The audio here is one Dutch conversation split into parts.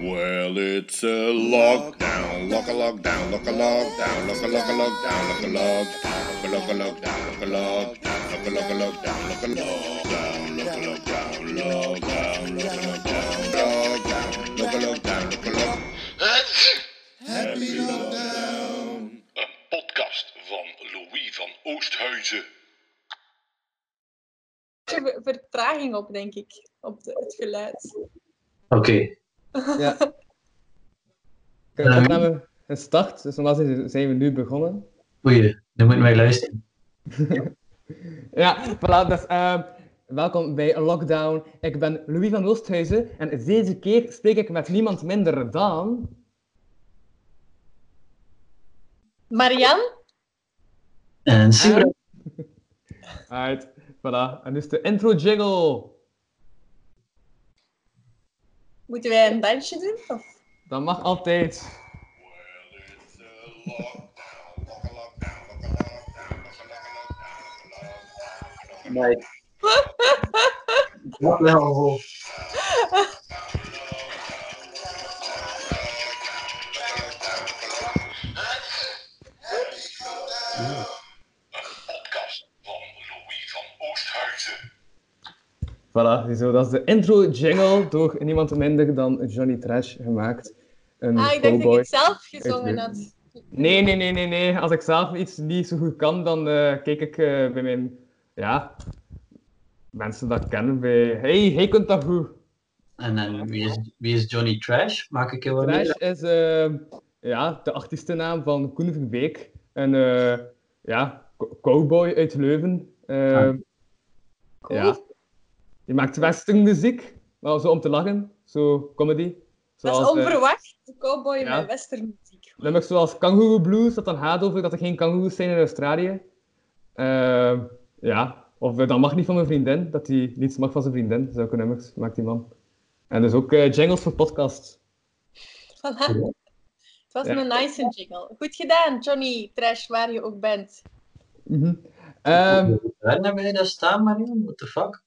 Well, it's a lockdown, lock a lockdown, lock a lockdown, lock a lock a lockdown, lock a lockdown, lock a lockdown, lock a lockdown, lock a lock a lockdown, lock a lockdown, lock a lockdown, lockdown, lock a lockdown, lockdown, lock a lockdown, lock a lock. Happy lockdown. Een podcast van Louis van Oosthuizen. Er ver- vertraging op, denk ik, op het geluid. Oké. Ja. Kijk, Ehm. opname gestart, dus normaal zijn zijn we nu begonnen. Oei, nu moet je mij luisteren. Ja, voilà, dus ehm, welkom bij Lockdown. Ik ben Louis van Oosthuizen en deze keer spreek ik met niemand minder dan... Marian? En Sibra. Alright, voilà. En dus de intro jingle. Moeten wij een dansje doen? Of? Dat mag altijd. Well, it's a Voilà, zo, dat is de intro jingle door niemand minder dan Johnny Trash gemaakt. Een Ah, ik dacht dat ik zelf gezongen had. Nee, nee, nee, nee, nee. Als ik zelf iets niet zo goed kan, dan eh, kijk ik eh, bij mijn... Ja... Mensen dat kennen bij... Hey, hij kunt dat goed. En, en wie, is, wie is Johnny Trash? Maak ik heel wat Trash is eh, ja, de artiestennaam van Koen Verbeek. Een eh, ja, co- cowboy uit Leuven. Ah. Ja. Die maakt westernmuziek, maar zo om te lachen. Zo comedy. Dat is Zoals, eh, onverwacht. De cowboy ja. met westernmuziek. Nummers zoals Kangaroo Blues, dat dan gaat over dat er geen kangoeroes zijn in Australië. Eh, ja, of eh, dat mag niet van mijn vriendin, dat hij niets mag van zijn vriendin. Zulke nummers maakt die man. En dus ook eh, jingles voor podcasts. Voilà. Het was Ja. een nice jingle. Goed gedaan, Johnny Trash, waar je ook bent. Mhm. Ehm, Hoeveel gitaren heb jij daar staan, Marion? What the fuck?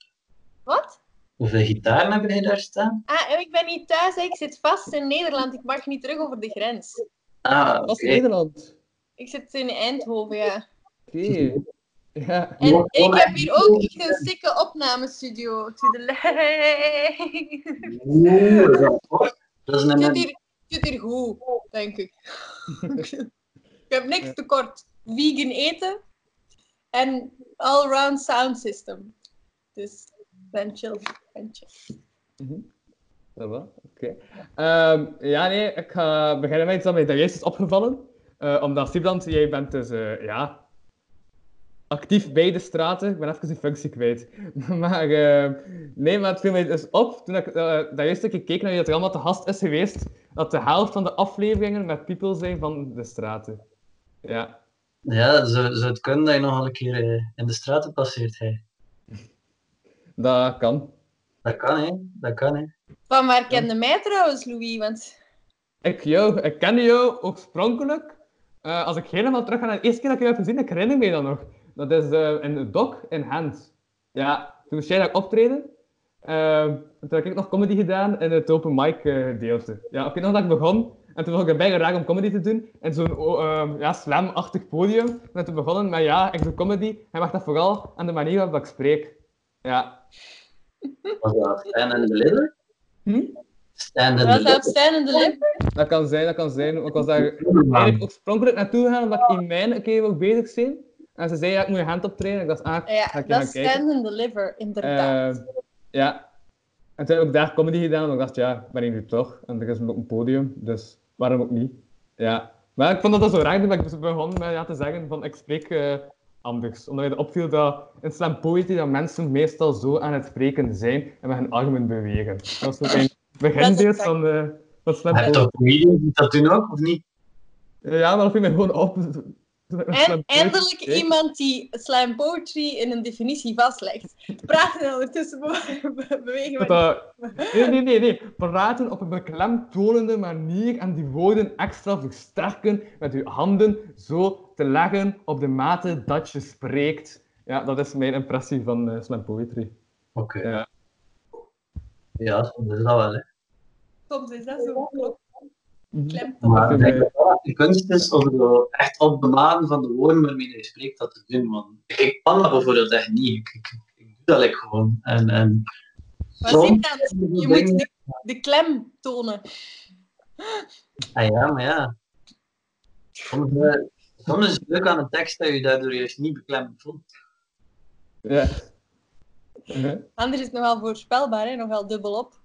Wat? Hoeveel gitaren heb jij daar staan? Ah, en ik ben niet thuis, hè. ik zit vast in Nederland. Ik mag niet terug over de grens. Ah, oké. Nederland. Ik zit in Eindhoven, ja. Oké. Ja. En ik heb hier ook echt een sikke opnamestudio. To the left. Oeh, dat is Het een... zit hier, het zit hier goed, denk ik. ik heb niks tekort. Vegan eten en all-round sound system. Dus ben chill. Ben chill. Dat wel, oké. Ehm, ja, nee, ik ga beginnen met iets dat mij daar juist is opgevallen. Eh, omdat Siebrand, jij bent dus, eh, ja, actief bij de straten. Ik ben even die functie kwijt. maar, eh, nee, maar het viel mij dus op, toen ik eh, daar juist een keer keek naar wie dat er allemaal te gast is geweest, dat de helft van de afleveringen met people zijn van de straten. Ja. Ja, zou, zou het kunnen dat je nog al een keer in de straten passeert, hè? Dat kan. Dat kan, hè? Dat kan, hè? Van waar kende mij trouwens, Louis? Want Ik jou, ik kende jou oorspronkelijk. eh, als ik helemaal terug ga naar de eerste keer dat ik jou heb gezien, ik herinner me dat nog. Dat is eh, in de doc in Hand. Ja, toen moest jij daar optreden. En toen heb ik nog comedy gedaan in het open mic eh, gedeelte. Ja, ik weet nog dat ik begon. En toen vond ik het bijna raar om comedy te doen. In zo'n ja, slam-achtig podium. En toen begonnen met ja, ik doe comedy. En mag dat vooral aan de manier waarop ik spreek. Ja. Was dat Stand and Deliver? Hm? Stand and was dat op Deliver? De? Dat kan zijn, dat kan zijn. Ik was daar eigenlijk oorspronkelijk naartoe gegaan omdat ik in mijn keer wil bezig zijn. En ze zei, ja, ik moet je hand optreden. Ik dacht, ah, ga Ja, ik je dat is. Stand and Deliver, inderdaad. Eh, ja. En toen heb ik daar comedy gedaan, en ik dacht, ja, ik ben hier nu toch. En er is nog een podium, dus waarom ook niet? Ja. Maar ik vond dat dat zo raar, dat ik begon met ja, te zeggen van, ik spreek eh, anders. Omdat je opviel dat in slam poetry dat mensen meestal zo aan het spreken zijn en met hun armen bewegen. Dat was ook een beginbeeld exact. van, eh van slam Heb je poetry. dat doen ook, of niet? Ja, maar dat viel mij gewoon op. En eindelijk iemand die slam poetry in een definitie vastlegt. Praten en ondertussen be- be- bewegen we Nee, nee, nee, nee. Praten op een beklemtonende manier en die woorden extra versterken met je handen zo te leggen op de mate dat je spreekt. Ja, dat is mijn impressie van eh, slam poetry. Oké. Ja. Ja, dat is dat wel, hè. Soms is dat zo. Klopt. Mhm. Klemtoon. Maar ik vind denk dat dat de kunst is om zo echt op de maan van de woorden waarmee je spreekt dat te doen. Want ik kan dat bijvoorbeeld echt niet. Ik, ik, ik doe dat like gewoon. En, en soms- Siebrand, je moet de, de klem tonen. Ah ja, maar ja. Soms, eh, soms is het leuk aan een tekst dat je daardoor juist niet beklemd voelt. Ja. Anders is het nogal voorspelbaar, hè? nogal dubbelop.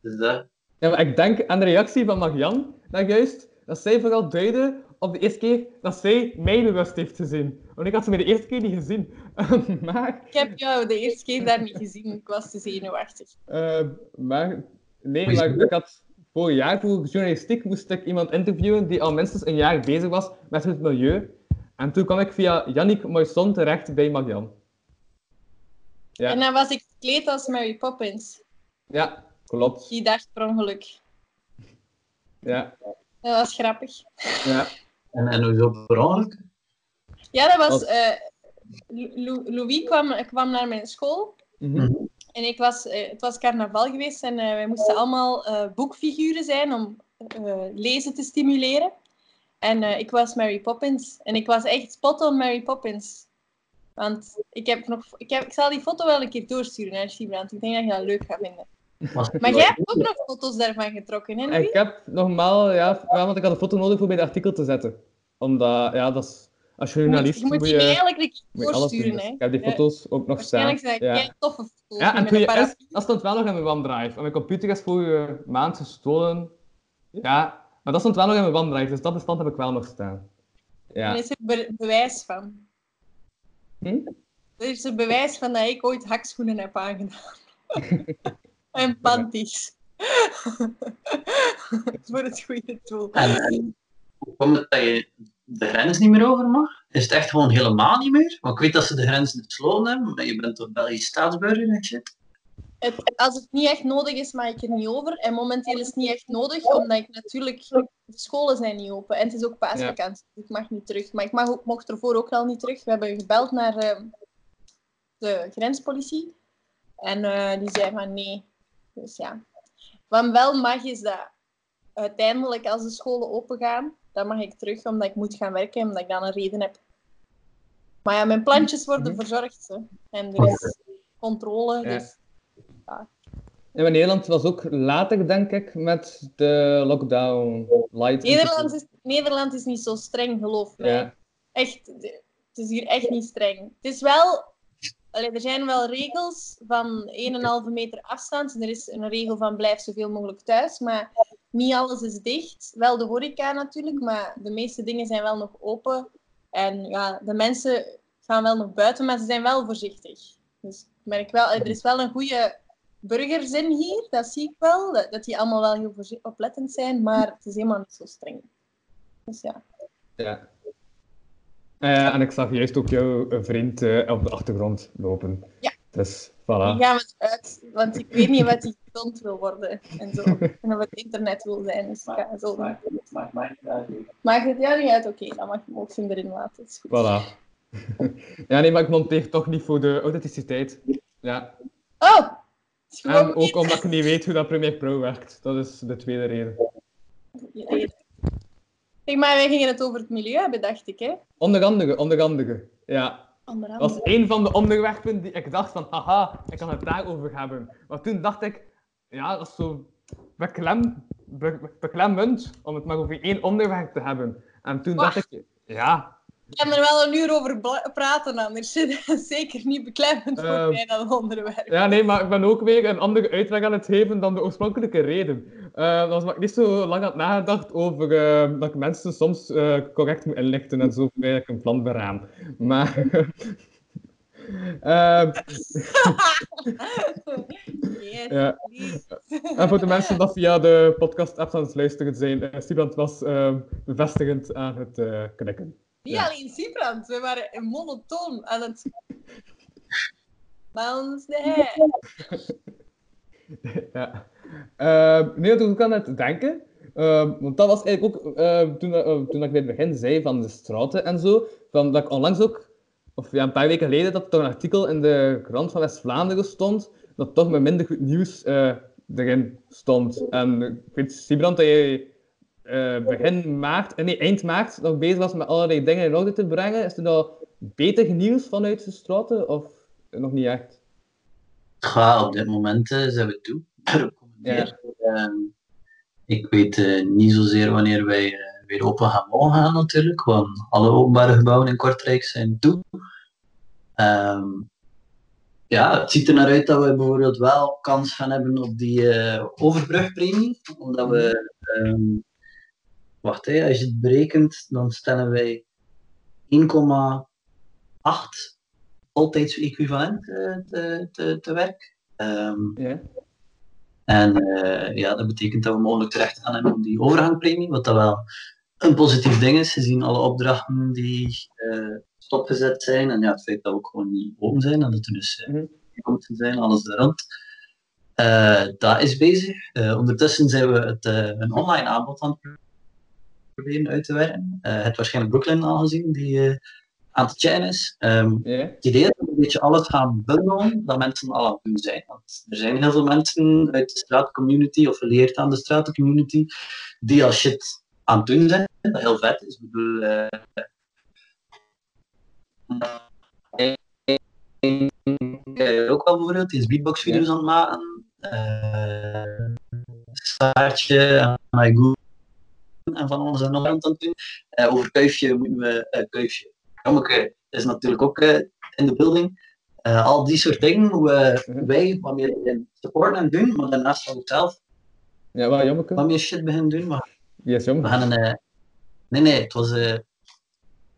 Dus dat. Ja, maar ik denk aan de reactie van Marian, dat juist, dat zij vooral duidde op de eerste keer dat zij mij bewust heeft gezien. Want ik had ze mij de eerste keer niet gezien. maar, Ik heb jou de eerste keer daar niet gezien, ik was te zenuwachtig. eh, maar, nee, maar ik had vorig jaar voor journalistiek moest ik iemand interviewen die al minstens een jaar bezig was met het milieu. En toen kwam ik via Yannick Moisson terecht bij Marian. Ja. En dan was ik gekleed als Mary Poppins. Ja, klopt. Die dag per ongeluk. Ja, Dat was grappig. ja. En, en hoezo per ongeluk? Ja, dat was... Eh, Lou- Louis kwam, kwam naar mijn school. Mhm. En ik was, eh, het was carnaval geweest en eh, wij moesten allemaal eh, boekfiguren zijn om eh, lezen te stimuleren. En eh, ik was Mary Poppins. En ik was echt spot on Mary Poppins. Want ik, heb nog, ik, heb, ik zal die foto wel een keer doorsturen naar Siebrand. Ik denk dat je dat leuk gaat vinden. Maar jij hebt ook nog foto's daarvan getrokken, hè Louis? Ik heb normaal, ja, want ik had een foto nodig voor bij het artikel te zetten. Omdat, ja, dat is, als Je moet, journalist je moet die eigenlijk een keer doorsturen. Dus hè. ik heb die Ja, foto's ook nog staan. Waarschijnlijk zijn het Ja. toffe foto's. Ja, en toen je dat stond wel nog in mijn OneDrive. En mijn computer is vorige maand gestolen. Ja, maar dat stond wel nog in mijn OneDrive, dus dat bestand heb ik wel nog staan. Ja. Er is er be- bewijs van. Hm? Er is er bewijs van dat ik ooit hakschoenen heb aangedaan. en panties. Voor het goede doel. En, en hoe komt het dat je de grens niet meer over mag? Is het echt gewoon helemaal niet meer? Want ik weet dat ze de grens gesloten hebben, maar je bent toch Belgisch staatsburger en shit? Het, als het niet echt nodig is, mag ik er niet over. En momenteel is het niet echt nodig, omdat ik natuurlijk... De scholen zijn niet open. En het is ook paasvakantie, dus ik mag niet terug. Maar ik mag ook, mocht ervoor ook al niet terug. We hebben gebeld naar eh, de grenspolitie. En eh, die zei van nee. Dus ja. Wat wel mag, is dat uiteindelijk als de scholen open gaan, dan mag ik terug, omdat ik moet gaan werken en omdat ik dan een reden heb. Maar ja, mijn plantjes worden Mhm. verzorgd. Hè. En er is controle, Ja. dus... En in Nederland was ook later, denk ik, met de lockdown light. Nederland is, Nederland is niet zo streng, geloof mij. Ja, Echt, het is hier echt niet streng. Het is wel... er zijn wel regels van 1,5 meter afstand. En er is een regel van blijf zoveel mogelijk thuis. Maar niet alles is dicht. Wel de horeca natuurlijk, maar de meeste dingen zijn wel nog open. En ja, de mensen gaan wel nog buiten, maar ze zijn wel voorzichtig. Dus ik merk wel, er is wel een goede burgerzin hier, dat zie ik wel. Dat, die allemaal wel heel oplettend zijn, maar het is helemaal niet zo streng. Dus ja. ja. Eh, en ik zag juist ook jouw eh, vriend eh, op de achtergrond lopen. Ja. Dus, voilà. gaan we eruit, want ik weet niet wat hij gefilmd wil worden en zo. En of het internet wil zijn, dus ik ga zo doen. Maakt het jou niet uit? Oké, dan mag je hem ook hem erin laten. Is goed. Voilà. ja, nee, maar ik monteer toch niet voor de authenticiteit. Ja. Oh! En ook omdat ik niet weet hoe dat Premiere Pro werkt. Dat is de tweede reden. niet reden. Zeg maar, wij gingen het over het milieu hebben, dacht ik, hè? Onder andere, onder andere. Ja, Onder dat was één van de onderwerpen die ik dacht van, haha, ik kan het daarover hebben. Maar toen dacht ik, ja, dat is zo beklem, be- beklemmend om het maar over één onderwerp te hebben. En toen dacht ik, ja, Ik kan er wel een uur over praten, anders zeker niet beklemmend voor Ehm, mij dat onderwerp. ja, nee, maar ik ben ook weer een andere uitleg aan het geven dan de oorspronkelijke reden. Eh, dat was ik niet zo lang had nagedacht over eh, dat ik mensen soms eh, correct moet inlichten en zo ik een plan beraam. Maar... Ehm, Yes, Ja. please. En voor de mensen die via de podcast-apps aan het luisteren zijn, uh, Sibrand was eh, bevestigend aan het knikken. Niet Ja. alleen Siebrand, we waren in monotoon aan het... Bounce the head. ja. Uh, nee, toen ik aan het denken. eh, want dat was eigenlijk ook eh, toen, toen ik bij het begin zei van de straten en zo. Van dat ik onlangs ook, of ja, een paar weken geleden, dat er een artikel in de krant van West-Vlaanderen stond. Dat toch met minder goed nieuws eh, erin stond. En ik weet, Sibrand, dat je eh, begin maart, eh, nee, eind maart nog bezig was met allerlei dingen in orde te brengen. Is er dan beter nieuws vanuit de straten of nog niet echt? Op dit moment eh, zijn we toe. Ehm, ik weet eh, niet zozeer wanneer wij eh, weer open gaan mogen gaan natuurlijk, want alle openbare gebouwen in Kortrijk zijn toe. Ehm, ja, het ziet er naar uit dat we bijvoorbeeld wel kans gaan hebben op die eh, overbrugpremie, omdat we, ehm, wacht hè, als je het berekent, dan stellen wij 1,8 voltijds equivalent eh, te, te, te werk. Ehm, Ja. en eh, ja, dat betekent dat we mogelijk terecht gaan hebben op die overgangpremie, wat dat wel een positief ding is, gezien alle opdrachten die eh, stopgezet zijn. En ja, het feit dat we ook gewoon niet open zijn en dat er dus uh, Mhm. moeten zijn, alles er rond. Dat is bezig. Ondertussen zijn we het, een online aanbod aan het proberen uit te werken. Het waarschijnlijk Brooklyn al gezien, die aan het chatten is. Ehm, Ja. het idee is dat we een beetje alles gaan bundelen dat mensen al aan het doen zijn. Want er zijn heel veel mensen uit de straatcommunity of geleerd aan de straatcommunity die al shit aan het doen zijn. Dat heel vet is. Ik bedoel, eh, ook wel bijvoorbeeld, die is beatbox-video's aan het maken. Eh Staartje en My en van alles en nog aan het doen. Eh, over Kuifje moeten we, Kuifje, Jommeke is natuurlijk ook eh, in de building. Eh, al die soort dingen hoe wij wat meer in supporten en doen, maar daarnaast ook zelf Ja, wel jommeke. wat meer shit beginnen doen. Maar Yes, we gaan een. eh, nee, nee, het was, eh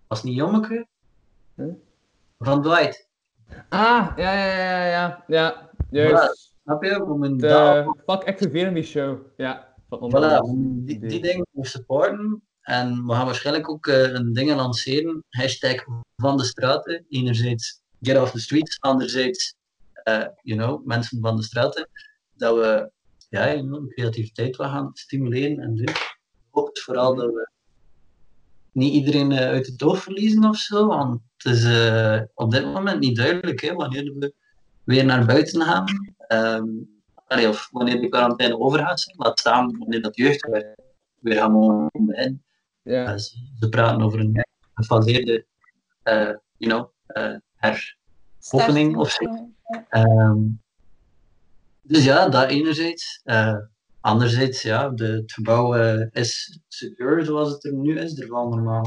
was niet Jommeke. Huh? Van Dwight. Ah, ja, ja, ja, ja. Ja, juist. Snap je? Moeten De Fuck Activeren show. Ja. Voilà, die, die dingen moeten supporten. En we gaan waarschijnlijk ook eh, een dingen lanceren. Hashtag van de straten. Enerzijds get off the streets. Anderzijds, eh, you know, mensen van de straten. Dat we ja, you know, creativiteit wat gaan stimuleren en doen. Het vooral dat we niet iedereen eh, uit het oog verliezen of zo. Want het is op dit moment niet duidelijk hè, wanneer we weer naar buiten gaan. Ehm, of wanneer de quarantaine overgaat. Laat staan wanneer dat jeugdwerk weer gaan mogen. Ze, praten over een gefaseerde, eh you know, eh, her. Opening of zo. Ehm, dus ja, dat enerzijds. Eh, anderzijds, ja, de, het gebouw is secure zoals het er nu is. Er valt normaal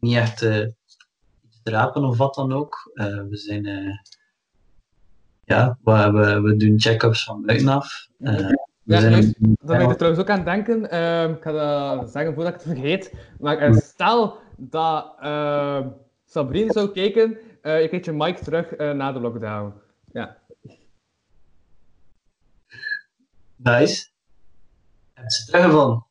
niet echt iets te rapen of wat dan ook. We zijn, ja, we, we, doen check-ups van buitenaf. Ja, zijn juist. een- Daar ben ik er trouwens ook aan denken. Ehm, ik ga dat zeggen voordat ik het vergeet. Maar eh, stel dat ehm Sabrine zou kijken, eh, je krijgt je mic terug eh, na de lockdown. Ja. Nice. Hebben ze teruggevonden?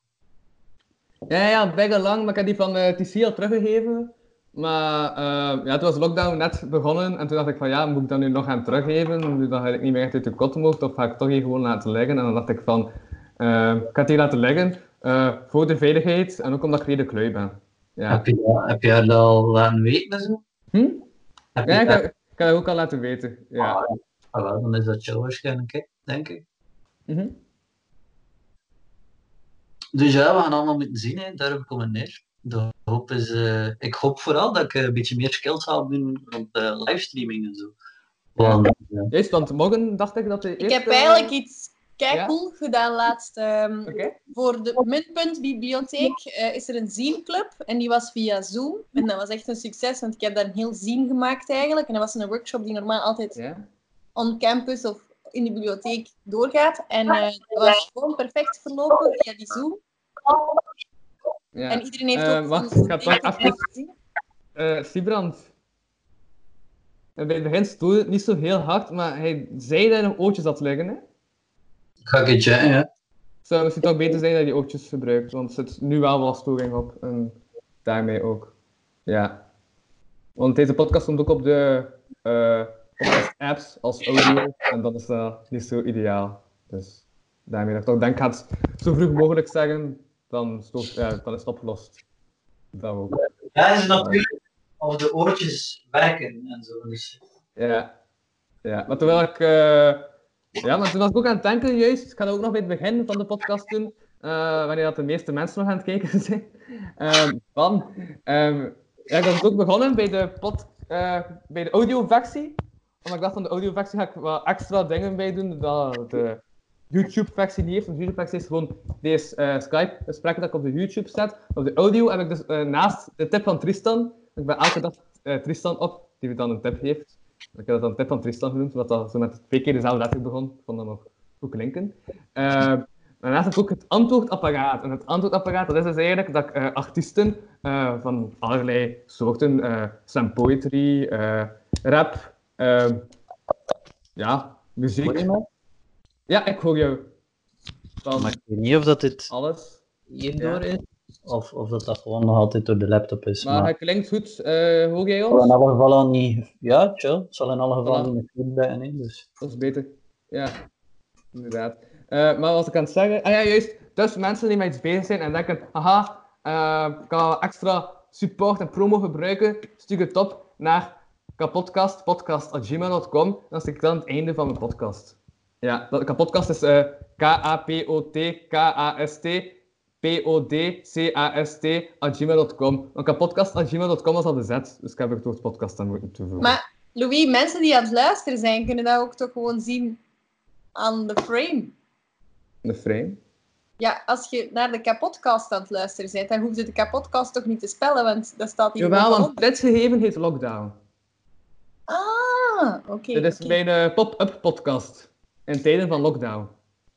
Ja, ja, big lang, maar ik heb die van eh, TC al teruggegeven. Maar ehm, ja, toen was de lockdown net begonnen en toen dacht ik van ja, moet ik dat nu nog gaan teruggeven? Nu dan ga ik niet meer echt uit de kot mocht, of ga ik toch hier gewoon laten liggen? En dan dacht ik van, ehm, ik ga het hier laten liggen eh, voor de veiligheid en ook omdat ik redelijk lui ben. Ja, Heb, je, dat- heb je dat al laten weten en zo? hm? Heb ja je ik, dat- heb, ik heb ook al laten weten. Ja. Ah, ah, dan is dat chill waarschijnlijk, denk ik. Mhm. Dus ja, we gaan allemaal moeten zien, hè. daarop komt het neer. De hoop is, eh, ik hoop vooral dat ik een beetje meer skills ga doen rond eh, livestreaming en zo. Want, eh, Juist, want morgen dacht ik dat de Ik eerste... heb eigenlijk iets cool gedaan laatst. ehm. Voor de Muntpunt Bibliotheek eh, is er een zine-club en die was via Zoom. En dat was echt een succes, want ik heb daar een heel zine gemaakt eigenlijk. En dat was een workshop die normaal altijd Ja? on campus of in de bibliotheek doorgaat. En eh dat was gewoon perfect verlopen via die Zoom. Ja. En iedereen heeft Eh, ook wacht, ik ga toch even-. Eh, Siebrand. Eh, Bij het begin het niet zo heel hard, maar hij zei dat hij nog oortjes had liggen. Hè? ga ik het checken, ja. Het zou misschien toch beter zijn dat hij die oortjes gebruikt, want er zit nu wel wat storing op. En daarmee ook. Ja. Want deze podcast komt ook op de eh, podcast-apps als audio, en dat is dat niet zo ideaal. Dus daarmee dat ik toch denk, ik ga het zo vroeg mogelijk zeggen, dan, ja, dan is het opgelost. Ja, is natuurlijk of de oortjes werken en zo. Dus. Ja. ja, maar terwijl ik eh, Ja, maar toen was ik ook aan het denken, juist. Ik ga dat ook nog bij het begin van de podcast doen. eh, wanneer dat de meeste mensen nog aan het kijken zijn. Ehm, van, ehm, ja, ik was ook begonnen bij de, pod, eh, bij de audioversie. Want ik dacht van de audioversie ga ik wat extra dingen bij doen dat de YouTube-versie niet heeft. De YouTube-versie is gewoon deze eh, Skype-gesprekken dat ik op de YouTube zet. Op de audio heb ik dus eh, naast de tip van Tristan. Ik ben elke dag eh, Tristan op, die me dan een tip geeft. Ik heb dat dan tip van Tristan genoemd, omdat dat zo met twee keer dezelfde letter begon. Ik vond dat nog goed klinken. Daarnaast heb ik ook het antwoordapparaat. En het antwoordapparaat, dat is dus eigenlijk dat ik artiesten van allerlei soorten, slam poetry, rap, ja, muziek. Ja, ik hoor jou. Van Maar ik weet niet of dat dit alles. hierdoor is, of, of dat dat gewoon nog altijd door de laptop is. Maar Maar, het klinkt goed. Eh, hoor jij zal in ons? alle geval al niet... Ja, chill. Het zal in alle geval Voilà. niet feedback in, dus... Dat is beter. Ja, inderdaad. Eh, maar wat ik aan het zeggen? Ah ja, juist. Dus mensen die met iets bezig zijn en denken, haha, eh, ik kan extra support en promo gebruiken, stuur het op naar kapodcast, podcast.gmail.com. Dan stik ik dan het einde van mijn podcast. Ja, dat, kapodcast is eh, K-A-P-O-T-K-A-S-T P-O-D-C-A-S-T at gmail.com. Want kapodcast.gmail.com was al bezet, dus ik heb er het woord podcast aan moeten toevoegen. Maar Louis, mensen die aan het luisteren zijn, kunnen dat ook toch gewoon zien aan de frame. De frame. Ja, als je naar de kapotcast aan het luisteren bent, dan hoef je de kapotcast toch niet te spellen, want dat staat hier Jawel, want gegeven heet Lockdown. Ah, oké. Dit is mijn eh, pop-up podcast. In tijden van lockdown.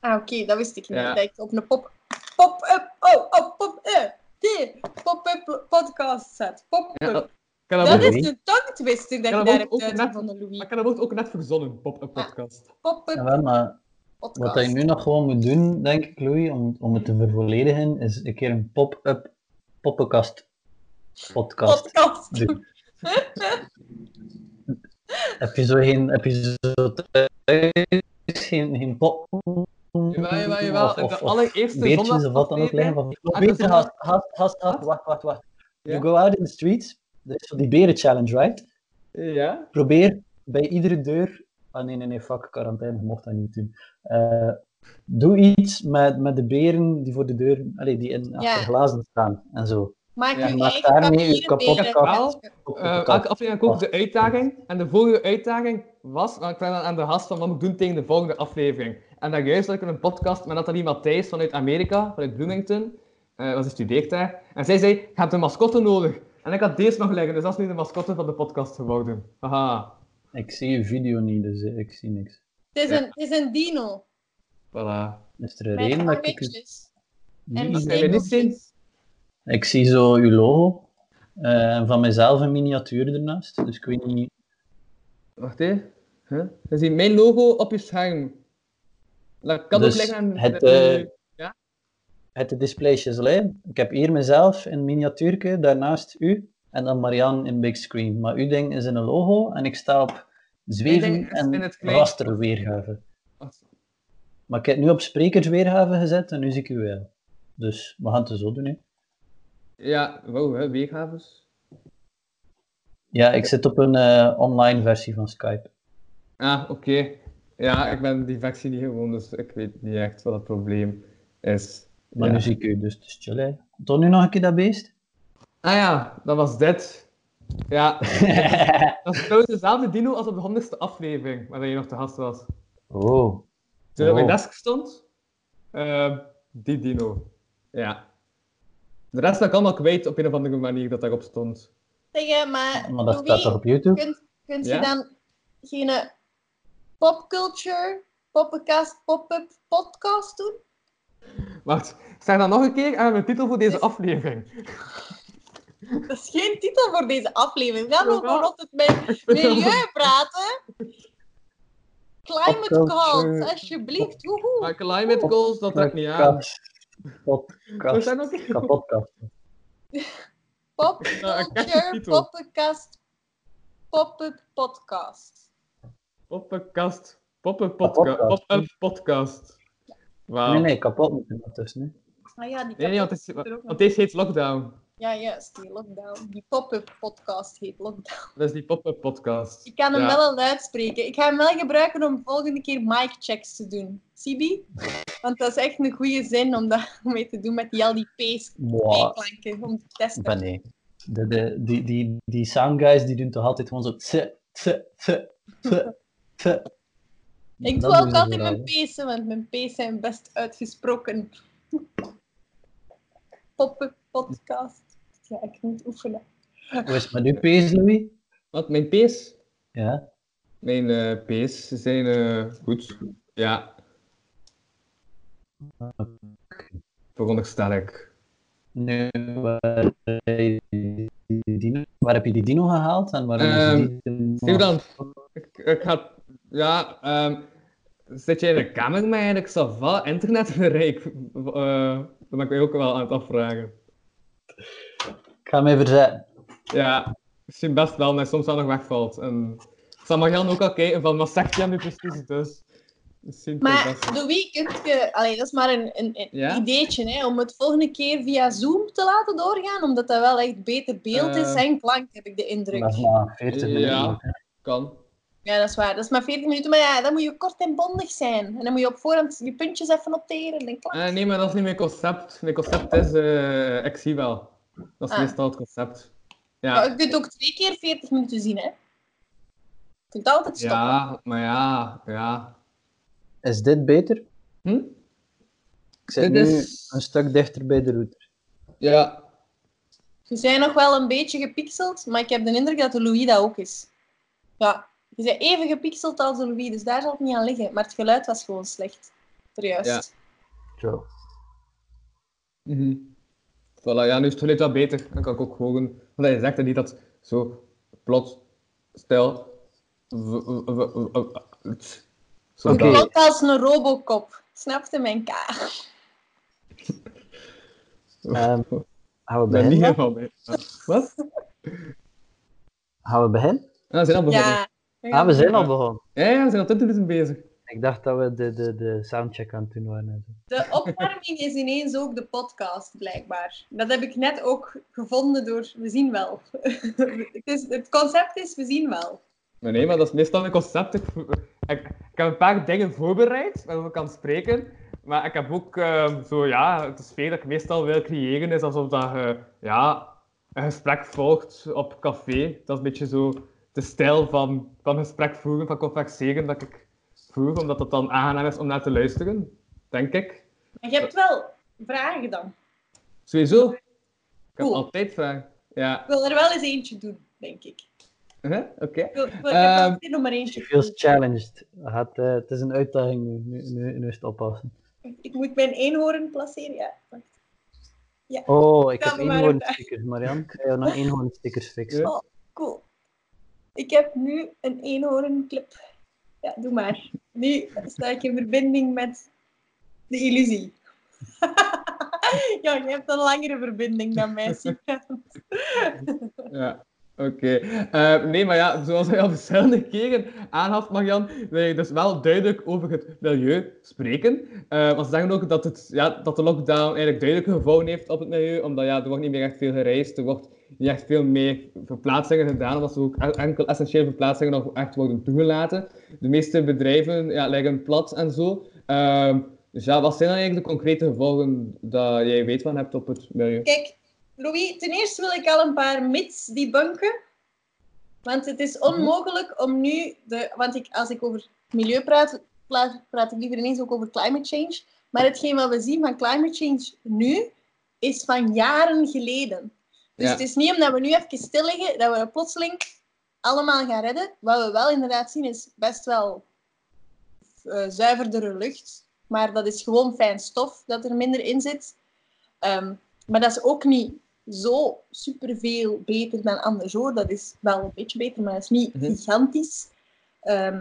Ah, oké, dat wist ik niet. Ja. Dat ik op een pop... Pop-up... Oh, oh, pop-up... Die pop-up podcast zet. Pop-up. Ja, dat, dat, is een tongtwister dat je dat daar hebt uitgevonden, maar Louis. ik heb dat ook net verzonnen, pop-up podcast. Pop-up maar podcast. wat je nu nog gewoon moet doen, denk ik, Louis, om, om het te vervolledigen, is een keer een pop-up poppenkast podcast Podcast. doen. heb je zo geen... Heb je zo thuis geen, geen pop... Jawel, jawel, jawel. Of, De allereerste beertjes of wat dan ook liggen. Van, Ah, zondag- haast, haast, haast, haast, wacht, wacht, wacht. Ja. You go out in the streets, er is die beren challenge, right? Ja? Probeer bij iedere deur. Ah nee, nee, nee, fuck, quarantaine, je mocht dat niet doen. Eh, doe iets met, met de beren die voor de deur, allee, die in, achter glazen staan en zo. Maak Ja, je kapotte beren kast. met- Eh, elke aflevering ook de uitdaging. En de volgende uitdaging was, want ik vraag dan aan de gast van wat moet ik doen tegen de volgende aflevering. En dan juist had ik een podcast met Nathalie Matthijs vanuit Amerika, vanuit Bloomington. Eh want ze studeert daar. En zij zei, je hebt een mascotte nodig. En ik had deze nog liggen, dus dat is nu de mascotte van de podcast geworden. Haha, Ik zie je video niet, dus eh, ik zie niks. Het is, Ja. een, het is een dino. voilà. Is er een Met reden dat ik. En niet Dat zie? zijn we niet zien. Ik zie zo uw logo. en van mezelf een miniatuur ernaast. Dus ik weet niet. Wacht. Huh? Je ziet mijn logo op je scherm. Dat kan Dus ook liggen aan het, de- eh, Het alleen. Ik heb hier mezelf in miniatuurke, daarnaast u. En dan Marianne in big screen. Maar uw ding is in een logo en ik sta op zweven en rasterweergave. Maar ik heb nu op sprekersweergave gezet en nu zie ik u wel. Dus we gaan het zo doen. Hè. Ja, wow, hè, weergaves. Ja, ik zit op een eh, online versie van Skype. Ah, oké. Ja, ik ben die versie niet gewoon, dus ik weet niet echt wat het probleem is. Maar Ja. nu zie ik u, dus het is chill. Hè. Toon nu nog een keer dat beest. Ah ja, dat was dit. Ja, dat is trouwens dezelfde dino als op de honderdste aflevering, waar je nog te gast was. oh. Toen op mijn Oh. desk stond, eh, die dino. Ja. De rest ben ik allemaal kwijt op een of andere manier dat daarop stond. Zeg, eh, maar, Maar dat staat toch op YouTube? kunt, kunt Ja? je dan geen eh, popculture, poppenkast, pop-up podcast doen? Wacht, zeg dan nog een keer aan mijn titel voor deze aflevering. Dat is geen titel voor deze aflevering. We gaan over altijd met milieu praten. Climate goals, alsjeblieft. Woehoe. Maar climate goals, dat trekt niet aan. Podcast. We Podcast. zijn ook Popculture, titel. poppenkast, pop-up podcast. Poppenkast. Pop-up podcast. Podcast. Pop-up podcast. Wauw. Nee, nee, kapot moet er tussen. Hè. Ah ja, die Nee, nee, want, is, want deze heet Lockdown. Ja, juist, die lockdown. Die pop-up podcast heet lockdown. Dat is die pop-up podcast. Ik kan hem Ja. wel al uitspreken. Ik ga hem wel gebruiken om volgende keer mic checks te doen. Sibi? Want dat is echt een goede zin om dat mee te doen met die, al die P's, Wow. P-klanken, om te testen. Maar nee. De, de, die, die, die soundguys die doen toch altijd gewoon zo. Tse, tse, tse, tse, tse. Ik doe ook altijd mijn P's, want mijn P's zijn best uitgesproken. Pop-up podcast. Ja, ik moet oefenen. Hoe is het met uw PS, Louis? Wat, mijn P's? Ja. Mijn eh, P's zijn eh, goed. Ja. Veronderstel ik. Nu, waar, heb je die dino gehaald? En waarom is die... Zie je dan? Ik, ik ga... Ja, ehm, zit je in een kamer met eigenlijk Sava internetbereik? Eh dat ben ik me ook wel aan het afvragen. Ik ga hem even verzetten. Ja, misschien best wel, maar soms wel nog wegvalt. En ik zal Marian ook al kijken van wat zegt hij nu precies, dus... Maar best- Louis, kunt je... Allee, dat is maar een, een, een Ja? ideetje, hè, om het volgende keer via Zoom te laten doorgaan, omdat dat wel echt beter beeld is Eh. en klank, heb ik de indruk. Dat is maar 40 minuten. Ja. Kan. Ja, dat is waar. Dat is maar 40 minuten, maar ja, dan moet je kort en bondig zijn. En dan moet je op voorhand je puntjes even noteren en klaar. Eh, nee, maar dat is niet mijn concept. Mijn concept is, eh ik zie wel. Dat is Ah. meestal het concept. Maar Ja, je kunt ook twee keer 40 minuten zien, hè. Je kunt altijd stoppen. ja maar ja, ja. Is dit beter? Hm? Ik zit Dit nu is- een stuk dichter bij de router. Ja, Je zijn nog wel een beetje gepixeld, maar ik heb de indruk dat de Louis dat ook is. Ja, je bent even gepixeld als de Louis, dus daar zal het niet aan liggen. Maar het geluid was gewoon slecht. Serieus. Ja. Zo. Mhm. Voilà, ja, nu is het geluid wat beter. Dan kan ik ook gewoon... Want je zegt dat niet dat zo plots, stijl... Oké. dat. klonk als een robocop. Snapte mijn K? Ehm, gaan we Ik ben niet beginnen? helemaal mee. Wat? Gaan we beginnen? Ah, we zijn al begonnen. Ja. Ah, we zijn al begonnen. Ja, ja, we zijn al 20 minuten bezig. Ik dacht dat we de, de, de soundcheck aan het doen waren. De opwarming is ineens ook de podcast, blijkbaar. Dat heb ik net ook gevonden door We zien wel. het, is, het concept is We zien wel. Maar nee, maar dat is meestal mijn concept. Ik, ik, ik heb een paar dingen voorbereid waarover ik kan spreken. Maar ik heb ook ehm, zo, ja, het sfeer dat ik meestal wil creëren is alsof dat je, ja, een gesprek volgt op café. Dat is een beetje zo de stijl van, van gesprek voeren, van converseren dat ik voer, omdat het dan aangenaam is om naar te luisteren, denk ik. Maar je hebt wel vragen dan. Sowieso. Ik heb Cool. altijd vragen. Ja, Ik wil er wel eens eentje doen, denk ik. Huh? oké. Ik, Ehm, zin om er eentje feels challenged. Het, gaat, eh, het is een uitdaging nu. Nu, nu, nu is het oppassen. Ik moet mijn eenhoorn placeren, ja. wacht. Oh, ik heb maar eenhoornstickers, Marian. Ik ga nog eenhoornstickers fixen. Ja. Oh, cool. Ik heb nu een eenhoornclip. Ja, doe maar. Nu sta ik in verbinding met de illusie. ja, je hebt een langere verbinding dan mij. Ja, oké. Eh, nee, maar ja, zoals hij al verschillende keren aanhaalt, Marian, wil je dus wel duidelijk over het milieu spreken. Eh want ze zeggen ook dat, het, ja, dat de lockdown eigenlijk duidelijke gevolgen heeft op het milieu, omdat ja, er wordt niet meer echt veel gereisd, er wordt niet echt veel meer verplaatsingen gedaan, omdat er ook en- enkel essentiële verplaatsingen nog echt worden toegelaten. De meeste bedrijven ja, liggen plat en zo. Ehm, dus ja, wat zijn dan eigenlijk de concrete gevolgen dat jij weet van hebt op het milieu? Kijk, Louis, ten eerste wil ik al een paar myths debunken. Want het is onmogelijk om nu... De, want ik, als ik over milieu praat, praat, praat ik liever ineens ook over climate change. Maar hetgeen wat we zien van climate change nu, is van jaren geleden. Dus Ja. het is niet omdat we nu even stil liggen, dat we plotseling allemaal gaan redden. Wat we wel inderdaad zien, is best wel eh, zuiverdere lucht. Maar dat is gewoon fijn stof dat er minder in zit. Ehm, maar dat is ook niet zo superveel beter dan anders hoor. Dat is wel een beetje beter, maar dat is niet Mhm. gigantisch. Ehm,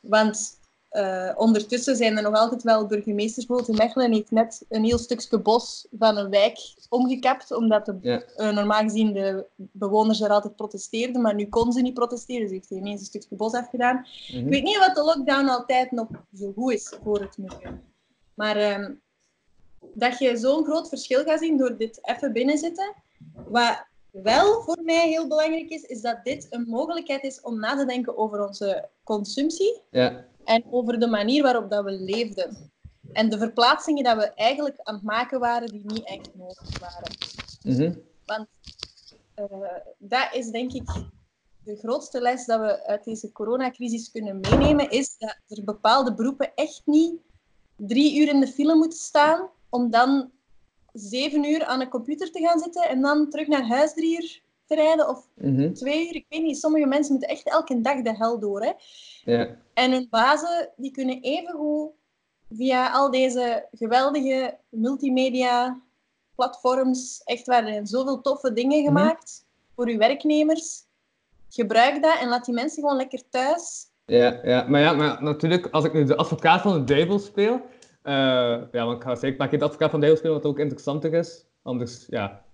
want eh, ondertussen zijn er nog altijd wel burgemeesters. Bijvoorbeeld in Mechelen heeft net een heel stukje bos van een wijk omgekapt, omdat de, Ja. eh, normaal gezien de bewoners er altijd protesteerden, maar nu kon ze niet protesteren, dus heeft hij ineens een stukje bos afgedaan. Mhm. Ik weet niet wat de lockdown altijd nog zo goed is voor het milieu. Maar ehm, dat je zo'n groot verschil gaat zien door dit even binnenzitten. Wat wel voor mij heel belangrijk is, is dat dit een mogelijkheid is om na te denken over onze consumptie Ja. en over de manier waarop dat we leefden. En de verplaatsingen dat we eigenlijk aan het maken waren die niet echt nodig waren. Mhm. Want eh, dat is denk ik de grootste les dat we uit deze coronacrisis kunnen meenemen, is dat er bepaalde beroepen echt niet drie uur in de file moeten staan om dan zeven uur aan een computer te gaan zitten en dan terug naar huis drie uur te rijden of Mhm. twee uur. Ik weet niet, sommige mensen moeten echt elke dag de hel door. Hè? Ja. En hun bazen die kunnen evengoed via al deze geweldige multimedia platforms, echt waar er zijn zoveel toffe dingen gemaakt voor uw werknemers. Gebruik dat en laat die mensen gewoon lekker thuis. Ja, ja, maar ja, maar natuurlijk, als ik nu de advocaat van de duivel speel, ja, want ik ga zeker maar de advocaat van de duivel spelen, wat ook interessanter is. Anders, ja.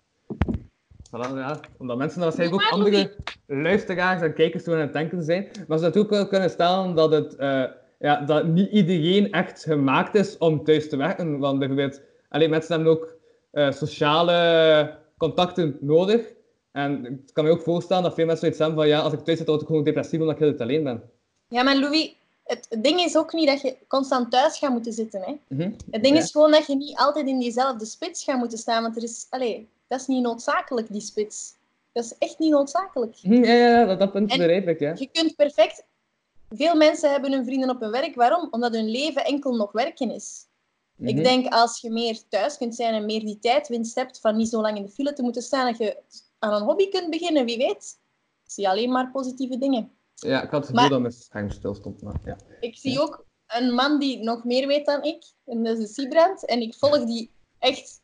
Voilà, ja. Omdat mensen dan waarschijnlijk ook Maar andere luisteraars en kijkers toe aan het denken zijn. Maar ze natuurlijk wel kunnen stellen dat het, eh, ja, dat niet iedereen echt gemaakt is om thuis te werken. Want bijvoorbeeld, alleen mensen hebben ook eh, sociale contacten nodig. En ik kan me ook voorstellen dat veel mensen zoiets hebben van, ja, als ik thuis zit, word ik gewoon depressief omdat ik heel alleen ben. Ja, maar Louis, het het ding is ook niet dat je constant thuis gaat moeten zitten. Hè? Mhm. Het ding Ja. is gewoon dat je niet altijd in diezelfde spits gaat moeten staan. Want er is, allee, dat is niet noodzakelijk, die spits. Dat is echt niet noodzakelijk. Hm, Ja, ja, dat, dat punt begrijp ik, ja. Je kunt perfect... Veel mensen hebben hun vrienden op hun werk. Waarom? Omdat hun leven enkel nog werken is. Mhm. Ik denk als je meer thuis kunt zijn en meer die tijdwinst hebt van niet zo lang in de file te moeten staan, dat je aan een hobby kunt beginnen, wie weet. Ik zie alleen maar positieve dingen. Ja, ik had het gevoel dat mijn scherm stil stond, maar ja. Ik zie ook een man die nog meer weet dan ik, en dat is Siebrand. En ik volg die echt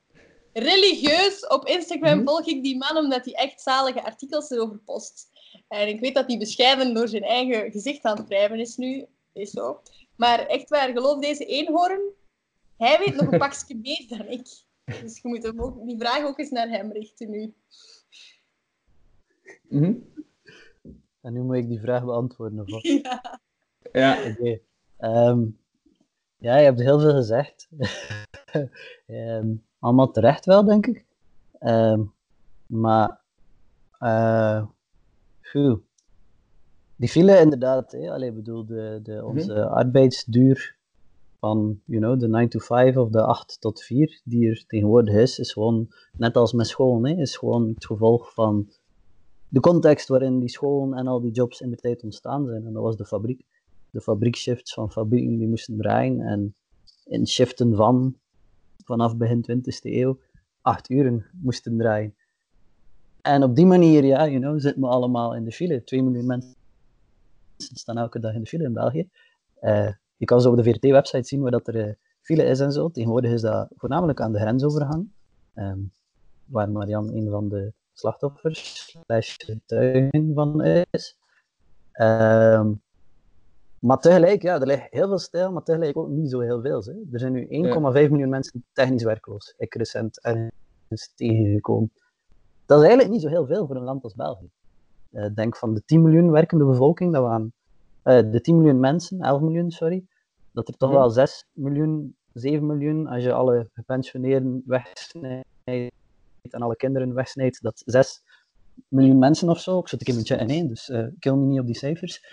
religieus. Op Instagram Mhm. volg ik die man omdat hij echt zalige artikels erover post. En ik weet dat hij bescheiden door zijn eigen gezicht aan het wrijven is nu. Is zo. Maar echt waar, geloof deze eenhoorn. Hij weet nog een pakje meer dan ik. Dus je moet hem ook, die vraag ook eens naar hem richten nu. Mhm. En nu moet ik die vraag beantwoorden. Of? Ja. Ja, Oké. Ehm, ja, je hebt heel veel gezegd. Ehm, allemaal terecht wel, denk ik. Ehm, maar, eh phew. die file inderdaad, hè, allee, bedoel, de, de, onze arbeidsduur van, you know, de 9 to 5 of de 8 tot 4, die er tegenwoordig is, is gewoon, net als met school, hè, is gewoon het gevolg van de context waarin die scholen en al die jobs in de tijd ontstaan zijn. En dat was de fabriek de fabriekshifts van fabrieken die moesten draaien. En in shiften van, vanaf begin 20e eeuw, acht uren moesten draaien. En op die manier, ja, you know, zitten we allemaal in de file. 2 miljoen mensen staan elke dag in de file in België. Eh, je kan zo op de VRT-website zien waar dat er eh, file is en zo. Tegenwoordig is dat voornamelijk aan de grensovergang, ehm, waar Marian een van de slachtoffers, slash getuigen van is. Ehm, maar tegelijk, ja, er ligt heel veel stijl, maar tegelijk ook niet zo heel veel. Hè. Er zijn nu 1,5 miljoen mensen technisch werkloos. Ik recent ergens tegengekomen. Dat is eigenlijk niet zo heel veel voor een land als België. Eh, denk van de 10 miljoen werkende bevolking, dat we aan, eh, de 10 miljoen mensen, 11 miljoen, sorry, dat er toch Mhm. wel 6 miljoen, 7 miljoen, als je alle gepensioneerden wegsnijdt en alle kinderen wegsnijdt, dat 6 miljoen mensen of zo, ik zit een beetje in één, dus eh kill me niet op die cijfers,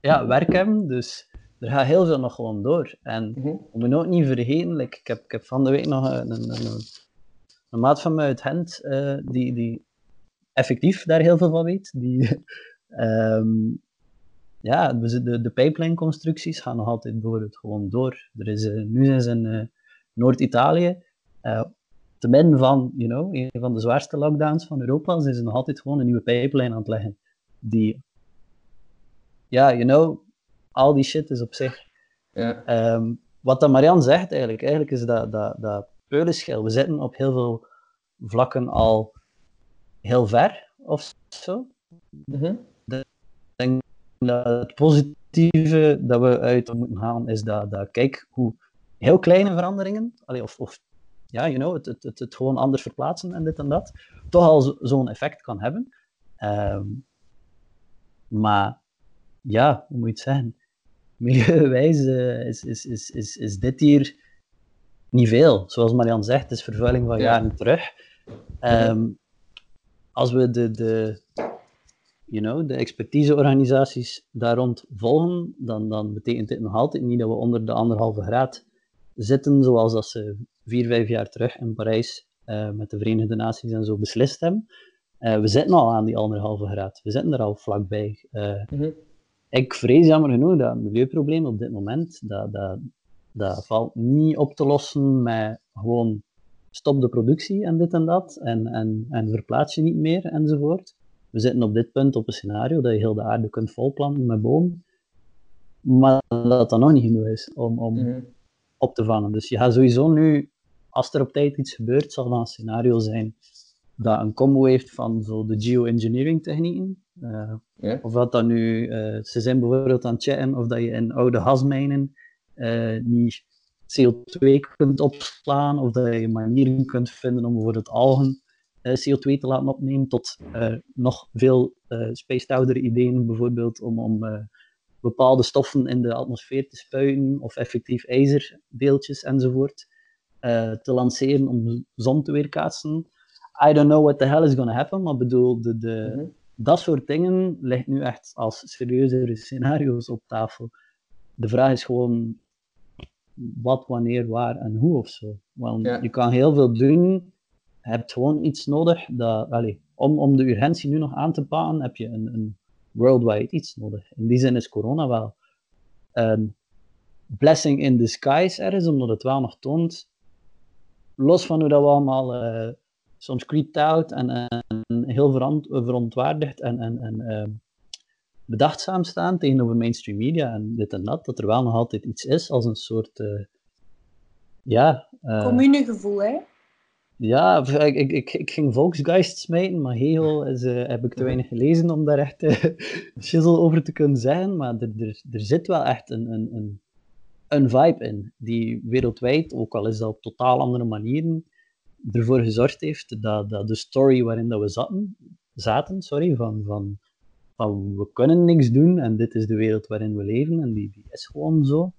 ja, werk hebben, dus er gaat heel veel nog gewoon door. En Mhm. we moeten ook niet vergeten, like, ik, heb, ik heb van de week nog een, een, een, een maat van mij uit Gent, eh, die, die effectief daar heel veel van weet. Die, ehm, ja, de, de pipeline-constructies gaan nog altijd bijvoorbeeld gewoon door. Er is, eh, nu zijn ze in Noord-Italië, te midden van, you know, een van de zwaarste lockdowns van Europa, zijn ze nog altijd gewoon een nieuwe pipeline aan het leggen. Die, ja, you know, al die shit is op zich Ja. Ehm, wat dat Marian zegt eigenlijk, eigenlijk is dat, dat, dat peulenschil. We zitten op heel veel vlakken al heel ver, of zo. Mhm. Ik denk dat het positieve dat we uit moeten halen is dat, dat kijk hoe heel kleine veranderingen, allee, of, of ja, you know, het, het, het, het gewoon anders verplaatsen en dit en dat, toch al zo- zo'n effect kan hebben. Ehm, maar ja, hoe moet je het zeggen? Milieuwijs eh, is, is, is, is, is dit hier niet veel. Zoals Marian zegt, het is vervuiling van Ja. jaren terug. Ehm, als we de, de, you know, de expertiseorganisaties daar rond volgen, dan, dan betekent dit nog altijd niet dat we onder de anderhalve graad zitten, zoals dat ze vier, vijf jaar terug in Parijs eh, met de Verenigde Naties en zo beslist hebben. Eh, we zitten al aan die anderhalve graad. We zitten er al vlakbij. Eh, Mhm. Ik vrees jammer genoeg dat het milieuprobleem op dit moment, dat, dat, dat valt niet op te lossen met gewoon stop de productie en dit en dat, en, en, en verplaats je niet meer enzovoort. We zitten op dit punt op een scenario dat je heel de aarde kunt volplanten met bomen, maar dat dat nog niet genoeg is om, om Mhm. op te vangen. Dus je gaat sowieso nu, als er op tijd iets gebeurt, zal dat een scenario zijn dat een combo heeft van zo de geoengineering technieken. eh, Ja. Of dat dan nu, eh, ze zijn bijvoorbeeld aan het chatten of dat je in oude gasmijnen eh, niet CO2 kunt opslaan, of dat je manieren kunt vinden om bijvoorbeeld algen eh, CO2 te laten opnemen, tot nog veel uh, spaced oudere ideeën, bijvoorbeeld om, om uh, bepaalde stoffen in de atmosfeer te spuiten, of effectief ijzerdeeltjes enzovoort uh, te lanceren om zon te weerkaatsen. I don't know what the hell is gonna happen, maar bedoel, de, de, Mhm. dat soort dingen ligt nu echt als serieuzere scenario's op tafel. De vraag is gewoon wat, wanneer, waar en hoe of zo. Want Ja. je kan heel veel doen, je hebt gewoon iets nodig dat, allee, om, om de urgentie nu nog aan te pakken, heb je een, een worldwide iets nodig. In die zin is corona wel een blessing in disguise ergens, omdat het wel nog toont, los van hoe dat we allemaal eh, soms creeped out en, en heel verant, verontwaardigd en, en, en uh, bedachtzaam staan tegenover mainstream media en dit en dat, dat er wel nog altijd iets is als een soort, uh, ja... Uh, Communegevoel, hè? Ja, ik, ik, ik, ik ging Volksgeist smijten, maar Hegel is, uh, heb ik te weinig gelezen om daar echt uh, shizzle over te kunnen zeggen, maar er, er, er zit wel echt een, een, een, een vibe in, die wereldwijd, ook al is dat op totaal andere manieren, ervoor gezorgd heeft dat, dat de story waarin dat we zaten, zaten sorry, van, van, van we kunnen niks doen en dit is de wereld waarin we leven en die, die is gewoon zo,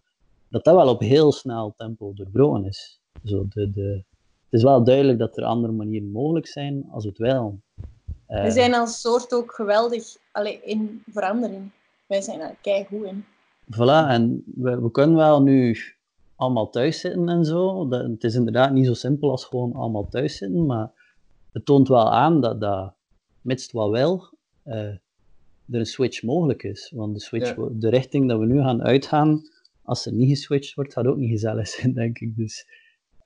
dat dat wel op heel snel tempo doorbroken is. Zo de, de, het is wel duidelijk dat er andere manieren mogelijk zijn als het wel. Uh, we zijn als soort ook geweldig allee, in verandering. Wij zijn er keigoed in. Voilà, en we, we kunnen wel nu allemaal thuis zitten en zo. Dat, het is inderdaad niet zo simpel als gewoon allemaal thuis zitten, maar het toont wel aan dat, dat mits wat wel, uh, er een switch mogelijk is. Want de, switch, ja. de richting dat we nu gaan uitgaan, als er niet geswitcht wordt, gaat ook niet gezellig zijn, denk ik. Dus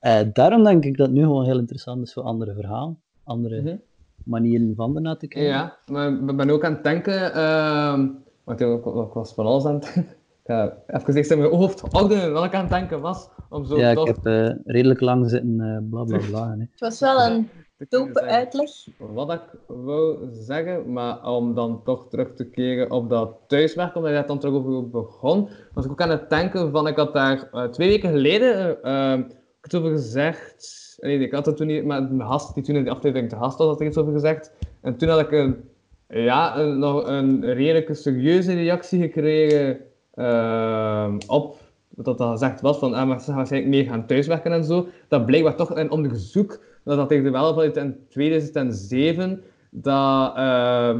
uh, daarom denk ik dat het nu gewoon heel interessant is voor andere verhalen, andere mm -hmm. manieren van ernaar te kijken. Ja, maar ik ben ook aan het denken, uh, want ik, was van alles aan het denken. Ja, even gezegd in mijn hoofd houden wat ik aan het denken was. Om zo ja, toch... ik heb uh, redelijk lang zitten uh, bla bla bla. Het was wel een dope uitleg. Wat ik wou zeggen, maar om dan toch terug te keren op dat thuiswerk, omdat je daar dan terug over begon, was ik ook aan het denken van, ik had daar uh, twee weken geleden uh, iets over gezegd. Nee, ik had het toen niet, maar mijn gast, die toen in de aflevering te gast was, had ik iets over gezegd. En toen had ik een, ja, een, nog een redelijke serieuze reactie gekregen uh, op wat dat gezegd was, van ah, maar ze gaan waarschijnlijk meer gaan thuiswerken en zo. Dat blijkbaar toch een onderzoek, dat dat tegen wel vanuit in 2007, dat uh,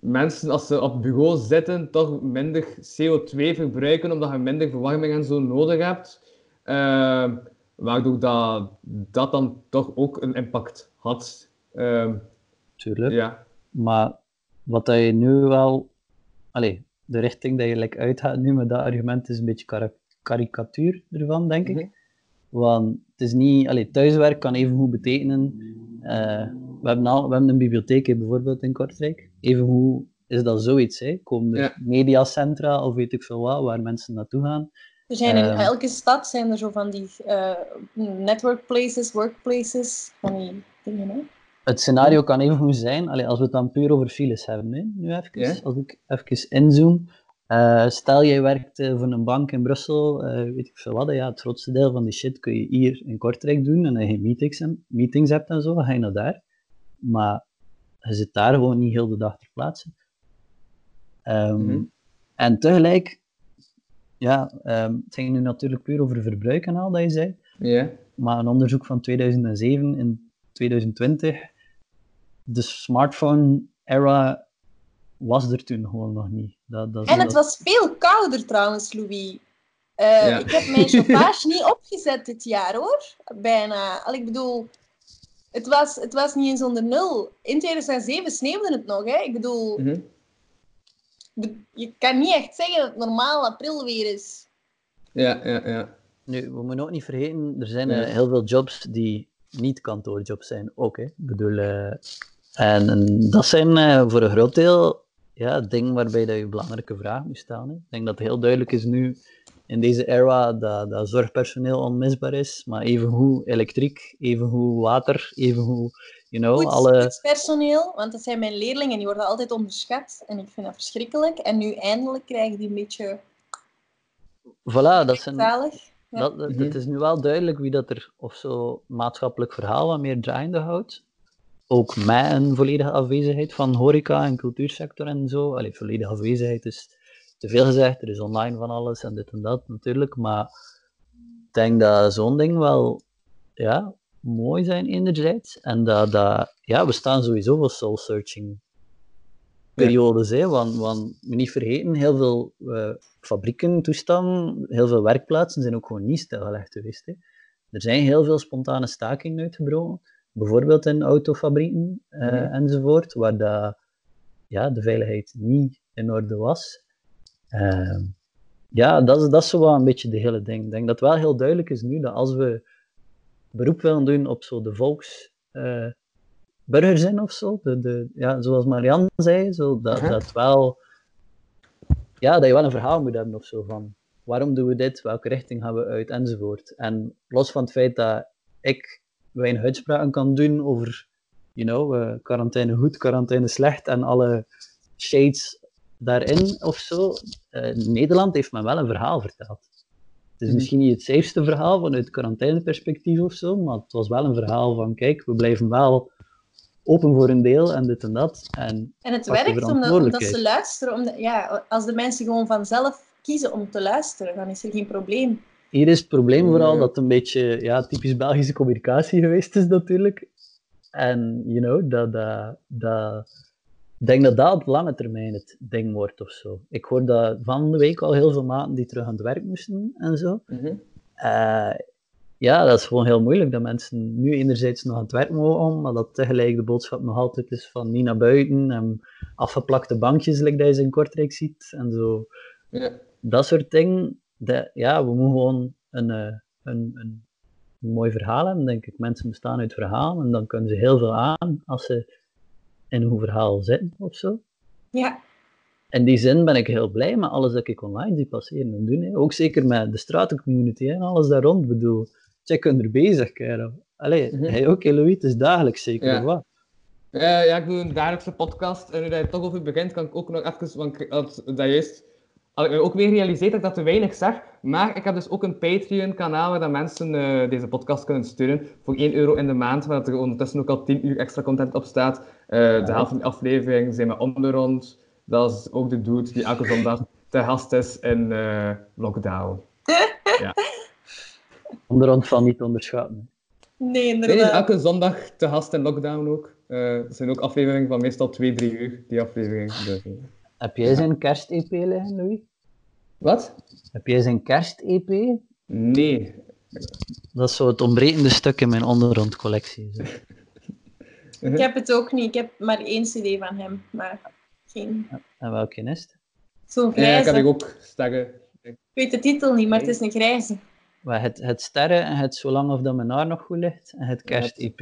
mensen als ze op bureau zitten, toch minder CO2 verbruiken, omdat je minder verwarming en zo nodig hebt. Uh, waardoor dat, dat dan toch ook een impact had. Uh, Tuurlijk. Ja. Maar wat dat je nu wel... Allee, de richting dat je like uitgaat nu met dat argument is een beetje kar karikatuur ervan, denk ik. Mhm. Want het is niet... Allee, thuiswerk kan even goed betekenen... Uh, we, hebben al, we hebben een bibliotheek hè, bijvoorbeeld in Kortrijk. Even hoe is dat zoiets? Hè? Komen er Ja. mediacentra of weet ik veel wat, waar mensen naartoe gaan? Er zijn in Ehm. elke stad zijn er zo van die uh, network places, workplaces, van die dingen. Hè? Het scenario kan even goed zijn, allee, als we het dan puur over files hebben, hè, nu even, als ik even inzoom. Eh, stel, jij werkt eh, voor een bank in Brussel, eh, weet ik veel wat, ja, het grootste deel van die shit kun je hier in Kortrijk doen, en als je meetings, en, meetings hebt en zo, dan ga je naar daar. Maar je zit daar gewoon niet heel de dag ter plaatse. Ehm, Mhm. En tegelijk, ja, ehm, het ging nu natuurlijk puur over verbruik en al dat je zei. Ja. Maar een onderzoek van 2007 in 2020. De smartphone-era was er toen gewoon nog niet. Dat, dat, En het dat- was veel kouder trouwens, Louis. Eh, Ja. Ik heb mijn chauffage niet opgezet dit jaar hoor. Bijna. Al, ik bedoel, het was, het was niet eens onder nul. In 2007 sneeuwde het nog. Hè? Ik bedoel, Mhm. be- je kan niet echt zeggen dat het normaal april weer is. Ja, ja, ja. Nu, we moeten ook niet vergeten, er zijn Ja. eh, heel veel jobs die niet kantoorjobs zijn, ook. Hè. Ik bedoel, eh, en, en dat zijn eh, voor een groot deel ja, dingen waarbij dat je belangrijke vragen moet stellen. Hè. Ik denk dat het heel duidelijk is nu, in deze era, dat, dat zorgpersoneel onmisbaar is, maar evengoed elektriek, evengoed water, evengoed, you know, Goed, alle... personeel, want dat zijn mijn leerlingen, die worden altijd onderschat. En ik vind dat verschrikkelijk. En nu eindelijk krijgen die een beetje Voilà, dat zijn... zalig. Ja. Dat, dat, Mhm. Het is nu wel duidelijk wie dat er of zo maatschappelijk verhaal wat meer draaiende houdt. Ook met een volledige afwezigheid van horeca en cultuursector en zo. Allee, volledige afwezigheid is te veel gezegd. Er is online van alles en dit en dat natuurlijk. Maar ik denk dat zo'n ding wel ja, mooi zijn enerzijds. En dat, dat ja, we staan sowieso voor soul searching periodes. Hè, want, want moet niet vergeten, heel veel eh, fabrieken, toestanden, heel veel werkplaatsen zijn ook gewoon niet stilgelegd geweest. Hè. Er zijn heel veel spontane stakingen uitgebroken, bijvoorbeeld in autofabrieken eh, Mhm. enzovoort, waar dat, ja, de veiligheid niet in orde was. Ehm, ja, dat is, dat is zo wel een beetje de hele ding. Ik denk dat het wel heel duidelijk is nu dat als we beroep willen doen op zo de volks... eh, burgerzin of zo, de, de, ja, zoals Marianne zei, zo, dat, Mhm. dat wel ja, dat je wel een verhaal moet hebben of zo van waarom doen we dit, welke richting gaan we uit enzovoort. En los van het feit dat ik weinig uitspraken kan doen over, you know, eh, quarantaine goed, quarantaine slecht en alle shades daarin of zo. eh, Nederland heeft me wel een verhaal verteld. Het is Mhm. misschien niet het safeste verhaal vanuit quarantaineperspectief of zo, maar het was wel een verhaal van, kijk, we blijven wel open voor een deel en dit en dat. En En het werkt omdat, omdat ze luisteren. Omdat, ja, als de mensen gewoon vanzelf kiezen om te luisteren, dan is er geen probleem. Hier is het probleem vooral dat het een beetje ja, typisch Belgische communicatie geweest is, natuurlijk. En, you know, dat, dat, dat, ik denk dat dat op lange termijn het ding wordt of zo. Ik hoor dat van de week al heel veel maten die terug aan het werk moesten en zo. Mhm. Eh, ja, dat is gewoon heel moeilijk dat mensen nu enerzijds nog aan het werk mogen, maar dat tegelijk de boodschap nog altijd is van niet naar buiten en afgeplakte bankjes, like dat je in Kortrijk ziet en zo Ja. dat soort dingen, ja, we moeten gewoon een, eh, een, een, een mooi verhaal hebben, denk ik. Mensen bestaan uit verhalen en dan kunnen ze heel veel aan als ze in een goed verhaal zitten of zo. Ja, In die zin ben ik heel blij met alles dat ik online zie passeren en doen. Hè. Ook zeker met de stratencommunity hè, en alles daar rond. Ik bedoel, check er bezig, kerel. Allee, Mhm. hey, ook hè, Louis, het is dagelijks zeker, Ja. of wat? Ja, ja, ik doe een dagelijkse podcast en nu dat je toch over begint, kan ik ook nog even, want ik had dat juist, had ik me ook weer gerealiseerd dat ik dat te weinig zeg, maar ik heb dus ook een Patreon-kanaal waar dat mensen eh, deze podcast kunnen steunen voor 1 euro in de maand, waar er ondertussen ook al 10 uur extra content op staat. Eh, de helft van de afleveringen zijn met onderrond, dat is ook de dude die elke zondag te gast is in eh, lockdown. Onderhand van niet onderschatten. nee, Nee, inderdaad. elke zondag te gast in lockdown ook. Eh dat zijn ook afleveringen van meestal 2-3 uur, die afleveringen. Dus. Heb jij zijn kerst-EP liggen, Louis? Wat? Heb jij zijn kerst-EP? Nee. Dat is zo het ontbrekende stuk in mijn ondergrondcollectie. Zo. Ik heb het ook niet. Ik heb maar één cd van hem, maar geen... En welke is het? Zo'n Ja, grijze. ik heb ik ook sterren. Ik weet de titel niet, maar het is een grijze. Wel, Het, het sterren en het zolang of dat mijn haar nog goed ligt en het kerst-EP.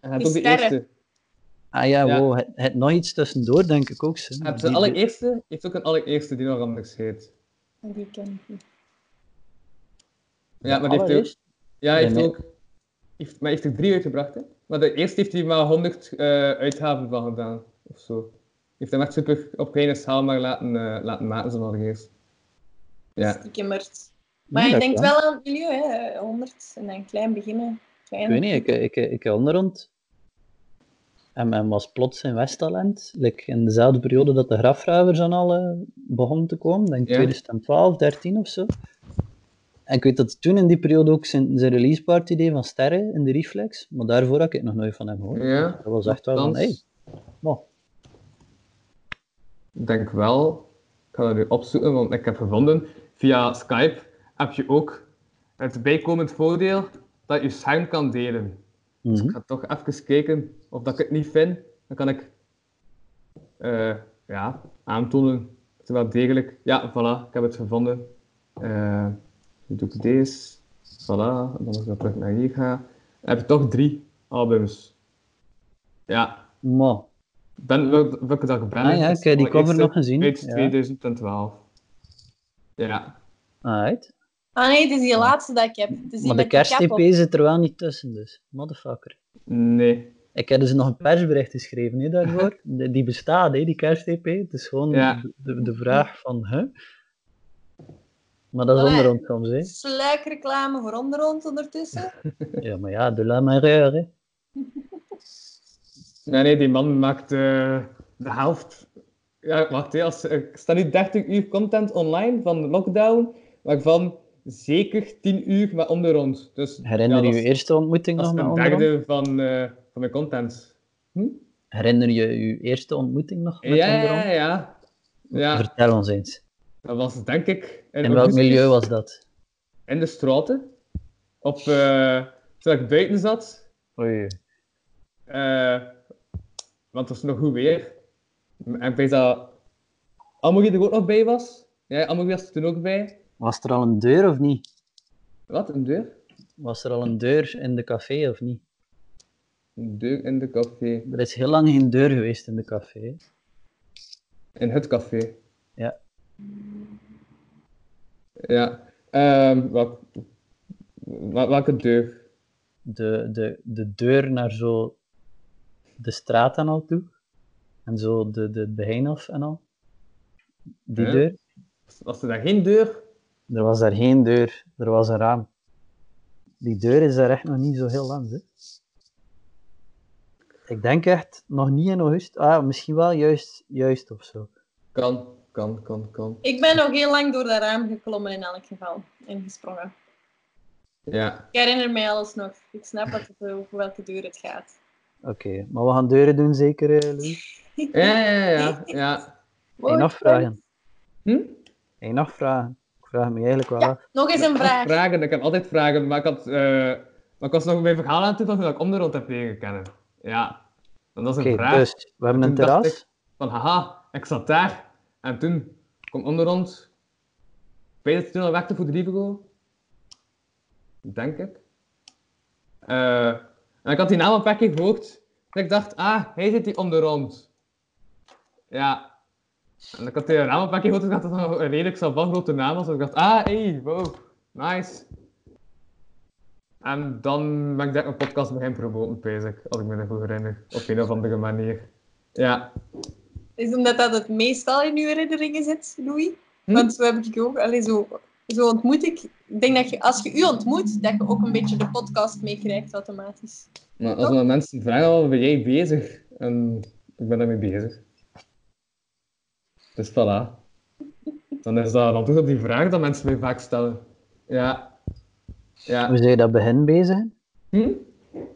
En het ook de sterren. eerste. Ah ja, Ja. wow, het, het nog iets tussendoor, denk ik ook. Zo. Heb ze Die- allereerste, heeft ook een allereerste die nog anders heet. Die ken ik niet. Ja, maar die heeft ook, ja, hij heeft Nee, nee. ook, heeft, maar heeft er drie uitgebracht, hè. Maar de eerste heeft hij maar 100 eh, uitgaven van gedaan, of zo. Heeft hem echt super op kleine schaal maar laten, eh, laten maken, zo allereerst. Ja. Stiekemerd. Maar Nee, je denkt wel aan het milieu, hè. 100 en dan klein beginnen. Klein. Ik weet niet, ik, ik, ik, ik onderhand. En men was plots in Westtalent, like in dezelfde periode dat de grafruivers aan al eh, begonnen te komen, denk Ja. 2012, 13 of zo. En ik weet dat toen in die periode ook zijn, zijn release party deed van Sterren in de Reflex, maar daarvoor had ik nog nooit van hem gehoord. Ja. Dat was echt wel van, hey, wow. Ik denk wel, ik ga dat nu opzoeken, want ik heb gevonden, via Skype heb je ook het bijkomend voordeel dat je scherm kan delen. Dus Mhm. ik ga toch even kijken of dat ik het niet vind. Dan kan ik eh, ja, aantonen. Het is wel degelijk. Ja, voilà, ik heb het gevonden. Eh nu doe ik deze. Voilà, dan als ik dan terug naar hier ga, heb ik toch drie albums. Ja, Maar, ben, welke, welke dat ik ben. Ah ja, ik heb die cover eerste nog gezien, Uit ja. 2012. Ja. alright. Ah nee, het is die laatste dat ik heb. Het is die Maar de kerst-TP zit er wel niet tussen, dus. Motherfucker. Nee. Ik heb dus nog een persbericht geschreven hè, daarvoor. Die, die bestaat, hè, die kerst-TP. Het is gewoon Ja. de, de, vraag van, hè? Maar dat is Allee. onder ons soms, hè? Sluikreclame voor onderhand ondertussen. Ja, maar ja, de la mareur, hè? Nee, nee, die man maakt eh, de helft. Ja, wacht, hè, als, er staat nu 30 uur content online van de lockdown, waarvan zeker 10 uur met onder ons. Dus, Herinner ja, je dat je is- eerste ontmoeting Dat nog is met een onderhand? derde van, eh, van mijn content. Hm? Herinner je je eerste ontmoeting nog met Ja, ja, ja. Ja, Vertel ons eens. dat was denk ik in, In welk milieu was dat? In de straten. Op, eh toen ik buiten zat. Oei. eh, want het was nog goed weer. En ik weet dat Amory er ook nog bij was. Ja, Amory was er toen ook bij. Was er al een deur of niet? Wat, een deur? Was er al een deur in de café of niet? Deur in de café. Er is heel lang geen deur geweest in de café. In het café. Ja. Ja. Ehm wat, wel- welke deur? De, de, de deur naar zo de straat en al toe. En zo de, de Beheinhof en al. Die deur. Was er daar geen deur? Er was daar geen deur, er was een raam. Die deur is daar echt nog niet zo heel lang. Hè? Ik denk echt nog niet in augustus. Ah, misschien wel juist, juist of zo. Kan, kan, kan, kan. Ik ben nog heel lang door dat raam geklommen in elk geval. En gesprongen. Ja. Ik herinner mij alles nog. Ik snap wat het, over welke deur het gaat. Oké, maar we gaan deuren doen zeker, eh, Louis? Ja, ja, ja. ja. Eén nog vragen. Hm? Eén nog vragen. Ik vraag me eigenlijk wel Ja, af. nog eens een vraag. Vragen, ik heb altijd vragen, maar ik, had, eh, maar ik was nog mijn verhaal aan het doen van hoe ik om de rond heb leren kennen. Ja. En dat is een vraag. dus we hebben een terras. van, haha, ik zat daar. En toen kwam om de rond. Ik weet dat hij toen al werkte voor de Lievego. Denk ik. Eh, en ik had die naam een paar keer gehoord. En ik dacht, ah, hij zit hier om de rond. Ja. En ik had die naam een paar keer gehoord. en Ik dacht dat het nog een redelijk grote naam was. Dus ik dacht, ah, hey, wow, nice. En dan ben ik denk een podcast beginnen promoten, bezig, als ik me ervoor herinner. Op een of andere manier. Ja. Is omdat dat het meestal in uw herinneringen zit, Louis? Hm? Want zo heb ik ook, allee, zo, zo ontmoet ik. Ik denk dat je, als je u ontmoet, dat je ook een beetje de podcast meekrijgt automatisch. Maar als dan mensen vragen, wat ben jij bezig? En ik ben daarmee bezig. Dus voilà. Dan is dat een antwoord op die vraag dat mensen mij vaak stellen. Ja. Ja. Hoe zei je dat begin bezig? Hm?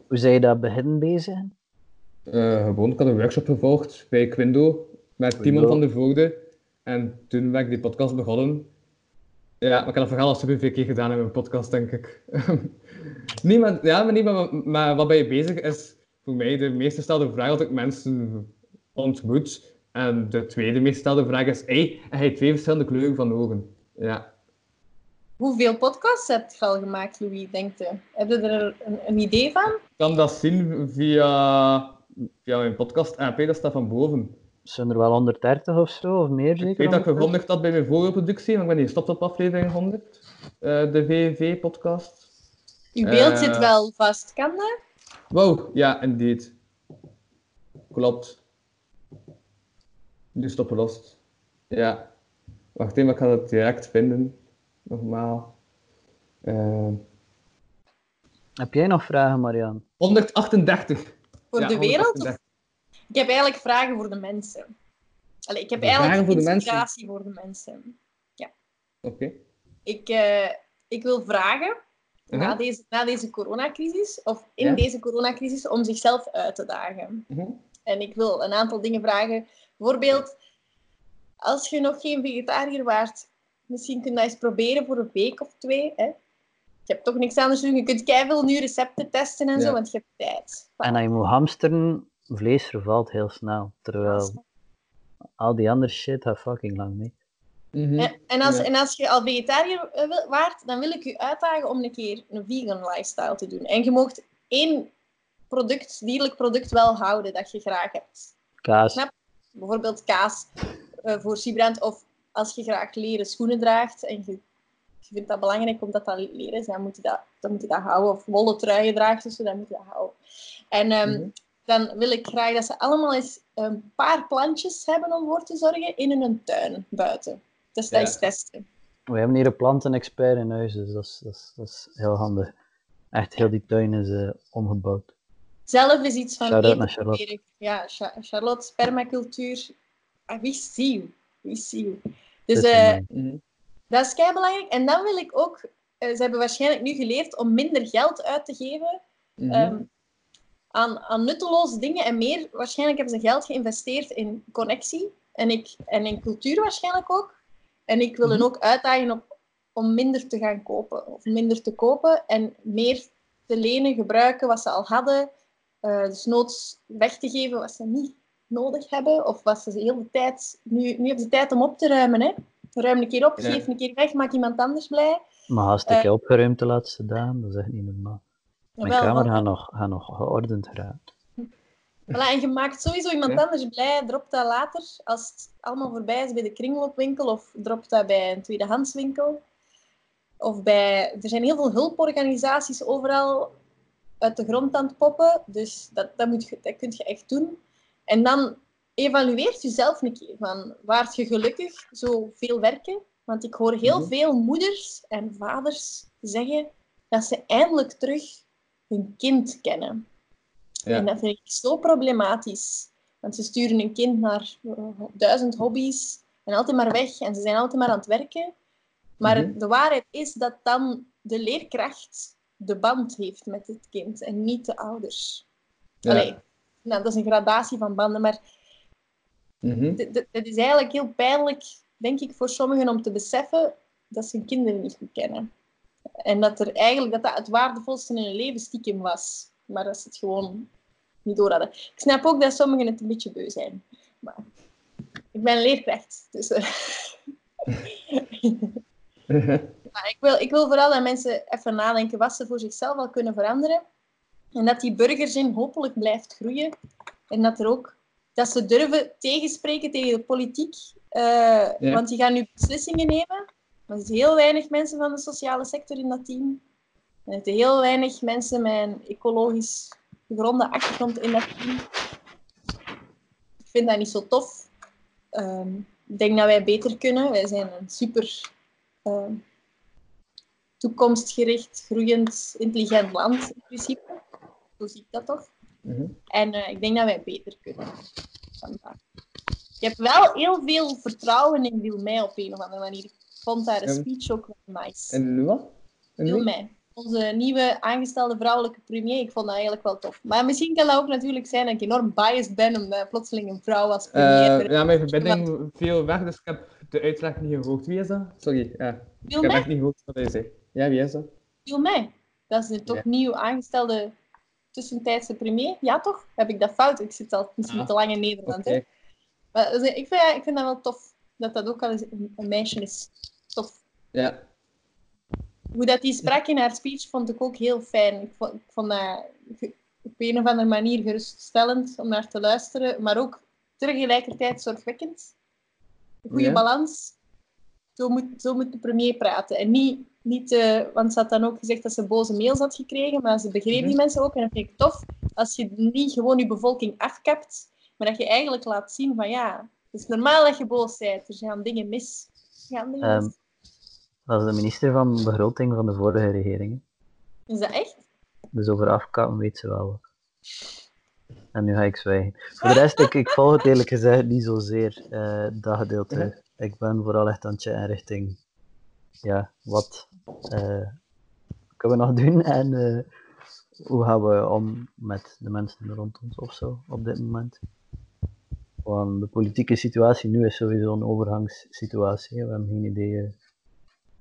Hoe zei je dat begin bezig? Eh, gewoon, ik had een workshop gevolgd bij Quindo met Timon van der Voogde. En toen ben ik die podcast begonnen. Ja, maar ik heb dat verhaal al super veel keer gedaan in mijn podcast, denk ik. Niemand, ja, maar, niet, maar, maar wat ben je bezig is voor mij de meest gestelde vraag dat ik mensen ontmoet. En de tweede meest gestelde vraag is, hey, heb je twee verschillende kleuren van ogen? Ja. Hoeveel podcasts heb je al gemaakt, Louis, denkt je? Heb je er een, een idee van? Ik kan dat zien via, via mijn podcast app, dat staat van boven. Zijn er wel 130 of zo, of meer Ik zeker? weet dat ik 130? verkondigd had bij mijn vorige productie, maar ik ben niet gestopt op aflevering 100. eh, de VVV-podcast. Uw beeld Eh. zit wel vast, kan dat? Wow, ja, indeed. Klopt. Nu stoppen lost. Ja. Wacht even, ik ga het direct vinden. Nogmaal. Eh, Heb jij nog vragen, Marianne? 138. Voor Ja, de wereld? 138. Ik heb eigenlijk vragen voor de mensen. Allee, ik heb Vragen eigenlijk voor de mensen? inspiratie voor de mensen. Oké. Ik, eh, ik wil vragen, na, Mhm. deze, na deze coronacrisis, of in Ja. deze coronacrisis, om zichzelf uit te dagen. Mhm. En ik wil een aantal dingen vragen. Bijvoorbeeld, als je nog geen vegetariër waart, misschien kun je dat eens proberen voor een week of twee. Hè? Je hebt toch niks anders te doen. Je kunt keiveel nu recepten testen en Ja. zo, want je hebt tijd. En als je moet hamsteren, vlees vervalt heel snel. Terwijl al die andere shit gaat fucking lang mee. Mhm. En, en, als, Ja. en als je al vegetariër eh, wil- waart, dan wil ik je uitdagen om een keer een vegan lifestyle te doen. En je mocht één product, dierlijk product wel houden dat je graag hebt. Kaas. Snap? Bijvoorbeeld kaas eh, voor Sibrand. Of als je graag leren schoenen draagt en je, je vindt dat belangrijk omdat dat leren is, dan moet je dat, dan moet je dat houden. Of wollen truien draagt, dus dan moet je dat houden. En ehm, Mhm. dan wil ik graag dat ze allemaal eens een paar plantjes hebben om voor te zorgen in hun tuin buiten. Dus dat Ja. is testen. We hebben hier een plantenexpert in huis, dus dat is, dat is, dat is heel handig. Echt, heel die tuin is eh, omgebouwd. Zelf is iets van Shout-out naar Charlotte. Ja, Cha- Charlotte, permacultuur. Ah, wie zie Dus eh. Mhm. dat is kei belangrijk. En dan wil ik ook, eh, ze hebben waarschijnlijk nu geleerd om minder geld uit te geven Mhm. ehm, aan, aan nutteloze dingen en meer. Waarschijnlijk hebben ze geld geïnvesteerd in connectie en, ik, en in cultuur waarschijnlijk ook. En ik wil hen Mhm. ook uitdagen op, om minder te gaan kopen. Of minder te kopen en meer te lenen, gebruiken wat ze al hadden. eh, dus noods weg te geven wat ze niet nodig hebben. Of wat ze de hele tijd... Nu, nu hebben ze tijd om op te ruimen. Hè? Ruim een keer op, Ja. geef een keer weg, maak iemand anders blij. Maar hartstikke eh, opgeruimd de laatste dagen, dat is echt niet normaal. Mijn Jawel, kamer gaat nog, gaat nog geordend geraakt. Voilà, en je maakt sowieso iemand Ja. anders blij. Drop dat later, als het allemaal voorbij is bij de kringloopwinkel. Of drop dat bij een tweedehandswinkel. Of bij... Er zijn heel veel hulporganisaties overal uit de grond aan het poppen. Dus dat, dat, moet je, dat kun je echt doen. En dan evalueert jezelf een keer. Van, waart je gelukkig zo veel werken? Want ik hoor heel Mhm. veel moeders en vaders zeggen dat ze eindelijk terug hun kind kennen. Ja. En dat vind ik zo problematisch. Want ze sturen een kind naar eh, duizend hobby's en altijd maar weg en ze zijn altijd maar aan het werken. Maar Mhm. de waarheid is dat dan de leerkracht de band heeft met het kind en niet de ouders. Ja. Allee, nou, dat is een gradatie van banden, maar d- het is eigenlijk heel pijnlijk, denk ik, voor sommigen om te beseffen dat ze hun kinderen niet goed kennen. En dat er eigenlijk dat dat het waardevolste in hun leven stiekem was. Maar dat ze het gewoon niet door hadden. Ik snap ook dat sommigen het een beetje beu zijn. Maar ik ben leerkracht, dus... eh, maar ik, wil, ik wil vooral dat mensen even nadenken wat ze voor zichzelf al kunnen veranderen. En dat die burgerzin hopelijk blijft groeien. En dat er ook dat ze durven tegenspreken tegen de politiek. eh, Ja. Want die gaan nu beslissingen nemen. Maar er zijn heel weinig mensen van de sociale sector in dat team. Er zijn heel weinig mensen met een ecologisch gegronde achtergrond in dat team. Ik vind dat niet zo tof. Ehm, ik denk dat wij beter kunnen. Wij zijn een super ehm, toekomstgericht, groeiend, intelligent land in principe. Zo zie ik dat toch. Mhm. En eh, ik denk dat wij beter kunnen. Vandaag. Ik heb wel heel veel vertrouwen in Wilmij op een of andere manier. Ik vond haar En- speech ook wel nice. En wat? Wilmij. Onze nieuwe aangestelde vrouwelijke premier. Ik vond dat eigenlijk wel tof. Maar misschien kan dat ook natuurlijk zijn dat ik enorm biased ben omdat plotseling een vrouw als premier... Eh, ja, mijn verbinding viel weg, dus ik heb de uitleg niet gehoord. Wie is dat? Sorry, ja. Ik heb echt niet gehoord wat hij zei. Ja, wie is dat? Wilmij. Dat is de toch Ja. nieuw aangestelde tussentijdse premier. Ja, toch? Heb ik dat fout? Ik zit al misschien Ah, te lang in Nederland. Hè? Maar, dus, ik, vind, ik vind dat wel tof. Dat dat ook al eens een, een meisje is. Tof. Ja. Hoe dat die sprak in haar speech vond ik ook heel fijn. Ik vond, ik vond dat op een of andere manier geruststellend om naar te luisteren, maar ook tegelijkertijd zorgwekkend. Een goede Ja. balans. Zo moet, zo moet de premier praten. En niet, niet eh, want ze had dan ook gezegd dat ze boze mails had gekregen, maar ze begreep die Mhm. mensen ook. En dat vind ik tof, als je niet gewoon je bevolking afkapt, maar dat je eigenlijk laat zien van ja, het is normaal dat je boos bent. Er gaan dingen mis. Gaan dingen Ehm, mis. Dat is de minister van Begroting van de vorige regering. Is dat echt? Dus over afkappen weet ze wel wat. En nu ga ik zwijgen. Voor de rest, ik, ik volg het eerlijk gezegd niet zozeer, eh dat gedeelte. Ik ben vooral echt aan het richting ja, wat, eh, kunnen we nog doen en eh, hoe gaan we om met de mensen rond ons of zo op dit moment. Want de politieke situatie nu is sowieso een overgangssituatie. We hebben geen idee. eh.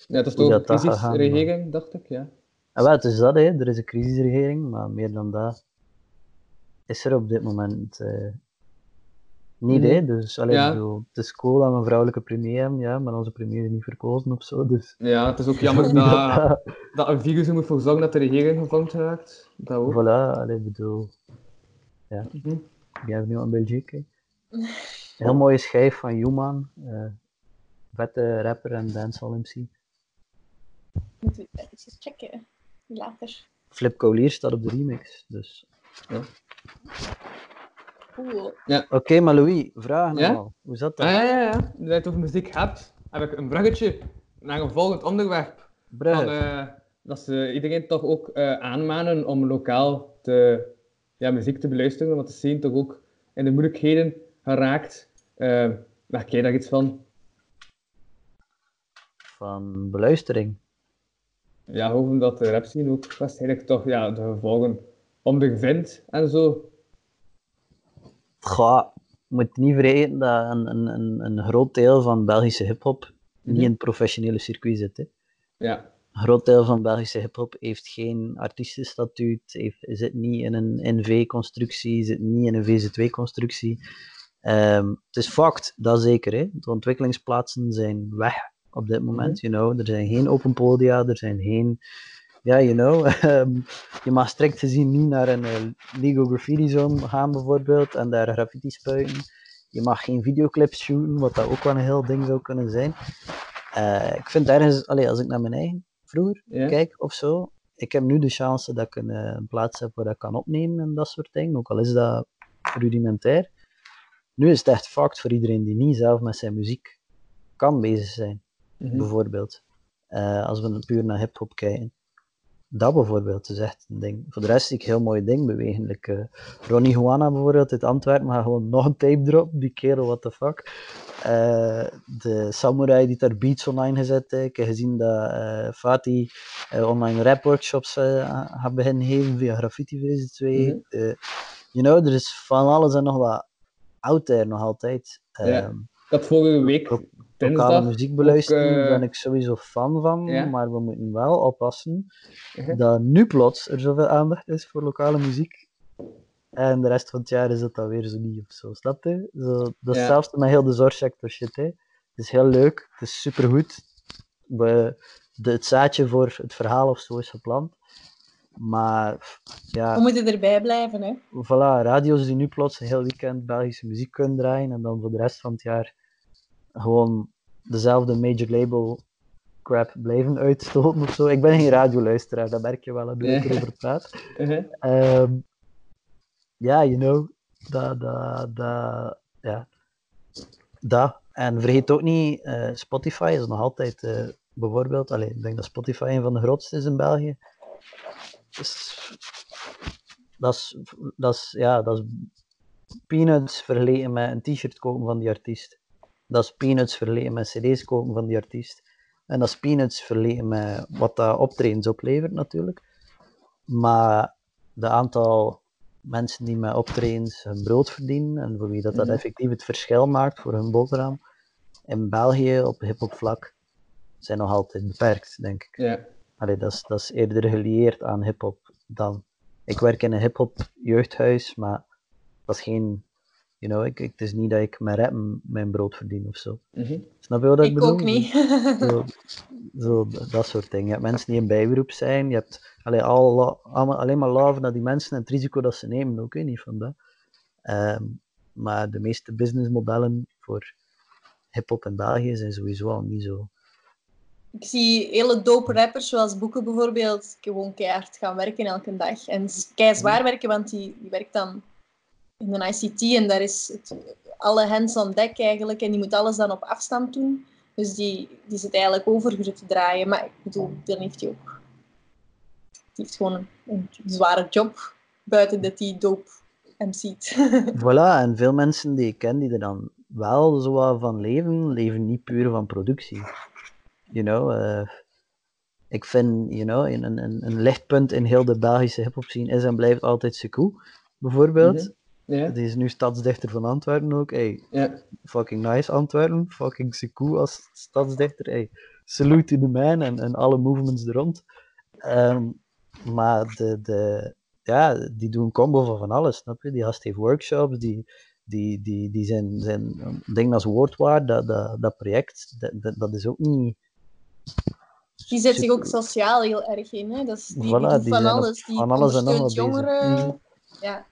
Ja, het is toch een crisisregering, dacht ik, ja. En wel, het is dat, hè. er is een crisisregering, maar meer dan dat is er op dit moment niet. Hè. Dus alleen, Ja. ik bedoel, het is cool dat we een vrouwelijke premier hebben, ja, maar onze premier is niet verkozen of zo. Dus Ja, het is ook jammer dat, dat- dat een virus er moet voor zorgen dat de regering gevormd raakt. Dat ook. Voilà, allee, ik bedoel, ja, Mhm. bienvenue aan Belgique. hè. Een heel mooie schijf van Human, eh vette rapper en dancehall MC. Moet ik eens checken. Later. Flip Collier staat op de remix, dus... Cool. Oké, maar Louis, vraag Ja? normaal. Hoe zat dat? Ah, ja, ja, ja. Nu dat je het over muziek hebt, heb ik een bruggetje naar een volgend onderwerp. Brugge. Van, eh, dat ze iedereen toch ook eh, aanmanen om lokaal te, ja, muziek te beluisteren, want de scene toch ook in de moeilijkheden geraakt. Eh merk jij daar iets van? Van beluistering. Ja, gewoon dat de rap scene ook waarschijnlijk toch ja, de gevolgen ondervindt en zo. Je moet niet vergeten dat een, een, een, een groot deel van Belgische hip-hop niet Mhm. in het professionele circuit zit. Hè. Ja, Een groot deel van Belgische hip-hop heeft geen artiestenstatuut, heeft, zit niet in een NV-constructie, zit niet in een VZ2-constructie. Ehm, het is fact, dat zeker. Hè. De ontwikkelingsplaatsen zijn weg op dit moment. You know. Er zijn geen open podia, er zijn geen. Ja, you know. ehm, je mag strikt gezien niet naar een eh, legal graffiti zone gaan, bijvoorbeeld, en daar graffiti spuiten. Je mag geen videoclips shooten, wat dat ook wel een heel ding zou kunnen zijn. Eh, ik vind ergens, allee, als ik naar mijn eigen vroeger kijk of zo, ik heb nu de chance dat ik een, eh, een plaats heb waar ik kan opnemen en dat soort dingen, ook al is dat rudimentair. Nu is het echt fact voor iedereen die niet zelf met zijn muziek kan bezig zijn, Mhm. bijvoorbeeld. Als we puur naar hip-hop kijken. Dat bijvoorbeeld is echt een ding. Voor de rest zie ik heel mooie dingen bewegen. Like, eh, Ronnie Juana bijvoorbeeld uit Antwerpen gaat gewoon nog een tape drop. Die kerel, what the fuck. Eh, de Samurai die daar beats online gezet heeft. Ik heb gezien dat eh, Fatih online rap workshops gaat beginnen geven via Graffiti Phase 2. Mhm. You know, er is van alles en nog wat out there nog altijd. Ja. Ehm, Ik had vorige week, Lokale dinsdag, muziek beluisteren, ook, eh, ben ik sowieso fan van, Ja. maar we moeten wel oppassen dat nu plots er zoveel aandacht is voor lokale muziek en de rest van het jaar is het dan weer zo niet of zo, snap je? Zo, dat is Ja. hetzelfde met heel de zorgsector shit, hè. Het is heel leuk, het is supergoed, we, de, het zaadje voor het verhaal of zo is geplant, maar ja, We moeten erbij blijven, hè. voilà, radio's die nu plots een heel weekend Belgische muziek kunnen draaien en dan voor de rest van het jaar gewoon dezelfde major label crap blijven uitstoten of zo. Ik ben geen radioluisteraar, dat merk je wel hoe ik erover praat. Mhm. Ehm, Ja, you know, dat, dat, dat, ja, dat. En vergeet ook niet, eh, Spotify is nog altijd eh, bijvoorbeeld, allee, ik denk dat Spotify een van de grootste is in België. Dus, dat is, dat is, ja, dat is peanuts vergeleken met een t-shirt kopen van die artiest. Dat is peanuts vergeleken met cd's kopen van die artiest. En dat is peanuts vergeleken met wat dat optredens oplevert natuurlijk. Maar de aantal mensen die met optredens hun brood verdienen en voor wie dat, dat Mhm. effectief het verschil maakt voor hun boterham, in België op hip-hop vlak zijn nog altijd beperkt, denk ik. Ja. Allee, dat, is, dat is eerder gelieerd aan hip-hop dan. Ik werk in een hip-hop jeugdhuis, maar dat is geen. You know, ik, ik, het is niet dat ik met rappen mijn brood verdien of zo. Mhm. Snap je wat ik, Ik bedoel? ook niet. Zo, zo, dat soort dingen. Je hebt mensen die in bijberoep zijn. Je hebt allee, al, allemaal, alleen maar love naar die mensen en het risico dat ze nemen ook, hè, niet van dat. Ehm, maar de meeste businessmodellen voor hip-hop in België zijn sowieso al niet zo. Ik zie hele dope rappers, zoals Boeken bijvoorbeeld, gewoon keihard gaan werken elke dag. En kei zwaar werken, want die, die werkt dan in een ICT en daar is het, alle hands on deck eigenlijk. En die moet alles dan op afstand doen. Dus die, die zit eigenlijk overuren te draaien. Maar ik bedoel, dan heeft hij ook... Die heeft gewoon een, een zware job, buiten dat hij dope MC't. Voilà, en veel mensen die ik ken die er dan wel zo van leven, leven niet puur van productie. You know, eh, ik vind, you know, een, een, een lichtpunt in heel de Belgische hip-hop scene is en blijft altijd Sekou, bijvoorbeeld. Mhm. Ja, Die is nu stadsdichter van Antwerpen ook. Hey, ja. fucking nice Antwerpen. Fucking Sekou als stadsdichter. Hey, salute to the man en, en alle movements er rond. Ehm, maar de, de, ja, die doen een combo van van alles, snap je? Die gast heeft workshops, die, die, die, die zijn, zijn dingen als woordwaard, dat, dat, dat project, dat, dat, is ook niet... Die zet zich ook sociaal heel erg in. Hè? Dat is, die, die Voilà, doet die van alles. Die van alles en nog wat jongeren. Mhm. Ja.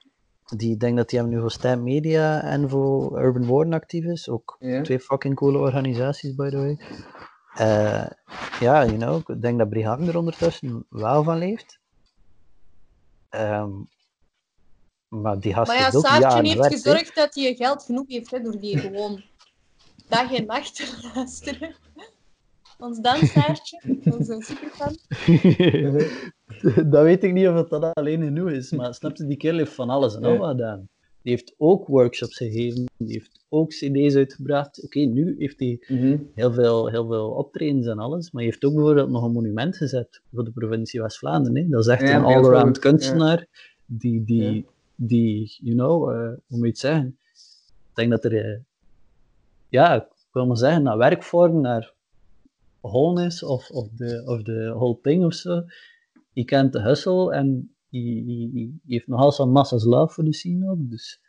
Die ik denk dat die hem nu voor Stem Media en voor Urban Warden actief is. Ook twee fucking coole organisaties, by the way. Eh, ja, you know, ik denk dat Brihang er ondertussen wel van leeft. Ehm, maar die gast Maar ja, Saartje jaren heeft gezorgd dat hij geld genoeg heeft hè, door die gewoon dag en nacht te luisteren. Ons danssaartje, onze superfan. dat weet ik niet of het dat alleen genoeg is, maar snap je, die kerel heeft van alles en nog Ja. wat gedaan. Die heeft ook workshops gegeven, die heeft ook cd's uitgebracht. Oké, nu heeft hij Mhm. heel veel, heel veel optredens en alles, maar hij heeft ook bijvoorbeeld nog een monument gezet voor de provincie West-Vlaanderen. Dat is echt Ja, een all-around ja. kunstenaar, die, die, Ja. die, you know, eh, hoe moet je het zeggen? Ik denk dat er, eh, ja, ik wil maar zeggen, naar werkvorm, naar honest of, of, de, of de whole thing of zo. Je kent de hustle en je, je heeft nogal zo'n massa's love voor de scene ook. Dus,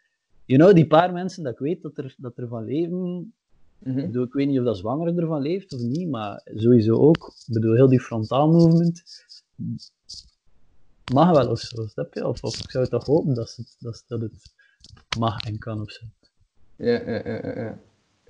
you know, die paar mensen dat ik weet dat er, dat er van leven, Mhm. ik, bedoel, ik weet niet of dat zwanger ervan leeft of niet, maar sowieso ook. Ik bedoel, heel die frontaal movement mag wel of zo, snap je? Of, of ik zou toch hopen dat, het- dat, dat het mag en kan of zo. Ja, ja, ja, ja,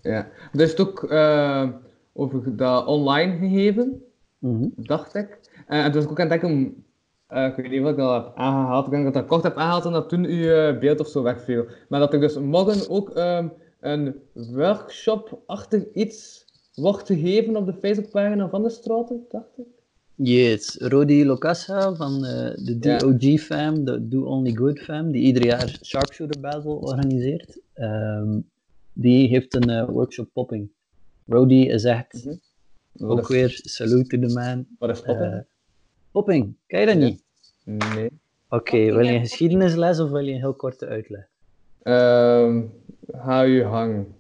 ja. Er is het ook eh, over dat online gegeven, Mhm. dacht ik. Eh, en toen was ik ook aan het denken, eh, ik weet niet wat ik al heb aangehaald, ik denk dat ik dat kort heb aangehaald en dat toen uw eh, beeld of zo wegviel. Maar dat er dus morgen ook ehm, een workshop-achtig iets wordt gegeven op de Facebookpagina van de Straten, dacht ik. Yes, Rodi Locassa van de Ja. DOG fam, de Do Only Good fam, die ieder jaar Sharpshooter Battle organiseert. Ehm, die heeft een workshop popping. Rodi is echt Mhm. Ook is- weer salute to the man. Wat is poppen? Eh, popping, ken je dat niet? nee. Oké, wil je en een geschiedenisles of wil je een heel korte uitleg? Ehm hou je hangen.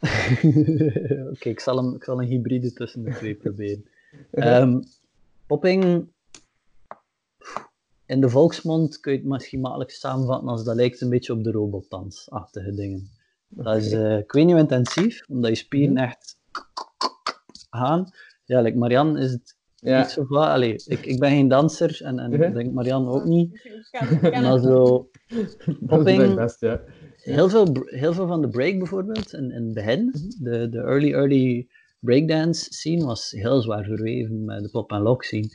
Oké, ik, zal hem- ik zal een hybride tussen de twee proberen. Ehm, popping, in de volksmond kun je het misschien makkelijk samenvatten als dat lijkt een beetje op de robotdans-achtige dingen. Dat is, eh, ik weet niet hoe intensief, omdat je spieren Mhm. echt gaan. Ja, like Marianne is het Ja. niet zo vaak. Allee, ik, ik ben geen danser en, en Mhm. ik denk Marianne ook niet. Maar zo, Dat is Popping- best, ja. heel veel, heel veel van de break bijvoorbeeld, in, in het begin, de, de early, early breakdance scene was heel zwaar verweven met de pop en lock scene.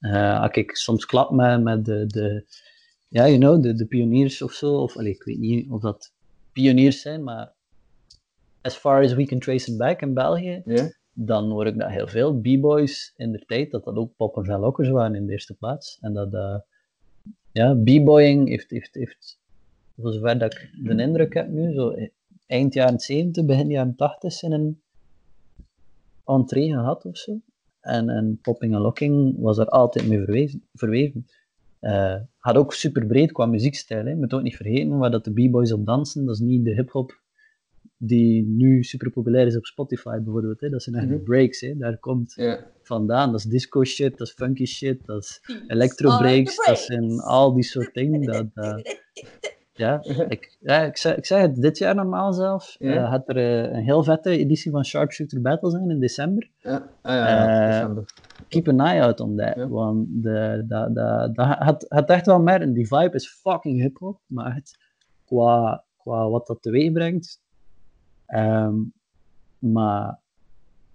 Eh, als ik soms klap met, met de, de, ja, you know, de, de pioniers of zo, of allee, ik weet niet of dat pioniers zijn, maar as far as we can trace them back in België, Ja. Dan hoor ik dat heel veel b-boys in de tijd, dat dat ook poppers en lokkers waren in de eerste plaats. En dat, eh, ja, b-boying heeft, heeft, heeft, voor zover dat ik de indruk heb nu, zo eind jaren 70, begin jaren 80 zijn een entree gehad of zo. En, en popping en locking was er altijd mee verwezen, verweven. Eh, had ook super breed qua muziekstijl. Je moet ook niet vergeten waar dat de b-boys op dansen. Dat is niet de hip-hop die nu super populair is op Spotify bijvoorbeeld. Hè. Dat zijn de Mhm. breaks. Hè. Daar komt vandaan. Dat is disco shit, dat is funky shit, dat is electro breaks, dat zijn al die soort dingen. Dat, ja, ik, ja ik, zeg, ik zeg het, dit jaar normaal zelf Ja. eh, gaat er eh, een heel vette editie van Sharpshooter Battle zijn in december. Ja. Ah, ja, ja. Eh, december. Keep an eye out on that, want de, dat, dat, dat had, had echt wel merken. Die vibe is fucking hip-hop, maar het, qua, qua wat dat teweeg brengt. Ehm, maar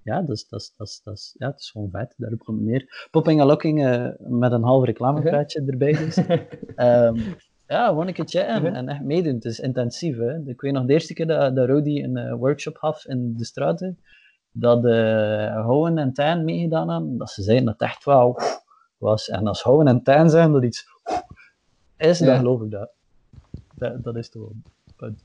ja, dat is, dat, is, dat, is, dat is, ja, het is gewoon vet, daarop komt het neer. Popping Locking eh, met een half reclamepraatje erbij dus. Ehm, ja, gewoon een keer chatten en echt meedoen. Het is intensief. Hè. Ik weet nog de eerste keer dat, dat een eh, workshop had in de straten, dat uh, Howen en Tijn meegedaan hadden, dat ze zeiden dat het echt wel was. En als Howen en Tijn zeggen dat iets is, dan geloof ik dat. Dat, dat is toch punt.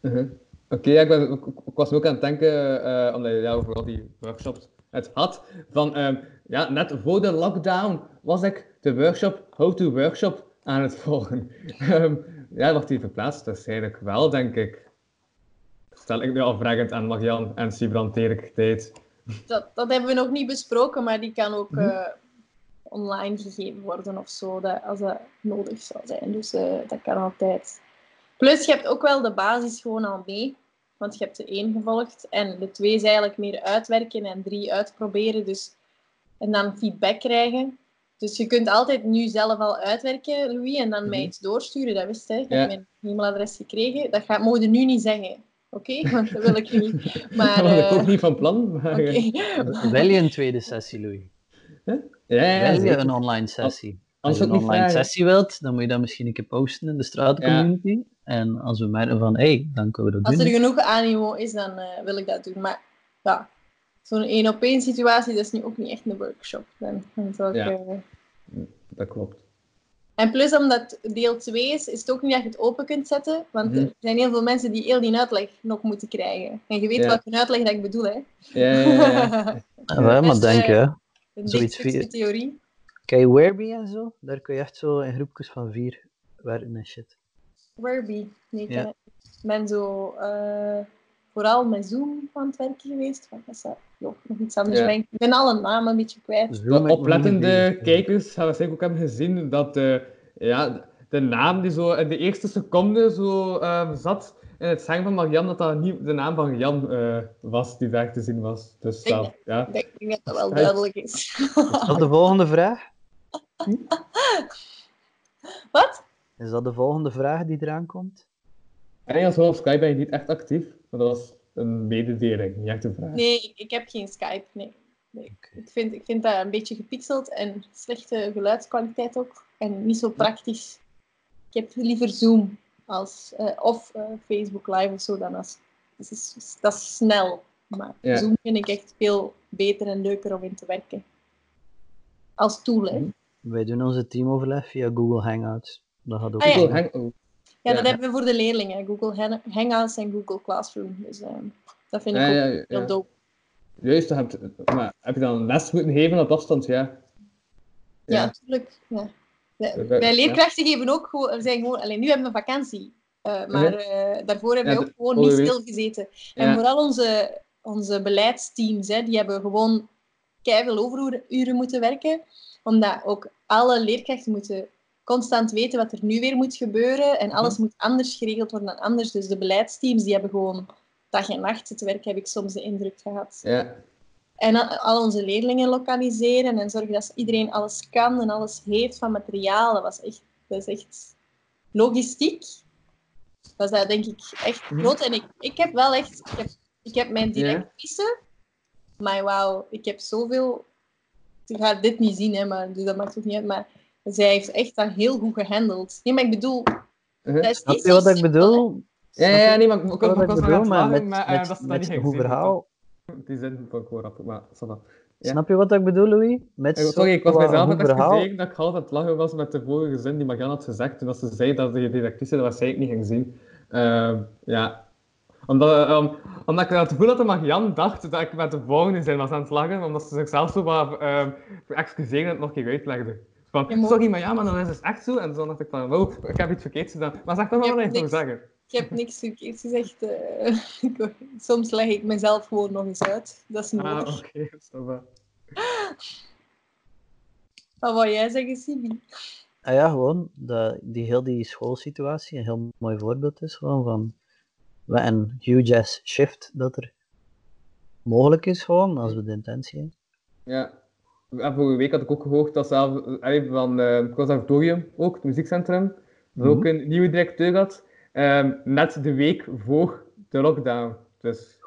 Mhm. Oké, ja, ik, was ook aan het denken, eh omdat je ja, over al die workshops het had. Van, ehm, ja, net voor de lockdown was ik de workshop How to Workshop aan het volgen. Ehm, ja, wordt die verplaatst? Dat is eigenlijk wel, denk ik. Stel ik nu al vragend aan Marian en Sibrand tijd. Dat, dat hebben we nog niet besproken, maar die kan ook Mhm. eh, online gegeven worden of zo, dat, als dat nodig zou zijn. Dus eh, dat kan altijd. Plus, je hebt ook wel de basis gewoon al mee, want je hebt de één gevolgd. En de twee is eigenlijk meer uitwerken en drie uitproberen. Dus, en dan feedback krijgen. Dus je kunt altijd nu zelf al uitwerken, Louis, en dan mij Mhm. iets doorsturen. Dat wist je. Ik Ja. heb mijn e-mailadres gekregen. Dat gaat, mogen nu niet zeggen. Oké? Want dat wil ik niet. Maar, Dat was ik eh, ook niet van plan. Maar, Oké. Wil je een tweede sessie, Louis? ja, ja, Wil je zeker. een online sessie? Als Als je het een niet online vragen. sessie wilt, dan moet je dat misschien een keer posten in de straatcommunity. En als we merken van, hé, hey, dan kunnen we dat Als er doen. genoeg animo is, dan eh, wil ik dat doen. Maar ja, zo'n één op één situatie, dat is nu ook niet echt een workshop. Dan, dan zou ik, Ja. eh, Dat klopt. En plus, omdat deel 2 is, is het ook niet dat je het open kunt zetten. Want Mhm. er zijn heel veel mensen die heel die uitleg nog moeten krijgen. En je weet Ja. welke uitleg dat ik bedoel, hè? Ja, ja, ja, ja. Wel, maar Dus, denk eh, hè. Een Zoiets via- theorie. Kijk, Werby en zo, daar kun je echt zo in groepjes van vier werken en shit. Werby. Nee, ik Ja. ben zo eh, vooral met Zoom aan het werken geweest. Maar dat is nog nog iets anders. Ja. Ik ben alle namen een beetje kwijt. Zoom De oplettende kijkers hebben zeker ook hebben gezien dat de, ja, de naam die zo in de eerste seconde zo ehm, zat in het zang van Marianne, dat dat niet de naam van Jan eh, was die daar te zien was. Dus Ik denk- zelf, ja. Ik denk, ik denk dat dat wel Ja. duidelijk is. Dat de volgende vraag? Wat? Is dat de volgende vraag die eraan komt? En als op Skype ben je niet echt actief, maar dat was een mededeling, niet echt een vraag. Nee, ik, heb geen Skype. Nee. nee. Ik, vind, ik vind dat een beetje gepixeld en slechte geluidskwaliteit ook. En niet zo praktisch. Ik heb liever Zoom als, eh, of eh, Facebook Live of zo dan als. Dat is, dat is snel. Maar Ja. Zoom vind ik echt veel beter en leuker om in te werken. Als tool, hè. Mhm. Wij doen onze teamoverleg via Google Hangouts. Dat gaat ook Ah, ja. Hangout. Ja, Ja. dat hebben we voor de leerlingen. Google Hang- Hangouts en Google Classroom. Dus eh, dat vind ik Ja, ook ja, heel ja. dope. Juist, dan heb, je- maar heb je dan les moeten geven op afstand? Ja. Ja, natuurlijk. Ja. Wij, Ja. wij leerkrachten geven ook gewoon, we zijn gewoon, alleen nu hebben we vakantie. Eh, maar eh, daarvoor hebben Ja, we ook gewoon niet week. stilgezeten. En vooral onze, onze beleidsteams, hè, die hebben gewoon keiveel overuren moeten werken. Omdat ook alle leerkrachten moeten constant weten wat er nu weer moet gebeuren. En alles moet anders geregeld worden dan anders. Dus de beleidsteams, die hebben gewoon dag en nacht het werk, heb ik soms de indruk gehad. Ja. En al, onze leerlingen lokaliseren en zorgen dat iedereen alles kan en alles heeft van materiaal. Dat was echt, dat is echt logistiek. Was dat denk ik echt Mhm. groot. En ik, ik heb wel echt, ik heb, ik heb mijn directrice, maar wauw, ik heb zoveel. Ze gaat dit niet zien, hè, maar, dus dat maakt ook niet uit. Maar zij heeft echt dat heel goed gehandeld. Nee, maar ik bedoel, Uh-huh. dat is Snap niet je wat ik bedoel? Ja, ja, ja, nee, maar ik ik was ik nog Maar met, maar eh, met, dat ze niet goed verhaal. Die zin vond ik grappig, maar. Ja. Snap je wat ik bedoel, Louis? Met Eh, zo Sorry, ik was mijzelf het dat ik altijd aan het lachen was met de vorige zin die Marianne had gezegd toen dat ze zei dat de directrice dat waarschijnlijk niet ging zien. Ehm, ja. Omdat, ehm, omdat ik het gevoel had dat Marianne dacht dat ik met de volgende zin was aan het lachen, omdat ze zichzelf zo wat ehm excuseren en het nog een keer uitlegde. Van, Ja, maar- sorry, maar ja, maar dan is het echt zo. En zo dacht ik van, oh, ik heb iets verkeerd gedaan. Maar zeg dan Je wel wat wil niks. zeggen. Ik heb niks verkeerd gezegd. eh. Ik- soms leg ik mezelf gewoon nog eens uit. Dat is nodig. Ah, oké, va. Wat wou jij zeggen, Sibi? Ah ja, gewoon, dat die heel die schoolsituatie een heel mooi voorbeeld is gewoon van wat een huge ass shift dat er mogelijk is gewoon, als we de intentie hebben. Ja. En vorige week had ik ook gehoord dat zelf, van eh, het conservatorium, ook het muziekcentrum, dat ook een nieuwe directeur had, ehm, net de week voor de lockdown. Dus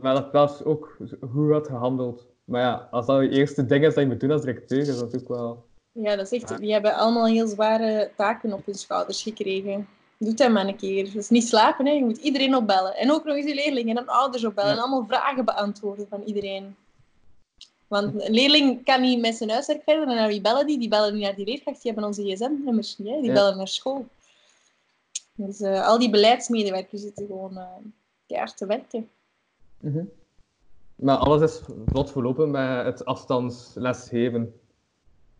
maar dat was ook goed had gehandeld. Maar ja, als dat je eerste ding is dat je moet doen als directeur, is dat natuurlijk wel... Ja, dat is echt, die hebben allemaal heel zware taken op hun schouders gekregen. Doe dat maar een keer. Is niet slapen, hè. je moet iedereen opbellen. En ook nog eens je leerlingen en ouders opbellen. Ja. En allemaal vragen beantwoorden van iedereen. Want een leerling kan niet met zijn huiswerk verder. En naar wie bellen die? Die bellen niet naar die leerkracht. Die hebben onze gsm-nummers niet. Hè. Die Ja. bellen naar school. Dus eh, al die beleidsmedewerkers zitten gewoon eh keihard te werken. Mhm. Maar alles is vlot verlopen met het afstandslesgeven.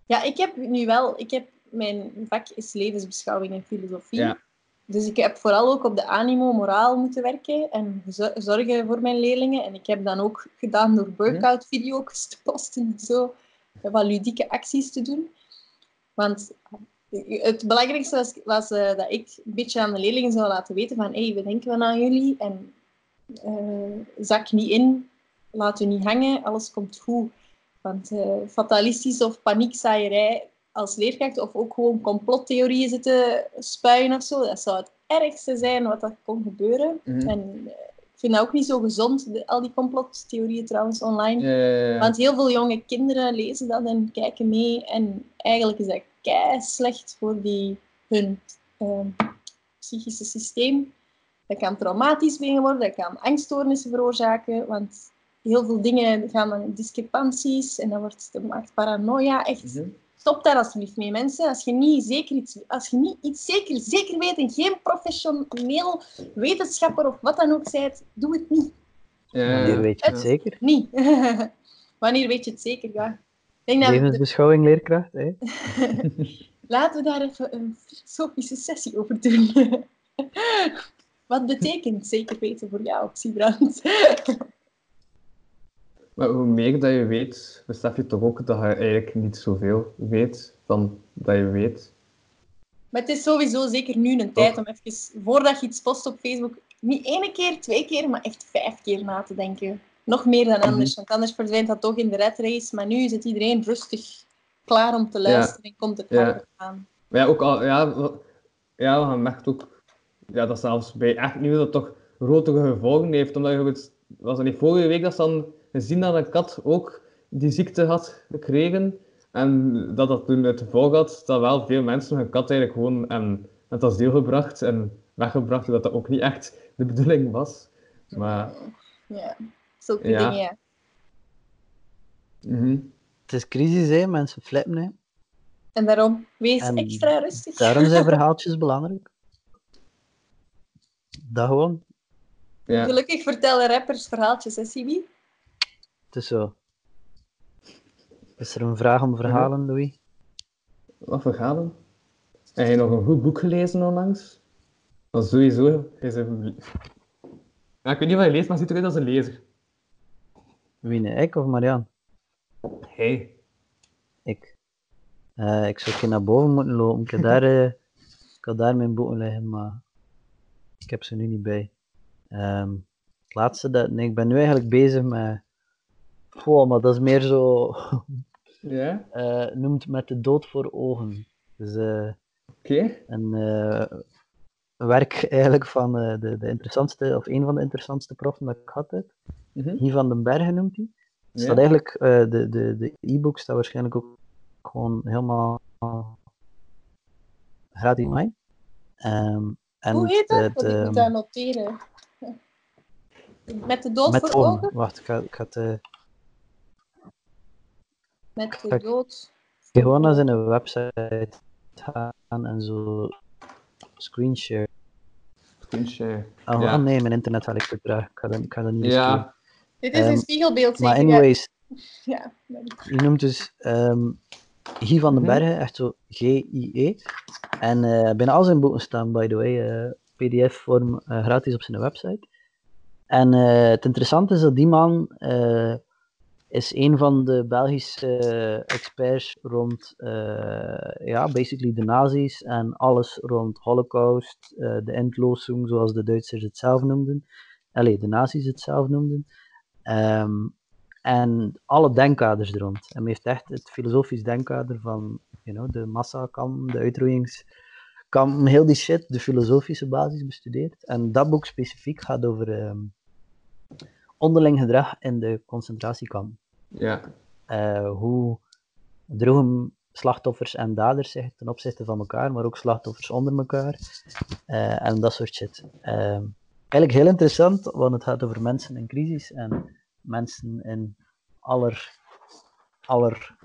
Ja, ik heb nu wel... Ik heb, mijn vak is levensbeschouwing en filosofie. Ja. Dus ik heb vooral ook op de animo moraal moeten werken en zo- zorgen voor mijn leerlingen. En ik heb dan ook gedaan door workout-video's te posten en zo. Wat ludieke acties te doen. Want het belangrijkste was, was eh, dat ik een beetje aan de leerlingen zou laten weten van hey, we denken wel aan jullie en eh, zak niet in, laat u niet hangen, alles komt goed. Want eh, fatalistisch of paniekzaaierij als leerkracht of ook gewoon complottheorieën zitten spuien of zo, dat zou het ergste zijn wat er kon gebeuren. Mhm. En eh, ik vind dat ook niet zo gezond, de- al die complottheorieën trouwens online. Want heel veel jonge kinderen lezen dat en kijken mee. En eigenlijk is dat kei slecht voor die, hun ehm, psychische systeem. Dat kan traumatisch worden, dat kan angststoornissen veroorzaken. Want heel veel dingen gaan dan in discrepanties en dan wordt maakt paranoia. Echt, Mhm. Stop daar alsjeblieft mee, mensen. Als je niet, zeker iets, als je niet iets zeker, zeker weet en geen professioneel wetenschapper of wat dan ook bent, doe het niet. Wanneer weet je het zeker? Niet. Wanneer weet je het zeker? Ja. Denk dat Levensbeschouwing, leerkracht. Hè? laten we daar even een filosofische sessie over doen. Wat betekent zeker weten voor jou, Siebrand? Maar hoe meer dat je weet, besef je toch ook dat je eigenlijk niet zoveel weet van dat je weet. Maar het is sowieso zeker nu een tijd om even, voordat je iets post op Facebook, niet één keer, twee keer, maar echt vijf keer na te denken. Nog meer dan anders, want anders verdwijnt dat toch in de red race. Maar nu zit iedereen rustig klaar om te luisteren en komt het Ja. harder aan. Maar ja, ook al, ja, ja, je merkt ook ja, dat zelfs bij echt nieuws dat toch grotere gevolgen heeft. Omdat je was het niet vorige week dat ze dan gezien dat een kat ook die ziekte had gekregen. En dat dat toen het gevolg had dat wel veel mensen hun kat eigenlijk gewoon en het asiel gebracht en weggebracht, dat dat ook niet echt de bedoeling was. Maar, Ja, zulke Ja. dingen, ja. mhm. Het is crisis, hè? mensen flippen. Hè? En daarom, wees En extra rustig. Daarom zijn verhaaltjes belangrijk. Dat gewoon. ja. Gelukkig vertellen rappers verhaaltjes, hè, Sibi? Het is zo. Is er een vraag om verhalen, Louis? Wat verhalen? Heb je nog een goed boek gelezen onlangs? Dan sowieso. Is een... ja, ik weet niet wat je leest, maar ziet eruit als een lezer. Wie, nee, ik of Marian? Hey. Ik. Eh, ik zou een keer naar boven moeten lopen. Ik had daar, eh, ik had daar mijn boeken liggen, maar ik heb ze nu niet bij. Ehm, het laatste, dat, nee, ik ben nu eigenlijk bezig met. Goh, maar dat is meer zo. Ja? eh noemt met de dood voor ogen. Dus eh, Oké. een eh, werk eigenlijk van eh, de, de interessantste, of een van de interessantste proffen dat ik gehad heb. Mhm. Guy van den Bergen noemt hij. Ja. staat eigenlijk, eh, de, de, de e-book staat waarschijnlijk ook gewoon helemaal gratis online. Ehm, en Hoe heet dat? het, Want ik ehm, moet dat noteren. Met de dood met voor ogen. ogen? Wacht, ik ga, ik ga het eh, Met de Kijk. dood. gewoon naar zijn website gaan en zo screenshare. Screenshare. Oh, Ja. oh nee, mijn internet had ik vertraagd. Ik ga dat, ik ga dat niet doen. Ja. Dit is een Ehm, spiegelbeeld, Maar zeker? anyways, Ja. je noemt dus ehm Guy van den Mhm. Bergen, echt zo G-I-E. En eh bijna al zijn boeken staan, by the way, eh, PDF-vorm eh, gratis op zijn website. En eh, het interessante is dat die man eh, is een van de Belgische eh, experts rond, eh, ja, basically de nazi's en alles rond Holocaust, eh, de Endlosung, zoals de Duitsers het zelf noemden. Allee, de nazi's het zelf noemden. Ehm, en alle denkkaders er rond. En heeft echt het filosofisch denkkader van you know, de de uitroeiingskamp, heel die shit, de filosofische basis bestudeerd. En dat boek specifiek gaat over ehm, onderling gedrag in de concentratiekamp. Ja. Eh, hoe droegen slachtoffers en daders zich ten opzichte van elkaar, maar ook slachtoffers onder elkaar. eh, en dat soort shit. Ehm, eigenlijk heel interessant, want het gaat over mensen in crisis en mensen in aller, aller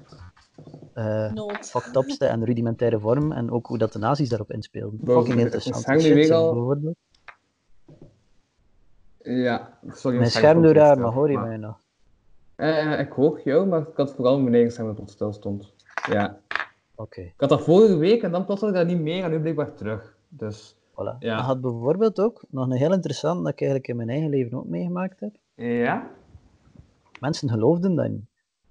eh fucked en rudimentaire vorm en ook hoe dat de nazi's daarop inspeelden. Boven- Fucking interessant. Al-. Ja. Sorry, Mijn scherm doet raar, maar hoor je maar- mij nog? Eh, ik hoor jou, maar ik had vooral mijn eigen stem dat tot stil stond. Ja. Oké, Ik had dat vorige week en dan plotseling dat niet meer en nu blijkbaar terug. Dus voilà. Ja. Je had bijvoorbeeld ook nog een heel interessant dat ik eigenlijk in mijn eigen leven ook meegemaakt heb. ja. Mensen geloofden dat niet.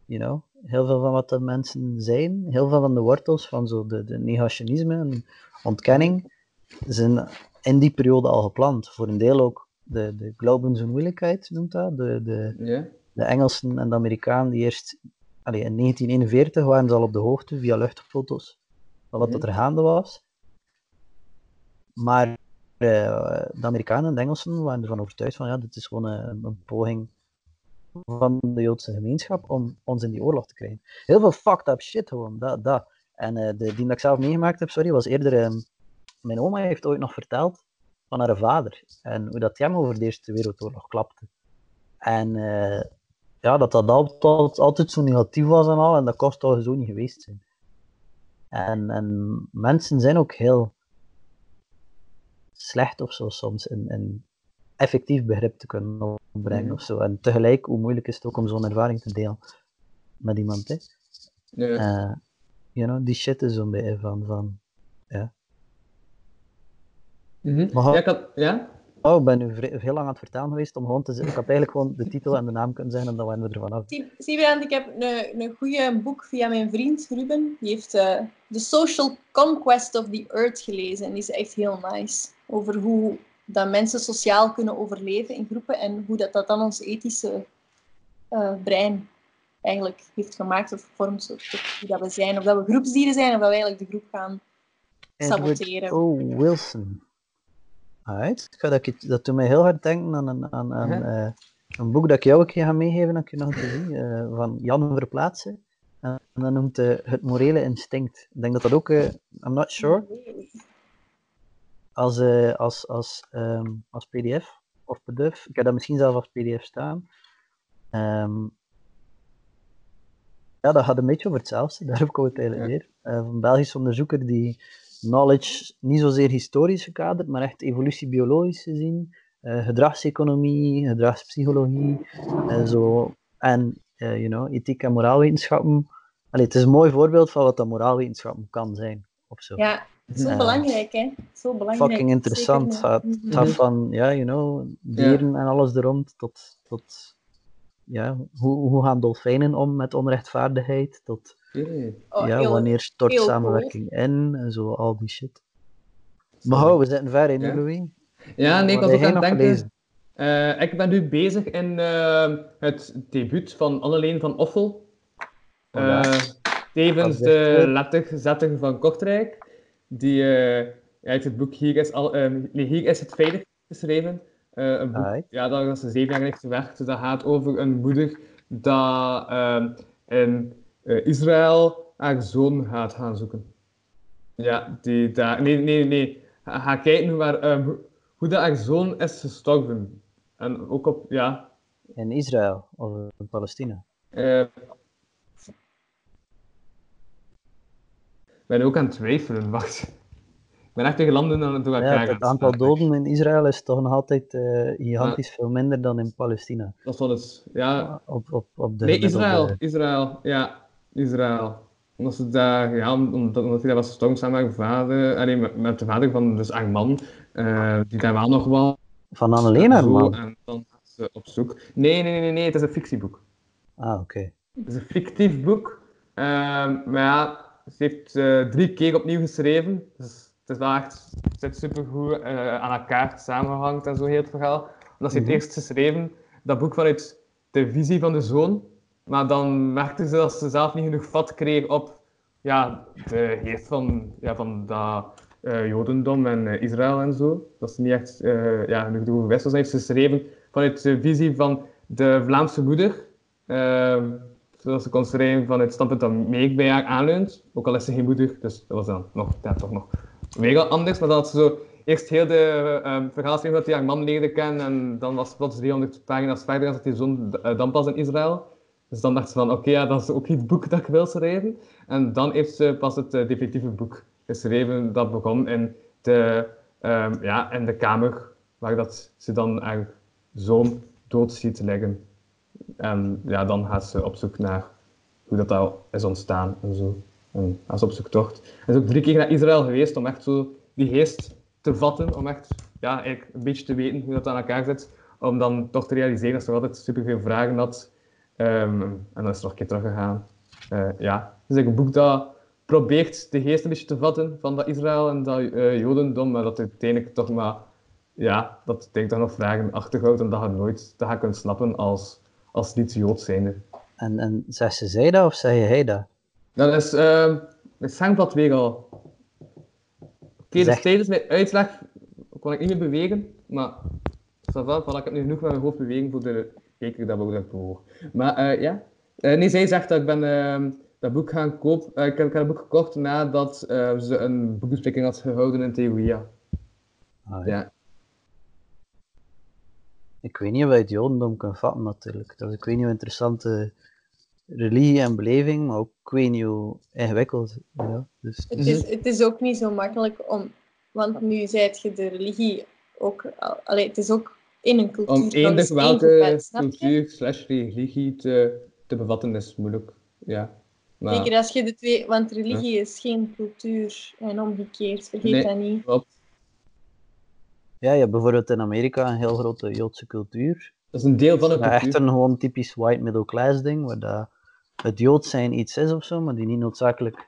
You know? Heel veel van wat de mensen zijn, heel veel van de wortels van zo de, de negationisme en ontkenning, zijn in die periode al geplant. Voor een deel ook de, de Glaubensonwilligkeit noemt dat. De, de, Ja. De Engelsen en de Amerikanen die eerst allee, in 1941 waren ze al op de hoogte via luchtfoto's van wat dat er gaande was. Maar eh, de Amerikanen en de Engelsen waren ervan overtuigd van ja, dit is gewoon een, een poging van de Joodse gemeenschap om ons in die oorlog te krijgen. Heel veel fucked up shit gewoon, dat, dat. En eh, de, die dat ik zelf meegemaakt heb, sorry, was eerder... ehm, mijn oma heeft ooit nog verteld van haar vader en hoe dat hem over de Eerste Wereldoorlog klapte. En eh, ja, dat dat altijd, altijd zo negatief was en al, en dat kost toch zo niet geweest zijn. En, en mensen zijn ook heel slecht of zo soms in, in effectief begrip te kunnen opbrengen of zo. En tegelijk, hoe moeilijk is het ook om zo'n ervaring te delen met iemand, hè. Ja. You know, die shit is zo'n beetje van, van Mhm. maar- ja, ik had, ja? Oh, ik ben nu heel lang aan het vertellen geweest om gewoon te zeggen, ik had eigenlijk gewoon de titel en de naam kunnen zeggen en dan waren we er vanaf. Zie zie je, Brand, ik heb een, een goede boek via mijn vriend Ruben. Die heeft eh The Social Conquest of the Earth gelezen. En die is echt heel nice. Over hoe dat mensen sociaal kunnen overleven in groepen. En hoe dat, dat dan ons ethische eh, brein eigenlijk heeft gemaakt of gevormd. Hoe dat we zijn. Of dat we groepsdieren zijn. Of dat we eigenlijk de groep gaan saboteren. Edward O. Wilson. Alright. Ik ga dat, iets- dat doet mij heel hard denken aan een, aan, aan, eh, een boek dat ik jou een keer ga meegeven, dat ik je nog te zien, eh, van Jan Verplaatsen. En dat noemt hij Het Morele Instinct. Ik denk dat dat ook, eh, I'm not sure, als, eh, als, als, ehm, als PDF of PDF. Ik heb dat misschien zelf als PDF staan. Ehm, ja, dat gaat een beetje over hetzelfde. Daarop komt het eigenlijk Ja. neer. Eh, van een Belgisch onderzoeker die knowledge niet zozeer historisch gekaderd, maar echt evolutie biologisch gezien. eh, gedragseconomie, gedragspsychologie en zo. En eh, you know, ethiek en moraalwetenschappen. Allee, het is een mooi voorbeeld van wat dat moraalwetenschappen kan zijn. Of zo. Ja, zo belangrijk, hè? Zo belangrijk. Fucking interessant. Zeker, Het gaat, mhm. het gaat van, ja, you know, dieren en alles er rond, tot, tot ja, hoe, hoe gaan dolfijnen om met onrechtvaardigheid, tot. Oh, ja, heel- wanneer stort cool. samenwerking in, en zo, al die shit. Maar hou, we zitten ver in, Ja. Louis. Ja, nee, ik was ook aan het denken. eh, ik ben nu bezig in eh, het debuut van Anneleen van Offel. Oh ja. Eh, tevens Dat de goed. letterzetter van Kortrijk. Die heeft het boek Hier is, al, nee, Hier is het veilig geschreven. Eh, een boek ja, daar was ze zeven jaar heeft gewerkt. Dus dat gaat over een moeder dat ehm, eh, Israël haar zoon gaat gaan zoeken. Ja, die daar... Nee, nee, nee. Ga, ga kijken hoe, haar, ehm, hoe, dat haar zoon is gestorven. En ook op... Ja... In Israël of in Palestina. ik ben ook aan het twijfelen, wacht. Ik ben echt tegen landen aan het door elkaar Ja, het aantal doden in Israël is toch nog altijd eh, gigantisch veel minder dan in Palestina. Dat is wel eens... Ja, Op, op, op de Nee, Israël. Israël, ja. Israël. Omdat ze daar, ja, omdat, omdat hij daar was gestorven samen met haar vader, allee, met, met de vader van dus haar man, eh, die daar wel nog wel Van Annelena, zo, man. en dan gaat ze op zoek. Nee, nee, nee, nee, het is een fictieboek. Ah, oké. Het is een fictief boek, Ehm, maar ja, ze heeft eh, drie keer opnieuw geschreven, dus het is wel echt, het zit supergoed eh aan elkaar samengehangt en zo heel het verhaal. Omdat ze heeft Mhm. eerst geschreven, dat boek vanuit de visie van de zoon, maar dan merkte ze dat ze zelf niet genoeg vat kreeg op ja, de geest van, ja, van dat eh, Jodendom en eh, Israël en zo. Dat ze niet echt eh, ja, genoeg dan heeft ze geschreven vanuit de visie van de Vlaamse moeder. zodat ze kon schrijven van het standpunt dat Meek bij haar aanleunt. Ook al is ze geen moeder, dus dat was dan nog, ja, toch nog weer anders. Maar had ze zo eerst heel de ehm verhaal geschreven dat hij haar man leerde kennen. En dan was het plots 300 pagina's verder en zat die zoon eh, dan pas in Israël. Dus dan dacht ze van, oké, ja, dat is ook niet het boek dat ik wil schrijven. En dan heeft ze pas het eh, definitieve boek geschreven. Dat begon in de, ehm, ja, in de kamer waar dat ze dan haar zoon dood ziet liggen. En ja, dan gaat ze op zoek naar hoe dat al is ontstaan en zo. En ze op zoektocht. En is ook drie keer naar Israël geweest om echt zo die geest te vatten, om echt ja, eigenlijk een beetje te weten hoe dat aan elkaar zit. Om dan toch te realiseren dat ze altijd superveel vragen had. Ehm, en dan is nog een keer teruggegaan. Eh, ja, het is een boek dat probeert de geest een beetje te vatten van dat Israël en dat eh, Jodendom, maar dat uiteindelijk toch maar, ja, dat denk toch nog vragen achterhoudt en dat je nooit dat je kunt snappen als, als niet-Jood zijnde. En, en ze zij dat of zeg je hij dat? Dat is, uh, het zangpad weer al. Oké, dus Zeg- tijdens mijn uitleg kon ik niet meer bewegen, maar ik heb nu genoeg met mijn hoofd bewegen voor de kijker dat we dat behoor. Maar eh, ja, Eh, nee, zij zegt dat ik ben ehm, dat boek gaan kopen. ik, heb, ik heb het boek gekocht nadat eh, ze een boekbespreking had gehouden in Theoria. Ah, Ja. Ik weet niet of je het Jodendom kunt vatten, natuurlijk. Dat is ik weet niet hoe interessante religie en beleving, maar ook ik weet niet hoe ingewikkeld. Ja. Dus, Het is, het is ook niet zo makkelijk om, want nu zijt je de religie ook, al- allee, het is ook in een cultuur. Om eender welke cultuur slash religie te, te bevatten is moeilijk. Ja. Maar, Zeker als je de twee, want religie is geen cultuur en omgekeerd, vergeet Nee. dat niet. klopt. ja, je hebt bijvoorbeeld in Amerika een heel grote Joodse cultuur. Dat is een deel van de Maar cultuur. echt een gewoon typisch white middle class ding, waar dat het Joods zijn iets is of zo, maar die niet noodzakelijk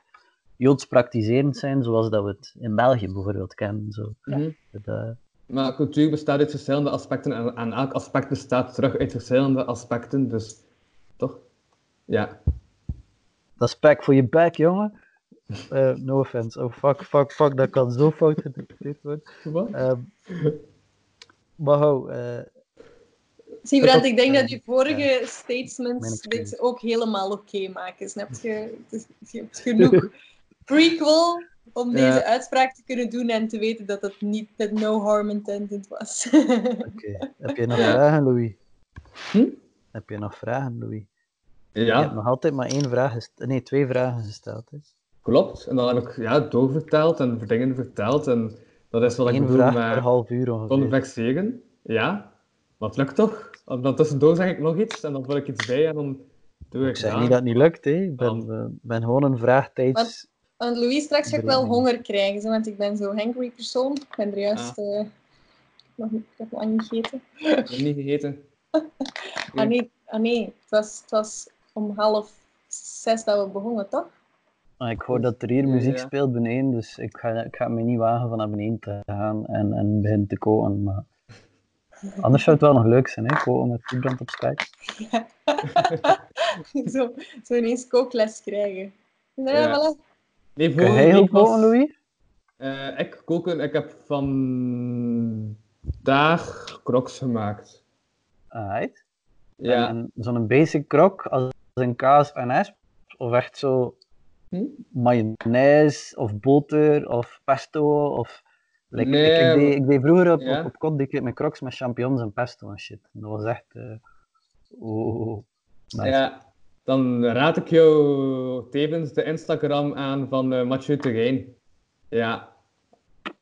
Joods praktiserend zijn, zoals dat we het in België bijvoorbeeld kennen. Zo. Mhm. Dat, eh, Maar cultuur bestaat uit verschillende aspecten en, en elk aspect bestaat terug uit verschillende aspecten, dus toch? Ja. dat is pack voor je back, jongen. Eh, no offense. Oh, fuck, fuck, fuck, dat kan zo fout geïnterpreteerd worden. Wat? Ehm, maar hou, eh, Zie, Brent, dat- ik denk dat die vorige statements dit ook helemaal oké maken, snap je? Het is- Je hebt genoeg prequel om Ja. deze uitspraak te kunnen doen en te weten dat het niet, dat no harm intended was. oké. Heb je nog vragen, Louis? Hm? Heb je nog vragen, Louis? Je hebt Ja, nog altijd maar één vraag gesteld. Nee, twee vragen gesteld. Hè. klopt. En dan heb ik ja, doorverteld en dingen verteld en dat is wat ik bedoel vraag per met half uur ongeveer. Ja, maar het lukt toch? En dan tussendoor zeg ik nog iets en dan vul ik iets bij en dan doe ik Ik zeg niet dat het niet lukt, hè. ik ben, eh, ben gewoon een vraagtijds... Want Louis, straks ga ik wel honger krijgen, zo, want ik ben zo'n hangry persoon. Ik ben er juist eh, nog niet, ik heb nog niet gegeten. Ik heb niet gegeten. Ah nee, ah, nee. Het, was, het was om half zes dat we begonnen, toch? Ah, Ik hoor dat er hier muziek Ja. speelt beneden, dus ik ga, ik ga me niet wagen van naar beneden te gaan en, en beginnen te koken. Maar... Anders zou het wel nog leuk zijn, hè? koken met voetbrand op spijt. zo, zo ineens kookles krijgen. Ja, Ja. voilà. Nee, vorige jij week was- Louis? Eh, ik koken, ik heb vandaag crocs gemaakt. Alright. Ja, zo'n basic krok als een kaas en esp? Of echt zo Hm? mayonaise of boter of pesto of... Like, Nee, ik, ik, deed, ik deed vroeger op, Ja? op, op kot deed ik met crocs met champignons en pesto en shit. Dat was echt... oh, nice. ja, dan raad ik jou tevens de Instagram aan van eh Mathieu Terrein. Ja,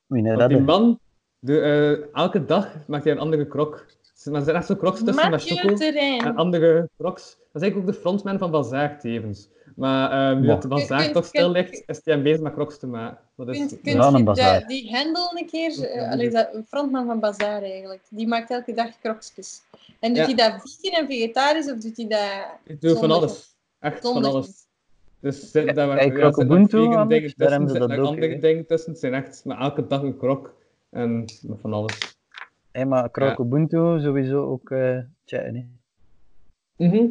Wie nou die man, de, eh, elke dag maakt hij een andere krok. Maar er zijn echt zo crocs tussen met choco en andere crocs. Dat is eigenlijk ook de frontman van Bazaar tevens. Maar eh, nu dat de Bazaar Kunt- toch stil ligt, is hij bezig met crocs te maken. Dat is, Kunt, kunt Ja, een je bazaar. dat- die handel een keer, eh, die dat een frontman van Bazaar eigenlijk, die maakt elke dag krokjes. En doet Ja. hij dat vegan en vegetarisch of doet hij dat... Ik doe van alles. Echt van alles. Dus zit daar kijk, ja, vegan dingen tussen, ze andere dingen tussen. Het zijn echt maar elke dag een krok. En van alles. Hey, maar Croc Ubuntu sowieso ook eh checken. hè. Mhm.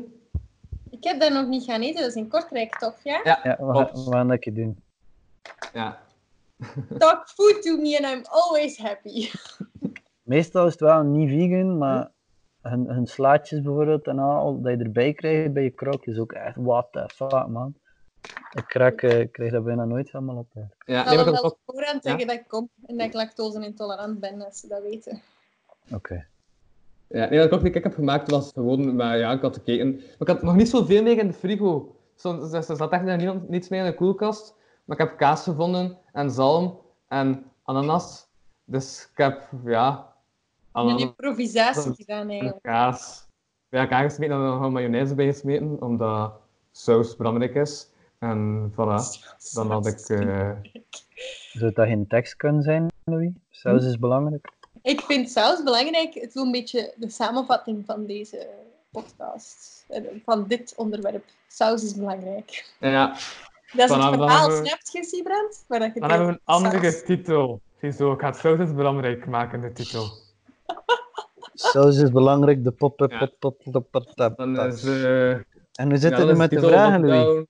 Ik heb dat nog niet gaan eten, dat is in Kortrijk toch, ja? Ja, Ja, we gaan, we gaan dat keer doen. Ja. Talk food to me and I'm always happy. Meestal is het wel niet vegan, maar hun, hun slaatjes bijvoorbeeld en al, dat je erbij krijgt bij je krok is ook echt what the fuck, man. Ik krijg, eh, krijg dat bijna nooit helemaal op. hè. Ja, Ik ik wel op voorhand zeggen dat ik kom en dat ik lactose-intolerant ben, als ze dat weten. Oké. Ja, nee, dat klok die ik heb gemaakt was gewoon, maar ja, ik had gekeken. Maar ik had nog niet zoveel meer in de frigo. Zo, er zat echt niet- niets meer in de koelkast. Maar ik heb kaas gevonden en zalm en ananas. Dus ik heb, ja, Een improvisatie gedaan eigenlijk. kaas. bij elkaar gesmeten en dan nog mayonaise bij gesmeten, omdat saus belangrijk is. En voilà, dan had ik... eh, Zou dat geen tekst kunnen zijn, Louis? Saus is belangrijk. Ik vind saus belangrijk. Het is een beetje de samenvatting van deze podcast. eh, Van dit onderwerp. Saus is belangrijk. ja, Dat is Vanaf dan verhaal, we- snapt je, Siebrand? Dat je dan hebben we een andere saus. titel. Ziezo, ik ga het saus is belangrijk maken, de titel. Saus is belangrijk, de pop, pop, pop, pop, pop, pop, pop, Dan pop. is... eh En hoe zit ja, het dan nu met de vragen, Louis?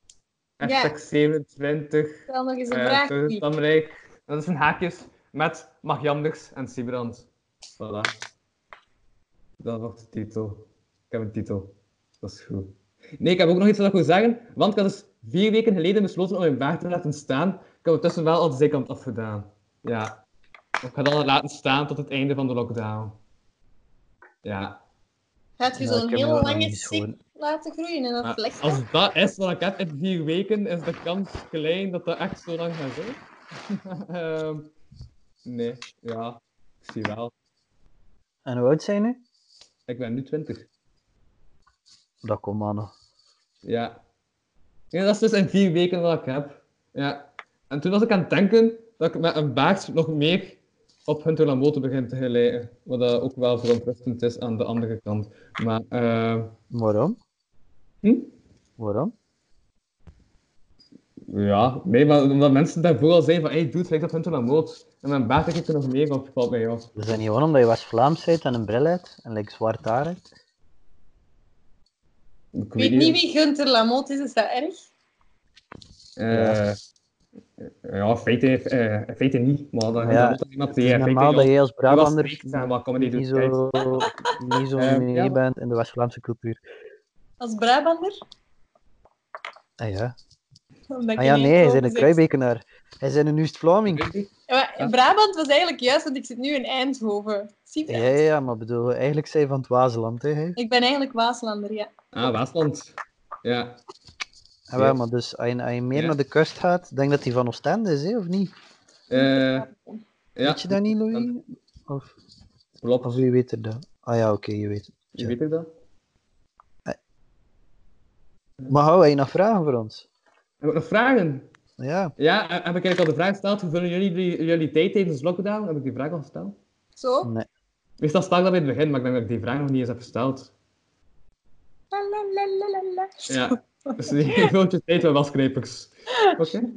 Hashtag 27. Stel nog eens een Eh, vraag. belangrijk. Dat is een haakjes met Magianders en Siebrand. Voilà. Dat wordt de titel. Ik heb een titel. Dat is goed. Nee, ik heb ook nog iets wat ik wil zeggen. Want ik had dus vier weken geleden besloten om mijn baard te laten staan. Ik heb ondertussen wel al de zijkant afgedaan. Ja. Ik ga dan laten staan tot het einde van de lockdown. Ja. Gaat je Ja, zo'n heel lange schoon. laten groeien en dat vlecht als dat is wat ik heb in vier weken, is de kans klein dat dat echt zo lang gaat zijn. Ehm, nee, ja. Ik zie wel. En hoe oud zijn nu? Ik ben nu 20. Dat komt maar nog. Ja. ja. Dat is dus in vier weken wat ik heb. Ja. En toen was ik aan het denken dat ik met een baard nog meer op Hunter Lamote begin te gelijken. Wat dat ook wel verontrustend is aan de andere kant. Maar, eh Waarom? hm? Waarom? Ja, nee, maar omdat mensen daarvoor al zeiden van, hey, doe het lijkt op Hunter Lamote. En mijn baard heb ik er nog meer op, valt mij af. Is dat niet gewoon omdat je West-Vlaams bent en een bril hebt en like zwart haar hebt? Ik weet niet wie Gunther Lamotte is, is dat erg? Eh, ja, feite, eh, in feite niet. Maar dan Ja, is dat iemand Het die is in feite normaal dat je als Brabander niet doet. zo, niet zo mee ja. bent in de West-Vlaamse cultuur. Als Brabander? Ah ja, ah, je ja niet nee, hij is een. Kruibekenaar. Hij is een Oost-Vlaming. Je? Ja, Ja. Brabant was eigenlijk juist, want ik zit nu in Eindhoven. Zie je? Ja, ja, ja, maar bedoel, eigenlijk zijn van het Waasland, hè. Ik ben eigenlijk Waaslander, ja. Ah, Waasland. Ja. Ah, wel, maar dus als je, als je meer Ja. naar de kust gaat, denk dat hij van Oostende is, hè, of niet? Eh, ja, Weet je dat niet, Louis? Of, klopt. of wie weet er dat? Ah ja, oké, je weet het. Je weet ik dat? Maar hou je nog vragen voor ons? Heb ik nog vragen? Ja, Ja, heb ik eigenlijk al de vraag gesteld? Hoe vullen jullie jullie, jullie tijd tijdens lockdown? Heb ik die vraag al gesteld? Zo? nee. Meestal stel ik dat bij het begin, maar ik denk dat ik die vraag nog niet eens heb gesteld. La, la, la, la, la, la. Ja. Dus die vult je tijd wel. Oké.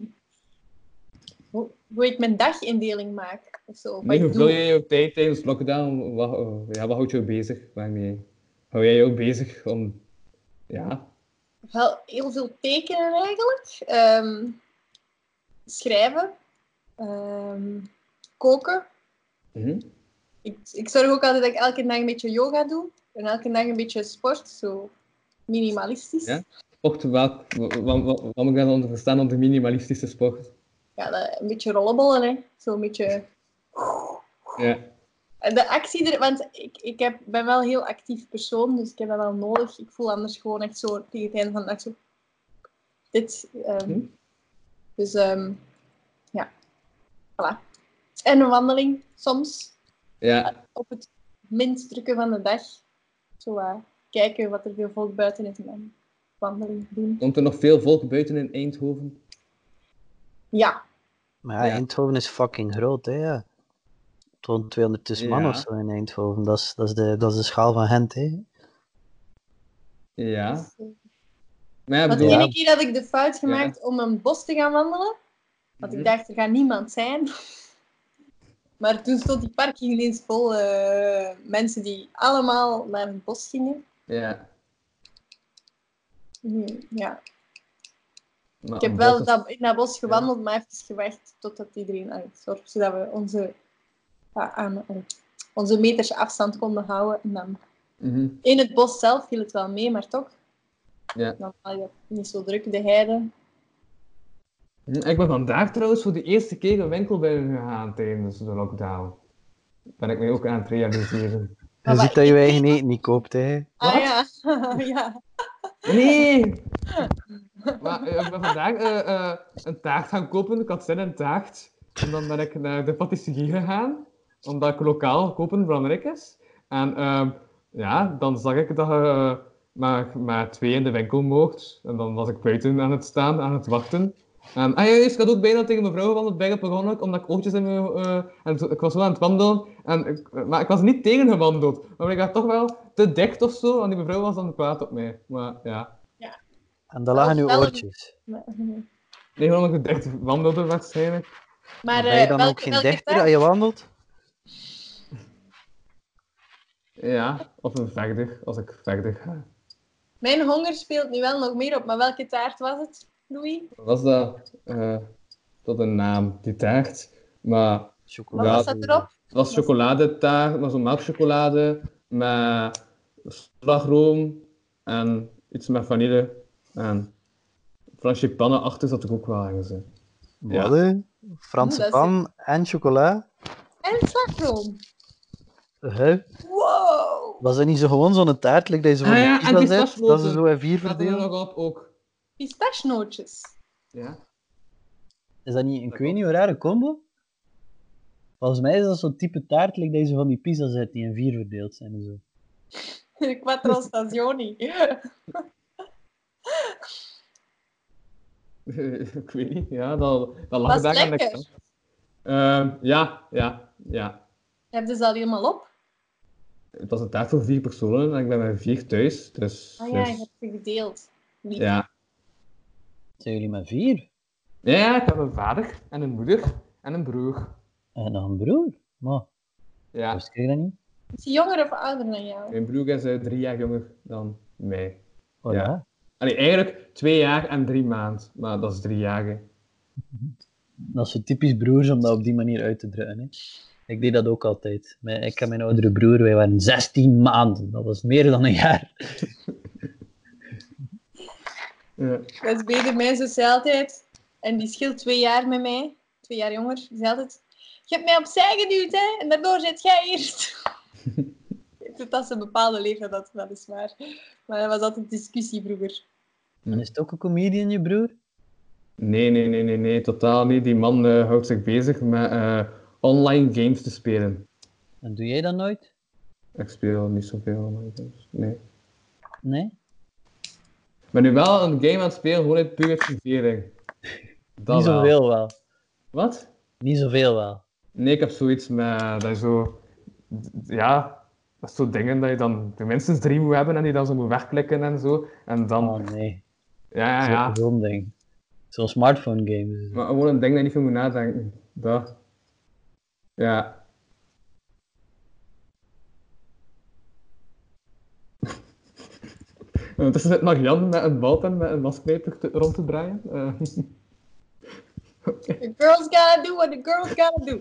Hoe, hoe ik mijn dagindeling maak. Of zo. Nee, hoe doe. vul je je tijd tijdens lockdown? Wat, oh, ja, wat houdt jou bezig? Waarmee hou jij jou bezig om... Ja, Wel heel veel tekenen eigenlijk. Ehm, schrijven. Ehm, koken. Mhm. Ik, ik zorg ook altijd dat ik elke dag een beetje yoga doe. En elke dag een beetje sport. Zo minimalistisch. Ja? Sport, wat, wat, wat moet ik dan onder verstaan onder minimalistische sport? Ja, dat- een beetje rollenbollen, hè. Zo een beetje... Ja. De actie er... Want ik, ik heb, ben wel een heel actief persoon, dus ik heb dat wel nodig. Ik voel anders gewoon echt zo tegen het einde van de dag zo... Dit. ehm, Hm. Dus, ehm, ja. Voilà. En een wandeling, soms. Ja, Op het minst drukke van de dag. Zo wat kijken wat er veel volk buiten is en dan wandeling doen. komt er nog veel volk buiten in Eindhoven? Ja. Maar ja, Ja. Eindhoven is fucking groot, hè, ja. Tot 200 man Ja. of zo in Eindhoven. Dat is, dat, is de, dat is de schaal van Gent, hè. Ja. Dus, eh, ja, Want de ene keer had ik de fout gemaakt om een bos te gaan wandelen. Want ik Mhm. dacht, er gaat niemand zijn. Maar toen stond die parking ineens vol eh, mensen die allemaal naar het bos gingen. Ja. Nu, ja. Maar Ik heb wel is- dat, in dat bos gewandeld, maar even gewacht totdat iedereen uit zorg, zodat we onze, ja, aan, eh, onze meters afstand konden houden. En dan Mhm. in het bos zelf viel het wel mee, maar toch. Ja. Dan had je niet zo druk, de heide. Hm, Ik ben vandaag trouwens voor de eerste keer een winkel binnen gegaan tijdens de lockdown. Ben ik mij ook aan het realiseren. Je Maar ziet dat je eigen eten niet koopt, hè. Ah Wat? ja, ja. Nee! Maar eh, ik ben vandaag eh, eh, een taart gaan kopen. Ik had zin in taart. En dan ben ik naar de patisserie gegaan. Omdat ik lokaal kopen belangrijk is. En ehm, ja, dan zag ik dat je maar, maar twee in de winkel mocht. En dan was ik buiten aan het staan, aan het wachten. En, ah ja, ik had ook bijna tegen mijn vrouw van het begonnen, omdat ik oortjes in mijn... eh, en ik was wel aan het wandelen, en ik, maar ik was niet tegengewandeld. Maar ik had toch wel te dicht of zo, en die mevrouw was het kwaad op mij. Maar ja, En daar lagen uw een- oortjes. Nee, gewoon omdat ik dicht wandelde waarschijnlijk. maar ben je eh, dan welke- ook geen welke dichter als je wandelt? Ja, of een verder, als ik verder ga. Mijn honger speelt nu wel nog meer op, maar welke taart was het, Louis? Was dat eh, tot een naam, die taart? Maar Wat Chocolade. Ja, was dat erop? het was chocoladetaart, maar zo'n melkchocolade met slagroom en iets met vanille. En frangipane achter zat er ook wel ergens in. Ja. Wat? Franse pan en chocola? En slagroom. Huh? Wow! Was dat niet zo gewoon zo'n taart, like dat je zo Ah die ja, en pizza zet, pistachenoten. dat ze zo in vier er verdelen? nog op ook. Pistachenootjes. Ja. Is dat niet, ik weet niet, een rare combo? Volgens mij is dat zo'n type taart, like dat je zo van die pizza zet die in vier verdeeld zijn en zo. Quattro stagioni. ik weet niet, ja, dat, dat lag daar aan de lekker? kant. Ehm, ja, ja, ja. Heb je ze al helemaal op? Het was een taart voor vier personen en ik ben met vier thuis. Dus, Ah ja, je dus- hebt ze gedeeld. Lief. ja. Zijn jullie met vier? Ja, ik heb een vader en een moeder en een broer. En nog een broer? Maar, Ja, wist ik dat niet? Is hij jonger of ouder dan jou? mijn broer is eh, drie jaar jonger dan mij. Oh Ja. ja. Allee, eigenlijk twee jaar en drie maanden, maar dat is drie jaar. hè. Dat is zo typisch broers om dat op die manier uit te drukken. Hè. Ik deed dat ook altijd. Mijn- Ik en mijn oudere broer, wij waren 16 maanden. Dat was meer dan een jaar. Ja. Dat is beter mijn zus zei altijd. En die scheelt twee jaar met mij. Twee jaar jonger. Die zei altijd... Je hebt mij opzij geduwd, hè. En daardoor zit jij eerst. Dat ze een bepaalde leeftijd had, weliswaar. Maar dat was altijd discussie vroeger. En is het ook een comedian, je broer? Nee, nee, nee, nee, nee, totaal niet. Die man eh, houdt zich bezig met eh, online games te spelen. En doe jij dat nooit? Ik speel niet zoveel online games, nee. Nee? Ik ben nu wel een game aan het spelen, gewoon uit pure verveling. Niet wel. zoveel wel. Wat? Niet zoveel wel. Nee, ik heb zoiets met dat zo. Ja, dat zo dingen dat je dan minstens drie moet hebben en die dan zo moet wegklikken en zo. En dan. Oh nee. ja, ja, ja. Zo- Zo'n ding. Zo'n smartphone game. Maar gewoon een ding dat je niet veel moet nadenken. Dat. Ja. En Ondertussen zit Marianne met een bal en met een wasknijper rond te draaien. Eh, The girls gotta do what the girls gotta do.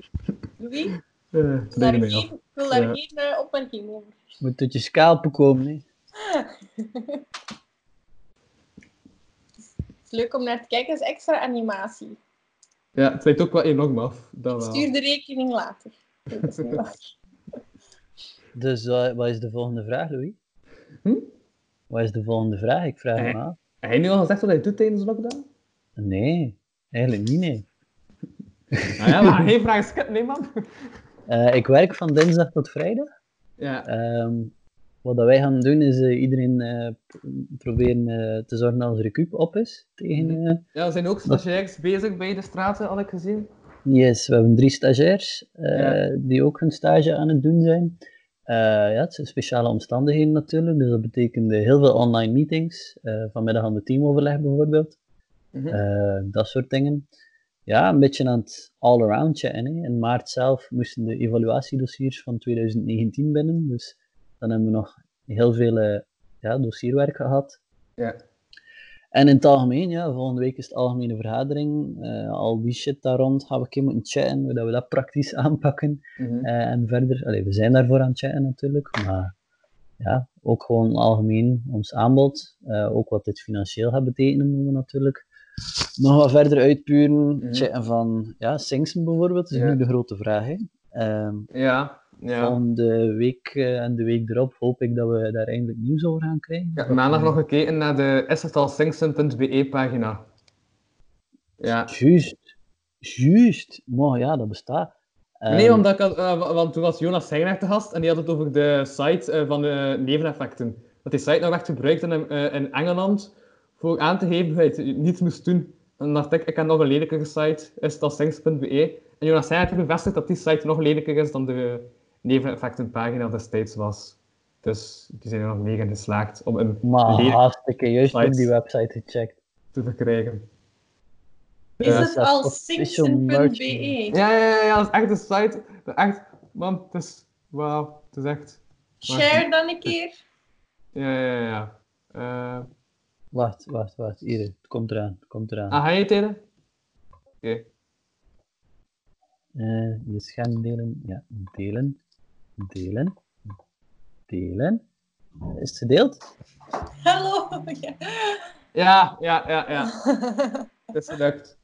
Louis, ik eh, wil geen, ik wil daar Ja. geen eh, opmerking over. Moet tot je scalpen komen. Hè. Het is leuk om naar te kijken, dat is extra animatie. Ja, het lijkt ook wel enorm af. Dat wel. Stuur de rekening later. Dus wat is de volgende vraag, Louis? Hm? Wat is de volgende vraag? Ik vraag me af. Heb je nu al gezegd wat hij doet tijdens de lockdown? Nee, eigenlijk niet, nee. Nou ja, maar geen vraag skip, nee man. Eh, ik werk van dinsdag tot vrijdag. Ja, Ehm, wat dat wij gaan doen is eh, iedereen eh, proberen eh, te zorgen dat onze recup op is. Tegen, eh, ja er zijn ook stagiairs bezig bij de straten, had ik gezien. yes, we hebben drie stagiairs eh, Ja. die ook hun stage aan het doen zijn. Eh, ja, het zijn speciale omstandigheden natuurlijk, dus dat betekent heel veel online meetings. eh, vanmiddag aan de teamoverleg bijvoorbeeld. Mhm. Eh, dat soort dingen. Ja, een beetje aan het all-around. Hè. In maart zelf moesten de evaluatiedossiers van 2019 binnen, dus dan hebben we nog heel veel eh, ja, dossierwerk gehad. Ja. En in het algemeen, ja, volgende week is het algemene vergadering. Eh, al die shit daar rond gaan we een keer moeten chatten, hoe dat we dat praktisch aanpakken. Mhm. Eh, en verder, allee, we zijn daarvoor aan het chatten natuurlijk, maar ja, ook gewoon algemeen ons aanbod. ook wat dit financieel gaat betekenen, moeten we natuurlijk nog wat verder uitpuren. Mhm. Chatten van, ja, Singsen bijvoorbeeld, is Ja. nu de grote vraag. Hè. Ja, ja. Volgende week eh, en de week erop hoop ik dat we daar eindelijk nieuws over gaan krijgen. Ik heb maandag nog gekeken naar de ishetalsingsen.be pagina. Ja, Juist, juist. Maar ja, dat bestaat. Nee, Ehm, omdat ik had, eh, wa- want toen was Jonas Heijnaert de gast en die had het over de site eh, van de neveneffecten. Dat die site nog werd gebruikt in, in Engeland voor aan te geven dat je niets moest doen. En dacht ik, ik heb nog een lelijkere site, is dat. En Jonas Heijnaert heeft bevestigd dat die site nog lelijker is dan de neveneffectenpagina destijds was. Dus die zijn er nog mee in geslaagd om een maar hartstikke juist op die website gecheckt. te verkrijgen. Is het al singsen.be? Ja, ja, ja, dat is echt een site. Dat echt, man, het is, wauw, het is echt... Share dan een keer. Ja, ja, ja. ja. Eh, Wacht, wacht, wacht. Hier, het komt eraan. Het komt eraan. ah, ga je het delen? Oké. Eh, je scherm delen. Ja, delen. Delen. Delen. Is het gedeeld? Hallo. Ja. Ja, ja, ja, ja. Het is gelukt.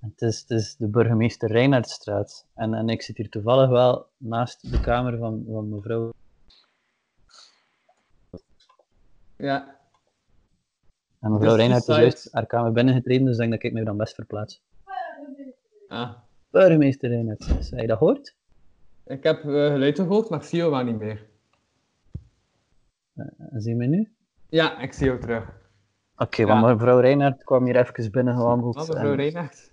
Het is, het is de burgemeester Reinhardstraat. En, en ik zit hier toevallig wel naast de kamer van, van mevrouw. Ja. En mevrouw Reinhardt is juist haar kamer binnengetreden, dus ik denk dat ik mij dan best verplaats. Ah. Burgemeester Reinhardt, je dat hoort? Ik heb eh, geluid gehoord, maar ik zie jou wel niet meer. En zie je me nu? Ja, ik zie jou terug. Oké, Ja. want mevrouw Reinhardt kwam hier even binnen gewandeld. Oh, mevrouw en- Reinhardt.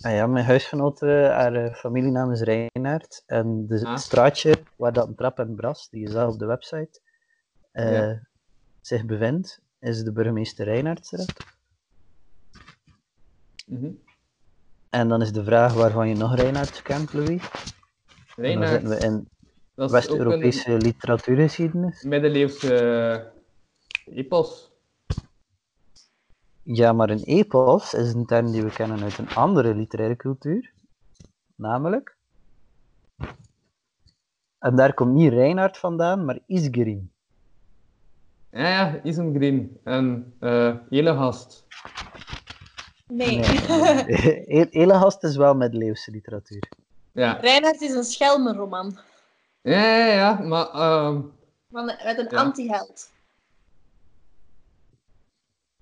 Ah ja, mijn huisgenote, haar eh, familienaam is Reinhard. En de, Ah. het straatje waar dat trap en bras, die je zag op de website, eh, Ja. zich bevindt, is de burgemeester Reinhardstraat. Mhm. En dan is de vraag waarvan je nog Reinhard kent, Louis. En dan zitten we in West-Europese literatuurgeschiedenis. middeleeuwse eh, epos. Ja, maar een epos is een term die we kennen uit een andere literaire cultuur. Namelijk. En daar komt niet Reinhard vandaan, maar Isgerin. Ja, ja, Isengrim en eh Elehast. Nee. E- Elehast is wel middeleeuwse literatuur. Ja. Reinhard is een schelmenroman. Ja, ja, ja, maar ehm, Van, met een Ja. anti-held.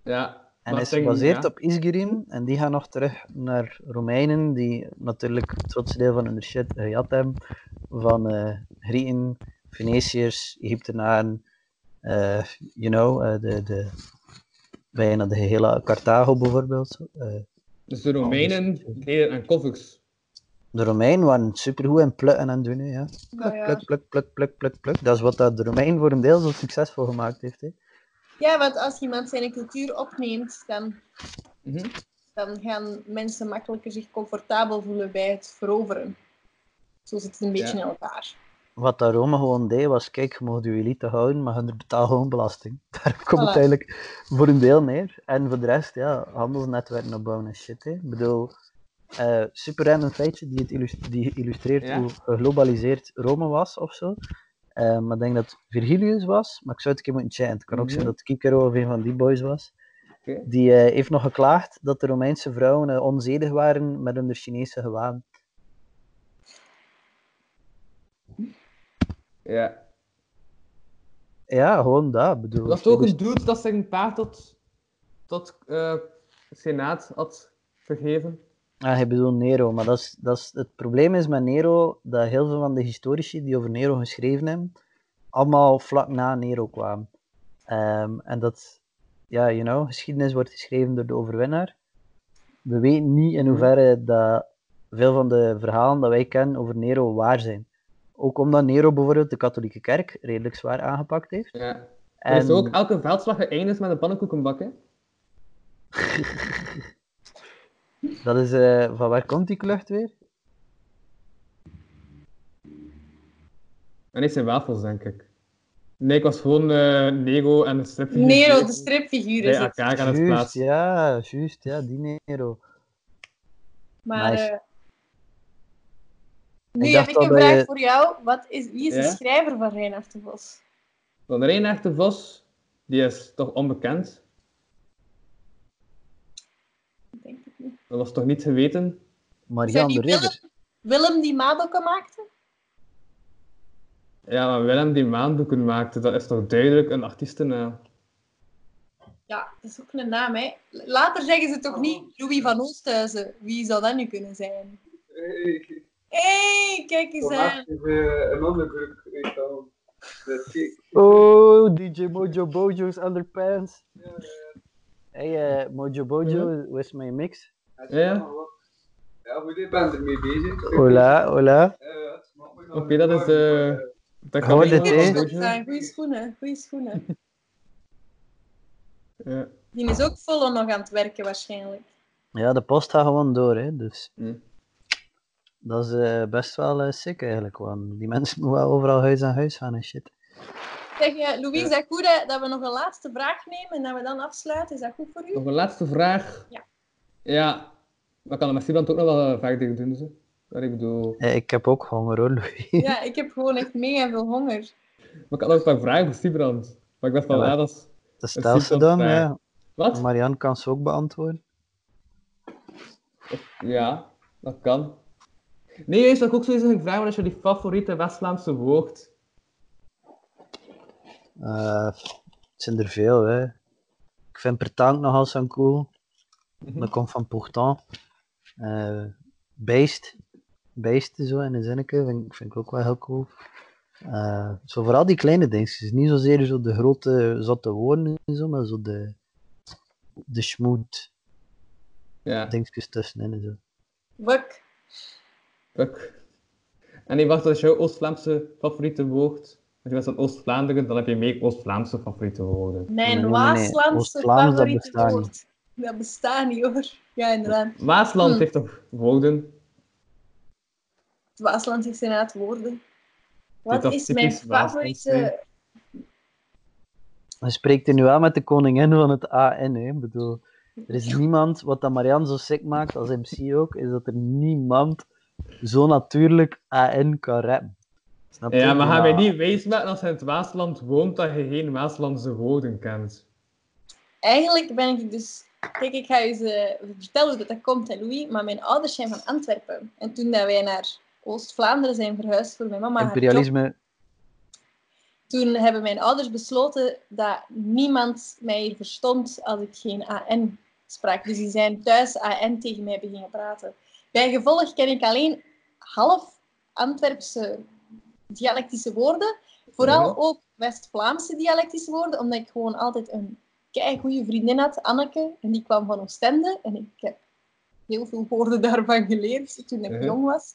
ja. En maar is gebaseerd ja. op Isgerin. En die gaan nog terug naar Romeinen, die natuurlijk het grootste deel van hun shit gejat hebben. Van eh, Grieken, Venetiërs, Egyptenaren, eh, you know, eh, de, de, bijna de gehele Carthago bijvoorbeeld. Eh, Dus de Romeinen deden aan koffers. De Romeinen waren supergoed in plukken en doen, hè, ja. Nou ja. Pluk, pluk, pluk, pluk, pluk, pluk. Dat is wat dat de Romein voor een deel zo succesvol gemaakt heeft. Hè. Ja, want als iemand zijn cultuur opneemt, dan, Mhm. dan gaan mensen makkelijker zich comfortabel voelen bij het veroveren. Zo zit het een beetje Ja. in elkaar. Wat dat Rome gewoon deed, was, kijk, je mag je elite houden, maar je betaalt gewoon belasting. Daar komt het eigenlijk voor een deel neer. En voor de rest, ja, handelsnetwerken opbouwen en shit. Hè. Ik bedoel, eh, super random feitje die, het illus- die illustreert Ja. hoe geglobaliseerd Rome was of zo. Eh, maar ik denk dat Virgilius was, maar ik zou het een keer moeten checken. Het kan ook Mhm. zijn dat Cicero of een van die boys was. Die eh, heeft nog geklaagd dat de Romeinse vrouwen onzedig waren met hun Chinese gewaad. Ja. Ja, gewoon dat. ik Bedoel, Was het ook een dude dat zijn paard tot, tot senaat had vergeven? Ah, je bedoelt Nero, maar dat is, dat is, het probleem is met Nero dat heel veel van de historici die over Nero geschreven hebben, allemaal vlak na Nero kwamen. Ehm, en dat, ja, you know, geschiedenis wordt geschreven door de overwinnaar. We weten niet in hoeverre dat veel van de verhalen dat wij kennen over Nero waar zijn. Ook omdat Nero bijvoorbeeld de katholieke kerk redelijk zwaar aangepakt heeft. Ja. Er is En ook elke veldslag geëindigd met een pannenkoekenbak, hè? dat is, eh, van waar komt die klucht weer? En niet zijn wafels, denk ik. Nee, ik was gewoon eh Nego en de stripfiguur. Nero, de stripfiguur is het. elkaar aan het Juist, plaatsen. ja, juist, ja, die Nero. Maar Nice. eh, nu Ik heb ik een vraag je- voor jou. Wat is, wie is de schrijver van Reinhard de Vos? Dan de Reenechte Vos, die is toch onbekend. Ik denk het niet. Dat was toch niet geweten? Marianne de Ridder. Willem die Madoka maakte? Ja, maar Willem die maandboeken maakte, dat is toch duidelijk een artiestennaam? Ja, dat is ook een naam, hè. Later zeggen ze toch niet Louis van Oosthuizen. Wie zou dat nu kunnen zijn? Hé, kijk eens aan. een andere groep. Oh, DJ Mojo Bojo's Underpants. Hey, eh, Mojo Bojo, hoe is mijn mix? Ja. Ja, goed, ik ben ermee bezig. Hola, hola. Eh, Oké, dat is... eh dat kan dit, hè? Goeie schoenen, goeie schoenen. Ja. Die is ook vol nog aan het werken waarschijnlijk. Ja, de post gaat gewoon door, hè, dus Hm. dat is eh, best wel eh, sick eigenlijk, want die mensen moeten wel overal huis aan huis gaan en shit. Zeg, Louise, is dat goed dat we nog een laatste vraag nemen en dat we dan afsluiten? Is dat goed voor u? Nog een laatste vraag. Ja. Ja. Maar kan de Mastiband ook nog wel eh, verder doen, ze. Wat ik bedoel... Ik heb ook honger hoor, Louis. Ja, ik heb gewoon echt mega veel honger. Maar ik had nog een paar vragen voor Sibrand. Maar ik dacht van, Ja, dat is... Dat stel ze dan, ja. Wat? Marianne kan ze ook beantwoorden. Ja, dat kan. Nee, juist dat ik ook sowieso ging vragen, wat is jullie favoriete West-Vlaamse woord? Eh, het zijn er veel, hè. Ik vind Pertank nogal zo cool. Dat komt van Pourtant. Eh beest. Beest zo in een zinnetje vind, ik- vind ik ook wel heel cool. Eh, zo vooral die kleine dingetjes. Niet zozeer zo de grote zotte woorden en zo, maar zo de, de schmoed Ja, dingetjes tussenin en zo. Fuck. En nee, wacht, wat is jouw Oost-Vlaamse favoriete woord? Als je bent van Oost-Vlaanderen, dan heb je meer Oost-Vlaamse favoriete woorden. Mijn Nee, nee, nee. Dat favoriete woord. Dat bestaat niet hoor. Ja, inderdaad. Waasland Hm. heeft toch woorden? Het Waasland is inderdaad woorden. Wat is mijn favoriete... Je spreekt er nu aan met de koningin van het AN. Hè. Ik bedoel, er is niemand, wat dat Marianne zo sick maakt, als MC ook, is dat er niemand zo natuurlijk AN kan rappen. Snap je? Ja, maar ga Ja. mij niet wijsmaken als je in het Waasland woont dat je geen Waaslandse woorden kent. Eigenlijk ben ik dus... Kijk, ik ga je eens, eh, vertellen hoe dat, dat komt, hè, Louis. Maar mijn ouders zijn van Antwerpen. En toen dat wij naar Oost-Vlaanderen zijn verhuisd voor mijn mama job, Imperialisme. toen hebben mijn ouders besloten dat niemand mij hier verstond als ik geen AN sprak. Dus die zijn thuis AN tegen mij beginnen praten. Bij gevolg ken ik alleen half Antwerpse dialectische woorden. Vooral Ja. ook West-Vlaamse dialectische woorden, omdat ik gewoon altijd een goede vriendin had, Anneke. En die kwam van Oostende. En ik heb heel veel woorden daarvan geleerd toen ik jong was.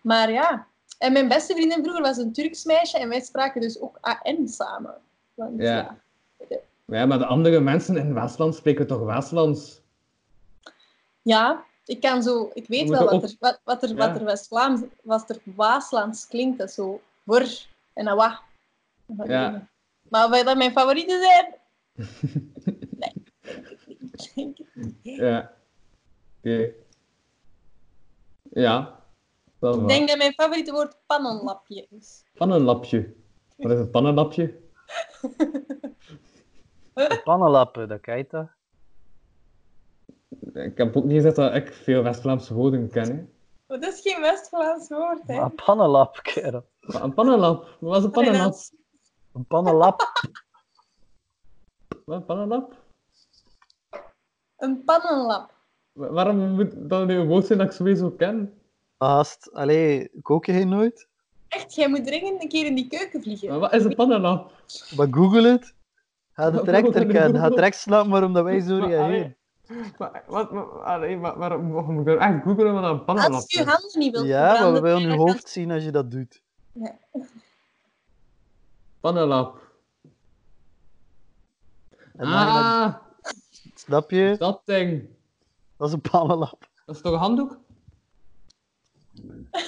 Maar ja, en mijn beste vriendin vroeger was een Turks meisje en wij spraken dus ook AN samen. Want, Ja. ja. Ja, maar de andere mensen in Waasland spreken toch Waaslands? Ja, ik kan zo, ik weet We wel wat er, wat, wat er, Ja. wat er West-Vlaams, wat er Waaslands klinkt, dat is zo wor en een wa. Ja. Maar dat mijn favorieten zijn? Nee. Ik denk het niet. Ja. Oké. Ja. Dat is Ik waar. denk dat mijn favoriete woord pannenlapje is. Pannenlapje. Wat is een pannenlapje? Pannenlappen, dat kijk je. Ik heb ook niet gezegd dat ik veel West-Vlaamse woorden ken. Hè. Maar dat is geen West-Vlaams woord, hè? Maar een pannenlap, kerel. Maar een pannenlap? Wat was een pannenlap? Een pannenlap. Wat, een pannenlap? Een pannenlap. Wa- Waarom moet dat nu een woord zijn dat ik sowieso ken? Haast. Allee, kook je geen nooit? Echt, jij moet dringend een keer in die keuken vliegen. Maar wat is een pannenlap? Maar google het. Ga het Wat. Ga direct snappen waarom dat wij zo Maar, reageren. Maar, wat, maar, allee, maar, maar, maar, moet ik er echt googelen wat een pannenlap Als je je is? handen niet wilt Ja, maar we verbranden, willen je dan hoofd zien als je dat doet. Pannenlap. En dan Ah, snap je? dat ding. Dat is een pannenlap. Dat is toch een handdoek?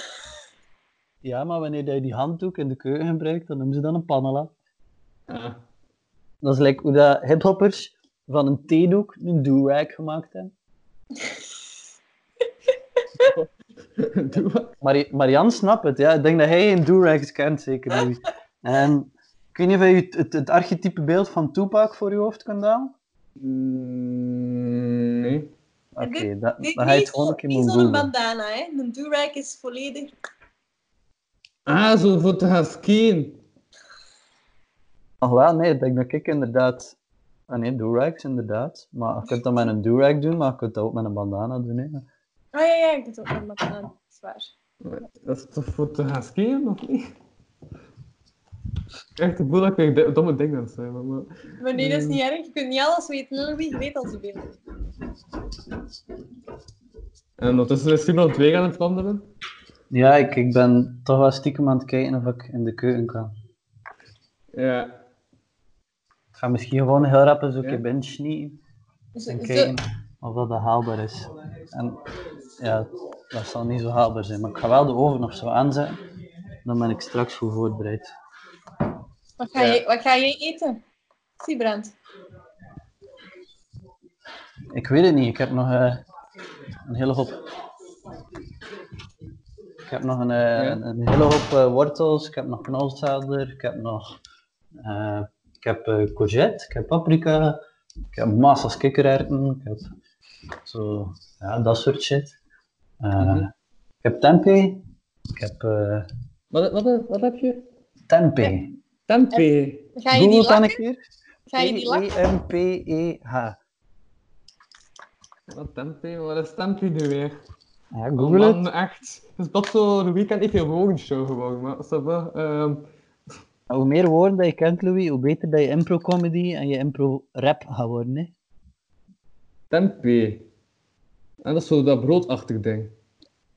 Ja, maar wanneer je die handdoek in de keuken gebruikt, dan noemen ze dat een pannenlap. Ja. Dat is like hoe dat hiphoppers van een theedoek een do-rag gemaakt hebben. Marianne snapt het, ja. Ik denk dat hij geen do-rags kent, zeker Louis. En ik weet niet of je het, het, het archetype beeld van Tupac voor je hoofd kunt halen. Mm, Nee. Oké, Dit- dat- Dit dan ga je niet het gewoon een keer niet zo'n bandana, hè. Een do-rag is volledig... Ah, zo voor te gaan skiën. Nog wel, nee, ik denk dat ik inderdaad... Ah nee, do-rags inderdaad. Maar je kunt dat met een do-rag doen, maar je kunt dat ook met een bandana doen. Hè. Ah ja, ja, ik doe het ook met een bandana. Dat is waar. Dat is toch voor te gaan skiën, of niet? Echt de boel dat ik domme dingen aan het zeggen. maar- maar- Maar nee, dat is Mm. niet erg. Je kunt niet alles weten. Je weet al zoveel. En ondertussen is Simon twee aan het wandelen. Ja, ik, ik ben toch wel stiekem aan het kijken of ik in de keuken kan. Ja. Ik ga misschien gewoon heel rap eens een Ja. keer Dus, en zo- kijken of dat, dat haalbaar is. En ja, dat zal niet zo haalbaar zijn, maar ik ga wel de oven nog zo aanzetten. Dan ben ik straks goed voorbereid. Wat, ga je, wat ga je eten? Siebrand. Ik weet het niet, ik heb nog eh, een hele hoop. Ik heb nog een, eh, een, een hele hoop eh, wortels, ik heb nog knolselder, ik heb nog. eh, ik heb eh, courgette, ik heb paprika, ik heb massas kikkererwten, ik heb zo, ja, dat soort shit. Eh, Mhm. Ik heb tempeh, ik heb eh Wat, wat, wat heb je? tempeh. Tempeh. Ga je die Google dan een keer. Ga je die lakken? T-E-M-P-E-H. Wat tempeh? Wat is tempeh nu weer? Ja, Oh google het. man, echt. Het is dat zo de weekend niet veel woordshow gewoon, maar ça va. Ehm, Hoe meer woorden dat je kent, Louis, hoe beter dat je impro-comedy en je impro-rap gaat worden. Hè? tempeh. En dat is zo dat broodachtig ding.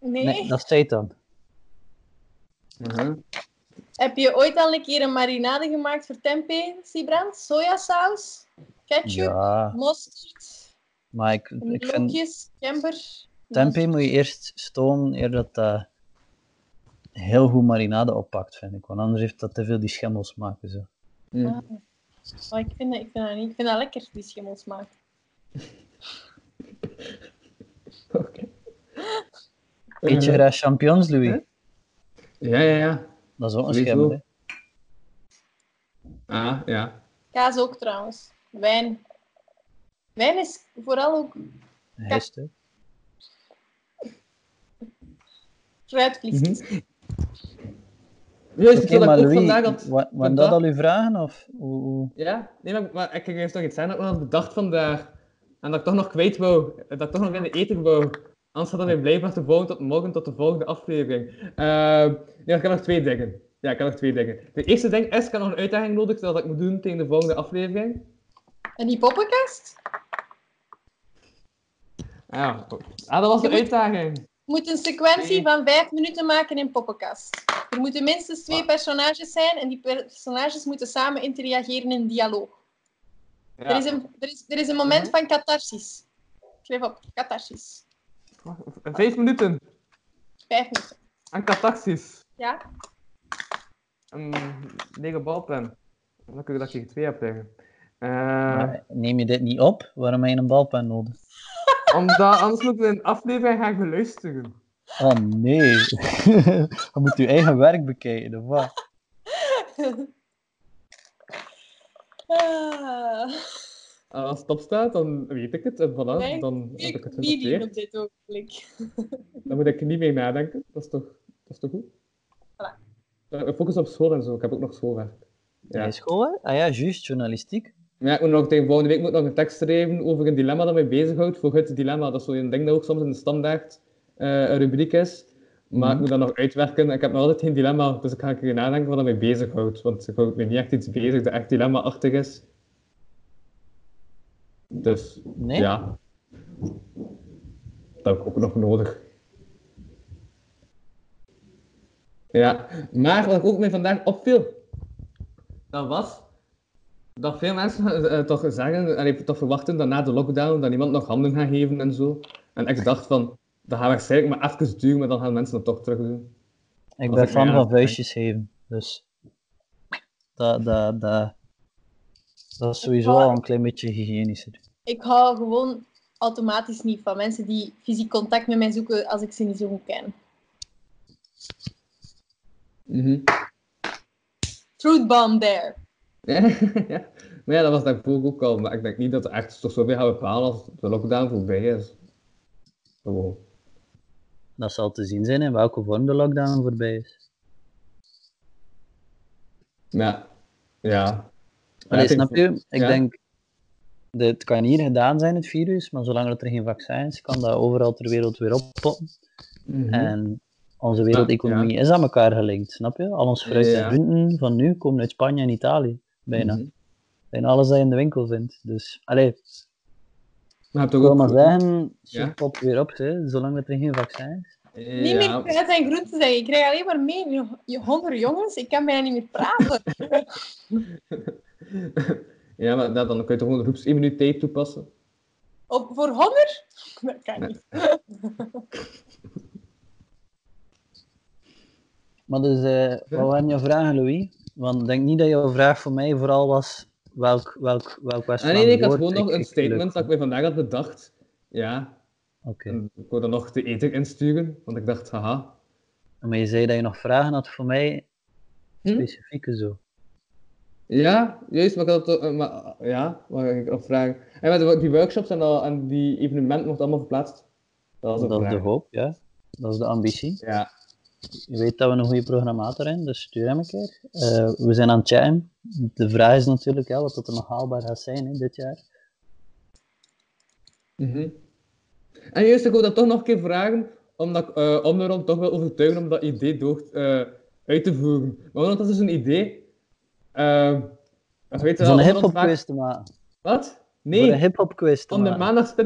Nee. Nee, dat is seitan. Mhm. Heb je ooit al een keer een marinade gemaakt voor tempeh, Siebrand? Sojasaus, ketchup, Ja, mosterd, maar ik, ik vind lonkjes, gember. tempeh moet je eerst stomen eer dat dat heel goed marinade oppakt, vind ik. Want anders heeft dat te veel die schimmels maken. Zo. Ah. Oh, ik, vind dat, ik, vind dat niet. ik vind dat lekker, die schimmelsmaak. Oké. Eet je graag champignons, Louis? Ja, ja, ja. Dat is ook een schimmel. Hè? Ah, ja. Kaas ook trouwens. Wijn. Wijn is vooral ook Gist, hè? fruitvliesjes. Mhm. Juist, ik maar Louis, vandaag had... wa- waren vandaag- dat al uw vragen? Of hoe, hoe- Ja, nee, maar, maar ik ging eerst nog iets zeggen dat ik bedacht vandaag. En dat ik toch nog kwijt wou. Dat ik toch nog in de eten wou. Anders had dat weer blijven tot de volgende, tot morgen, tot de volgende aflevering. Ehm, ja, ik heb nog twee dingen. Ja, ik heb nog twee dingen. De eerste ding is, ik heb nog een uitdaging nodig, dat ik moet doen tegen de volgende aflevering. En die poppenkast? Ja, ah, dat was de uitdaging. Je moet een sequentie Nee. van vijf minuten maken in poppenkast. Er moeten minstens twee personages zijn en die personages moeten samen interageren in dialoog. Er, is een, er, is, er is een moment van catharsis. Schrijf op, catharsis. Vijf minuten. Vijf minuten. En catharsis. Ja? Een lege balpen. Dan kun je dat je twee hebt liggen. Eh, neem je dit niet op? Waarom heb je een balpen nodig? omdat anders moet je een aflevering gaan beluisteren. Oh nee. je moet je eigen werk bekijken, of wat? En als het opstaat, dan weet ik het. En voilà, Nee, dan heb Ik het genoteerd. op dit ogenblik. Dan moet ik er niet mee nadenken. Dat is toch, dat is toch goed? Voilà. Focus op school en zo. Ik heb ook nog schoolwerk. Ja. Ja. school, hè? Ah ja, juist, journalistiek. Ja, ik moet nog tegen volgende week moet ik nog een tekst schrijven over een dilemma dat mij bezighoudt. Voor het dilemma, dat is zo'n ding dat ook soms in de standaard eh, een rubriek is. Maar ik moet dat nog uitwerken. Ik heb nog altijd geen dilemma, dus ik ga een keer nadenken wat dat mij bezighoudt. Want ik hou me niet echt iets bezig dat echt dilemma-achtig is. Dus, Nee? ja. Dat heb ik ook nog nodig. Ja, maar wat ik ook mij vandaag opviel, dat was dat veel mensen eh, toch zeggen, en toch verwachten dat na de lockdown dat niemand nog handen gaat geven en zo. En ik dacht van, dat gaat waarschijnlijk maar even duren, maar dan gaan mensen het toch terug doen. Ik ben van aan- vuistjes geven, dus... Dat, dat, dat, dat is sowieso al een klein beetje hygiënischer. Ik hou gewoon automatisch niet van mensen die fysiek contact met mij zoeken als ik ze niet zo goed ken. Mhm. Truth bomb there. ja. Maar ja, dat was daarvoor ook al, maar ik denk niet dat er echt toch zoveel gaat bepalen als de lockdown voorbij is. Gewoon. Dat zal te zien zijn in welke vorm de lockdown voorbij is. Ja. Ja. Allee, snap voor- je? Ik ja. denk, de- het kan hier gedaan zijn, het virus, maar zolang dat er geen vaccin is, kan dat overal ter wereld weer oppoppen. Mhm. En Onze wereldeconomie is aan elkaar gelinkt, snap je? Al onze fruit Ja. en groenten van nu komen uit Spanje en Italië, bijna. Mhm. Bijna alles dat je in de winkel vindt. Dus, allee, Maar je hebt ik toch wil ook... maar zeggen, Ja. pop weer op, hè, zolang dat er geen vaccin is. Ja. Niet meer fruit en groenten zeggen. Ik krijg alleen maar mee. Je, honger, jongens. Ik kan bijna niet meer praten. ja, maar dat, dan kun je toch gewoon de groepsimmuniteit toepassen. Op, voor honger? Dat kan niet. Maar dus, eh, wat waren jouw vragen, Louis? Want ik denk niet dat jouw vraag voor mij vooral was welk, welk, welk west Ah, nee, nee, ik had gewoon nog een statement dat ik mij vandaag had bedacht. Ja, Oké. ik wou dan nog de eter insturen, want ik dacht, haha. Maar je zei dat je nog vragen had voor mij, Hm? specifieke zo. Ja, juist, maar ik had het, eh, maar, ja, maar ik nog vragen. En met die workshops en, al, en die evenementen wordt allemaal verplaatst. Dat een Dat is de hoop, ja. Dat is de ambitie. Ja, Je weet dat we een goede programmator hebben, dus stuur hem een keer. Eh, we zijn aan het chatten. De vraag is natuurlijk ja, wat dat er nog haalbaar gaat zijn hè, dit jaar. Mhm. En juist, ik wil dat toch nog een keer vragen, omdat ik eh, om de rond toch wel overtuigen om dat idee door eh, uit te voeren. Maar want dat is dus een idee. Uh, weet je Zo'n wel, hip-hop quiz te maken. Wat? Voor Nee, een hip-hop quiz te om de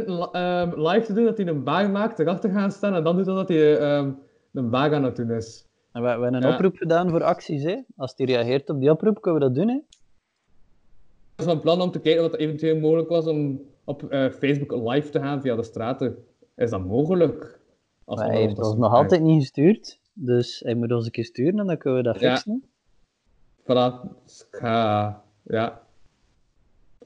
li- ehm, live te doen, dat hij een baan maakt, erachter gaan staan en dan doet hij dat hij ehm, een baan aan het doen is. En we, we hebben een Ja. oproep gedaan voor acties. Hè. Als die reageert op die oproep, kunnen we dat doen. Hè. Ik was van plan om te kijken wat eventueel mogelijk was om op eh, Facebook live te gaan via de straten. Is dat mogelijk? Als Maar we hij heeft ons is- nog altijd niet gestuurd. Dus hij moet ons een keer sturen en dan kunnen we dat fixen. Ga... Ja.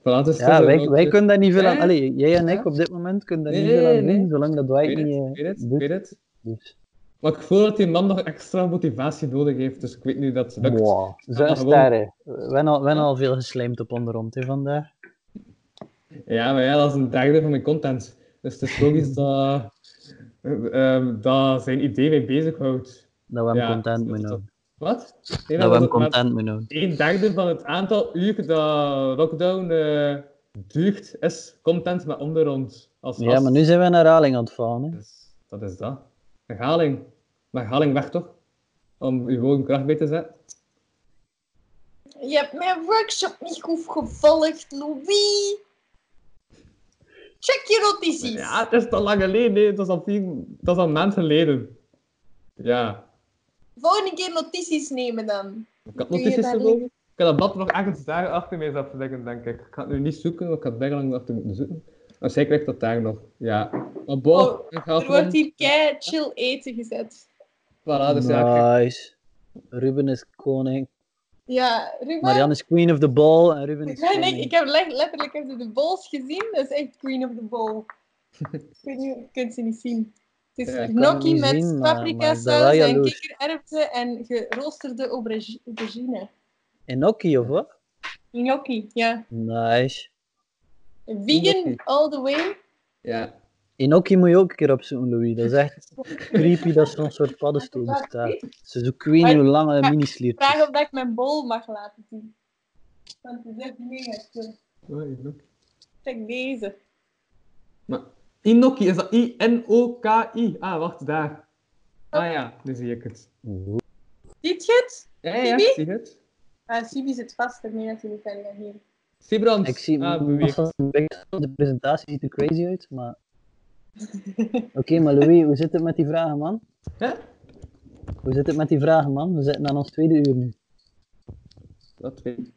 Dus Ja, wij, eh, wij kunnen daar niet veel aan. Ja. Allee, jij en ik op dit moment kunnen daar Nee, niet veel aan nee, doen, zolang dat Dwight weet niet eh, weet het, weet het. Dus. Maar ik voel dat die man nog extra motivatie nodig heeft, dus ik weet niet dat het lukt. Wow, gewoon- sterren. We hebben al, we hebben al veel geslijmd op onderrond hè, vandaag. Ja, maar ja, dat is een derde van mijn content. Dus het is logisch dat, eh, dat zijn idee mee bezighoudt. Dat we hem Ja, content moeten. Wat? Nee, Dat we het content houden. Een derde van het aantal uur dat lockdown eh, duurt, is content met onderrond. Als, Ja, als- maar nu zijn we een herhaling aan het vallen. Hè. Dus dat is dat. Herhaling. Maar herhaling weg toch? Om uw woorden kracht bij te zetten. Je hebt mijn workshop niet goed gevolgd, Louis. Check je notities. Ja, het is te lang geleden. Nee. Dat, is al vier, dat is al een maand geleden. Ja. Volgende keer notities nemen dan. Ik had notities liggen? Ik heb dat blad nog ergens daar achter mij leggen, denk ik. Ik ga het nu niet zoeken, want ik had het daar lang achter moeten zoeken. Maar zij krijgt dat daar nog. Ja. Maar bon, Oh, ik ga Er wordt hier kei chill eten gezet. Voilà, dus ja. Nice. Ruben is koning. Ja, Ruben. Marianne is queen of the ball en Ruben is Ja, nee, koning. ik heb le- letterlijk heb de bowls gezien. Dat is echt queen of the bowl. ik weet niet, je kunt ze niet zien. Het is Ja, ik gnocchi niet met zien, paprika ik saus en jaloers. kikkererwten en geroosterde aubergi- aubergine. Enoki of wat? Gnocchi, ja. Nice. Vegan Gnocchi. all the way. Ja. Enoki moet je ook een keer opzoeken, Louis. Dat is echt creepy dat zo'n soort paddenstoel bestaat. Ze zo queen hoe lange Vraag mini-sliertjes. of dat ik mijn bowl mag laten zien. Want het is echt mega chill. Check deze. Maar Inoki, is dat I-N-O-K-I? Ah, wacht, daar. Ah ja, nu zie ik het. Ziet je het? Ja, ja, Sibi? zie je het? Ah, Sibi zit vast ermee dat hij niet kan reageren. Sibrand. Ik zie ah, ah, beweegt. de presentatie ziet er crazy uit, maar... Oké, maar Louis, hoe zit het met die vragen, man? Hè? Hoe zit het met die vragen, man? We zitten aan ons tweede uur nu. Dat weet ik.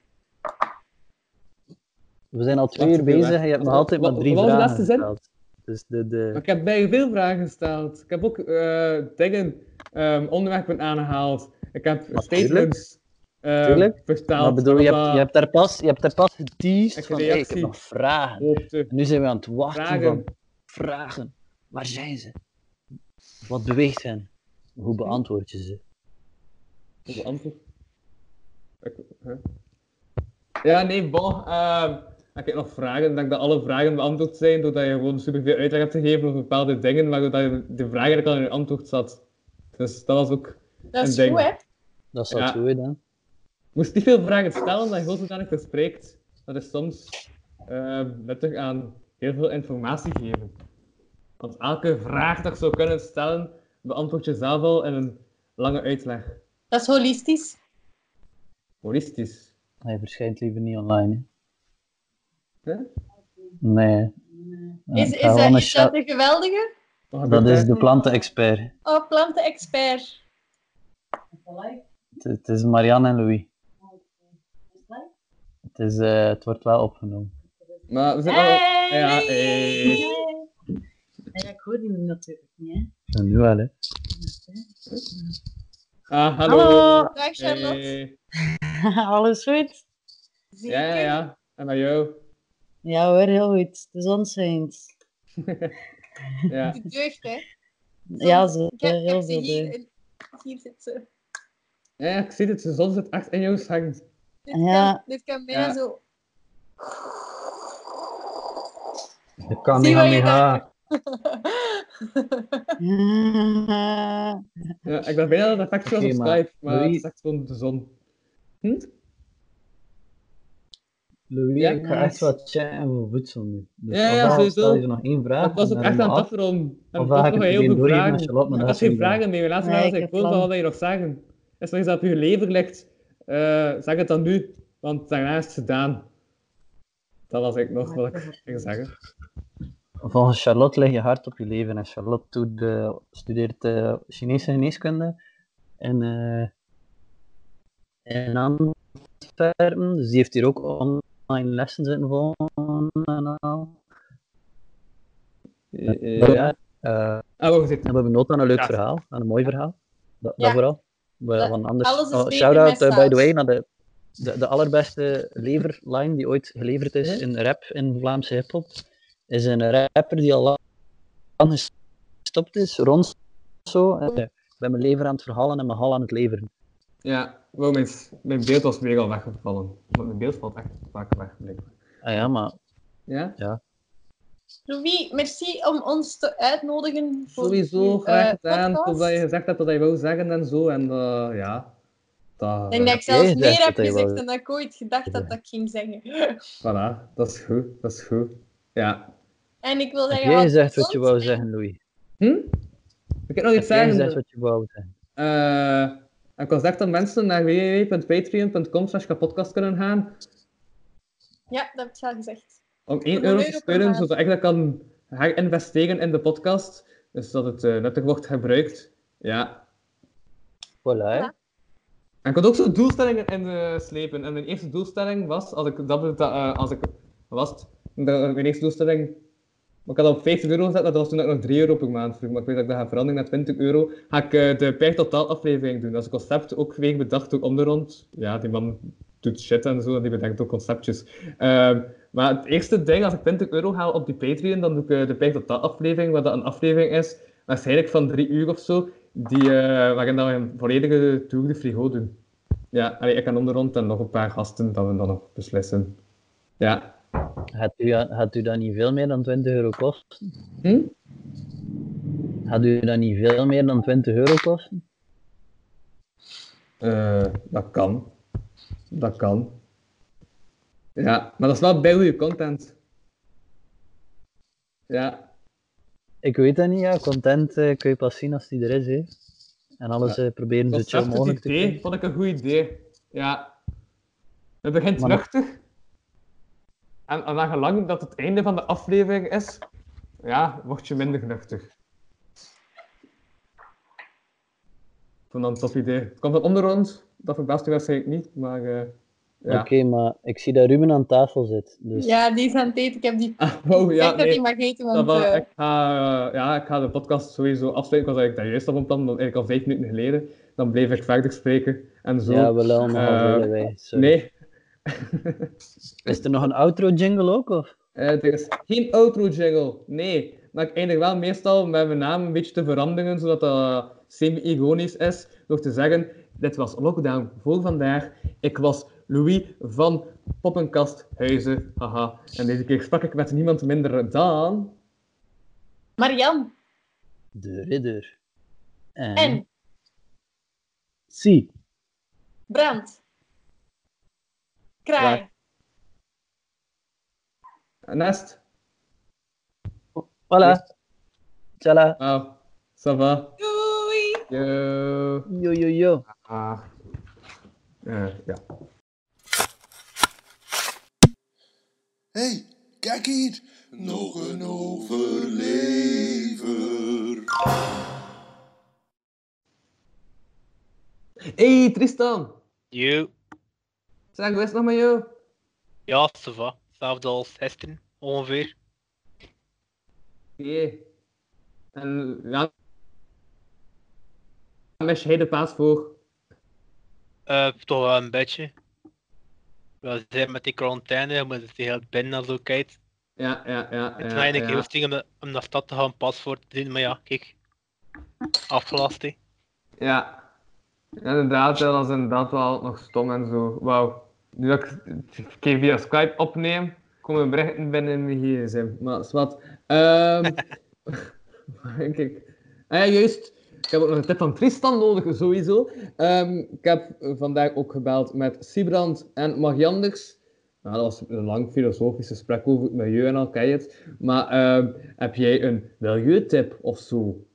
We zijn al twee uur ik bezig en je hebt nog Wat- altijd maar wat- drie wat was de vragen laatste zin? Dus de, de... Maar ik heb bij veel vragen gesteld. Ik heb ook eh dingen, ehm, onderwerpen aangehaald. Ik heb statements ehm, Tuurlijk. vertaald. Maar bedoel, je hebt, je hebt daar pas, je hebt daar pas geteased Ik van, hey, ik heb nog vragen. hoopte. Nu zijn we aan het wachten Vragen. van vragen. Waar zijn ze? Wat beweegt hen? Hoe beantwoord je ze? Hoe beantwoord? Ja, nee, bon. Ik heb nog vragen. Ik denk dat alle vragen beantwoord zijn doordat je gewoon superveel uitleg hebt gegeven over bepaalde dingen, maar dat je de vraag eigenlijk al in je antwoord zat. Dus dat was ook... Dat is Een goed, ding. hè? Dat is al Ja. goed, hè? moest niet veel vragen stellen, dat je gewoon zodanig verspreekt. Dat is soms ehm nuttig aan heel veel informatie geven. Want elke vraag dat je zou kunnen stellen, beantwoord je zelf al in een lange uitleg. Dat is holistisch. Holistisch. Hij verschijnt liever niet online. hè. Hè? Nee. Is, is, dat, is de geweldige? Dat is de plantenexpert. Oh, plantenexpert. Het, het is Marianne en Louis. Het, is, eh, het wordt wel opgenomen. Maar we zijn al... Hey! Ja, hey. Ja, ik hoor die natuurlijk niet, hè. Ja, nu wel, hè. Ah, hallo. Hallo. Dag Charlotte. Hey. Alles goed? Zeker. Ja, ja, ja. En bij jou? Ja hoor, heel goed. De zon schijnt. Ja. De deugd, hè. Ja, ze, Ik heb, ik heel veel hier, deugd. hier zit ze. Ja, ik zie het. De zon zit echt in jouw schang. Dit, Ja. kan, dit kan bijna Ja. zo... De kan. Ja, ik dacht bijna dat het effect was op Skype, maar het is echt gewoon de zon. Hm? Louis, Ja, ik ga echt wat chatten voor voedsel nu. Dus Ja, ja, sowieso. stel je nog één vraag. Ik was en ook dan echt aan het af. afronden. En Of had ik nog heel veel vragen. Charlotte, Ik had is geen vragen meer. Laatst Nee, was ik heb wat je nog zeggen. Is er iets dat op je lever ligt? Eh, zeg het dan nu, want daarna is het gedaan. Dat was ik nog wat ik ging zeggen. Volgens Charlotte lig je hard op je leven. En Charlotte doet, eh, studeert eh, Chinese geneeskunde eh, in Antwerpen. Dus die heeft hier ook online lessen zitten volgen en al. Eh, eh, ja. even. we hebben nood aan een leuk Ja. verhaal, aan een mooi verhaal. Dat, Ja. dat vooral. Dat- want anders, oh, shout-out by the way naar de, de, de allerbeste leverline die ooit geleverd is in rap in Vlaamse hip-hop. Is een rapper die al lang gestopt is, rond zo. En, eh, ik ben mijn lever aan het verhalen en mijn hal aan het leveren. Ja, wow, mijn, mijn beeld was weer al weggevallen. Want mijn beeld valt echt vaak weg, blijkbaar. Ah ja, maar Ja? Louis, merci om ons te uitnodigen. Voor Sowieso graag eh, gedaan, podcast. totdat je gezegd hebt wat je wou zeggen en zo. En eh, ja, dat, Ik denk dat ik jij zelfs meer heb dat gezegd wou- dan dat ik ooit gedacht had dat ik ging zeggen. voilà, dat is goed, dat is goed. Ja. En ik wil heb zeggen... jij hou gezegd wat je wou en- zeggen, Louis? Hm? Ik heb nog Heb iets jij zeggen. gezegd wat je wou zeggen? Eh, ik wil zeggen dat mensen naar www.patreon.com slash kapodcast kunnen gaan Ja, dat heb je al gezegd. om 1 Voor euro te steunen, zodat ik dat kan herinvesteren in de podcast. Dus dat het eh, nuttig wordt gebruikt. Ja. Voilà. Ja. En ik had ook zo doelstellingen in eh, slepen. En mijn eerste doelstelling was, als ik dat, eh, als ik was, het, de- mijn eerste doelstelling, maar ik had op 15 euro gezet, dat was toen dat nog 3 euro per maand. Maar ik weet dat ik dat ga veranderen naar 20 euro. Ga ik eh, de per totaal aflevering doen. Dat is een concept ook weer bedacht door Onderrond. Ja, die man doet shit en zo, en die bedenkt ook conceptjes. Ehm, maar het eerste ding, als ik 20 euro haal op die Patreon, dan doe ik eh, de per totaal aflevering, wat dat een aflevering is, waarschijnlijk van 3 uur of zo, die, eh, waarin dat we een volledige Tour de Frigo doen. Ja, allee, ik en Onderrond en nog een paar gasten, dat we dan nog beslissen. Ja. Gaat u, gaat u dat niet veel meer dan 20 euro kosten? Hm? Gaat u dat niet veel meer dan 20 euro kosten? Eh, dat kan. Dat kan. Ja, maar dat is wel bij goede content. Ja, Ik weet dat niet, ja. Content eh, kun je pas zien als die er is, hè. En alles eh, proberen zo chill mogelijk te krijgen. vond ik een goed idee. Ja. Het begint Maar- nuchtig. En, en dat het einde van de aflevering is, ja, word je minder nuchtig. Ik vond dat een tof idee. Het komt van onder ons, dat verbaast u waarschijnlijk niet, maar eh, ja. Oké, maar ik zie dat Ruben aan tafel zit. Dus Ja, die is aan het eten. Ik heb die... Ah, wow, ik ja, dat nee. die mag eten, Dat want... wel, ik, ga, eh, ja, ik ga de podcast sowieso afsluiten. Ik was eigenlijk daar juist op een plan, eigenlijk al vijf minuten geleden. Dan bleef ik verder spreken en zo. ja, we lullen nogal Eh, veel, wij. Sorry. nee, Is er nog een outro jingle ook, of? eh, er is geen outro jingle. Nee, maar ik eindig wel meestal met mijn naam een beetje te veranderen, zodat dat semi-ironisch is. Door te zeggen, dit was Lockdown voor vandaag. Ik was Louis van Poppenkasthuizen. Haha. En deze keer sprak ik met niemand minder dan... Marian. De ridder. En... En Zie. Brand. Kraai. Nest. Voilà. Tjala. Wauw. Ça va. Doei! Yo. yo. Yo, yo. Ah. Eh, ja. hey, kijk hier. Nog een overlever. Hey Tristan. Yo. Zeg, hoe is het nog met jou? Ja, va. Hetzelfde als gisteren, ongeveer. Oké. En ja. Mis jij de paas voor? Eh, toch wel een beetje. We zijn met die quarantaine, je moet het heel binnen en zo kijkt. Ja, ja, ja. Had ik ja. heel sting om, naar stad te gaan paspoort te doen, maar ja, kijk. Afgelast, hè. Ja. Ja, inderdaad, dat is inderdaad wel nog stom en zo. Wauw. Nu dat ik het keer via Skype opneem, komen berichten binnen in mijn gsm. Maar is wat. Ehm Kijk. Ah ja, juist. Ik heb ook nog een tip van Tristan nodig, sowieso. Ehm, ik heb vandaag ook gebeld met Sibrand en Magianders. Nou, dat was een lang filosofisch gesprek over het milieu en al, ken het. Maar ehm, heb jij een milieutip of zo?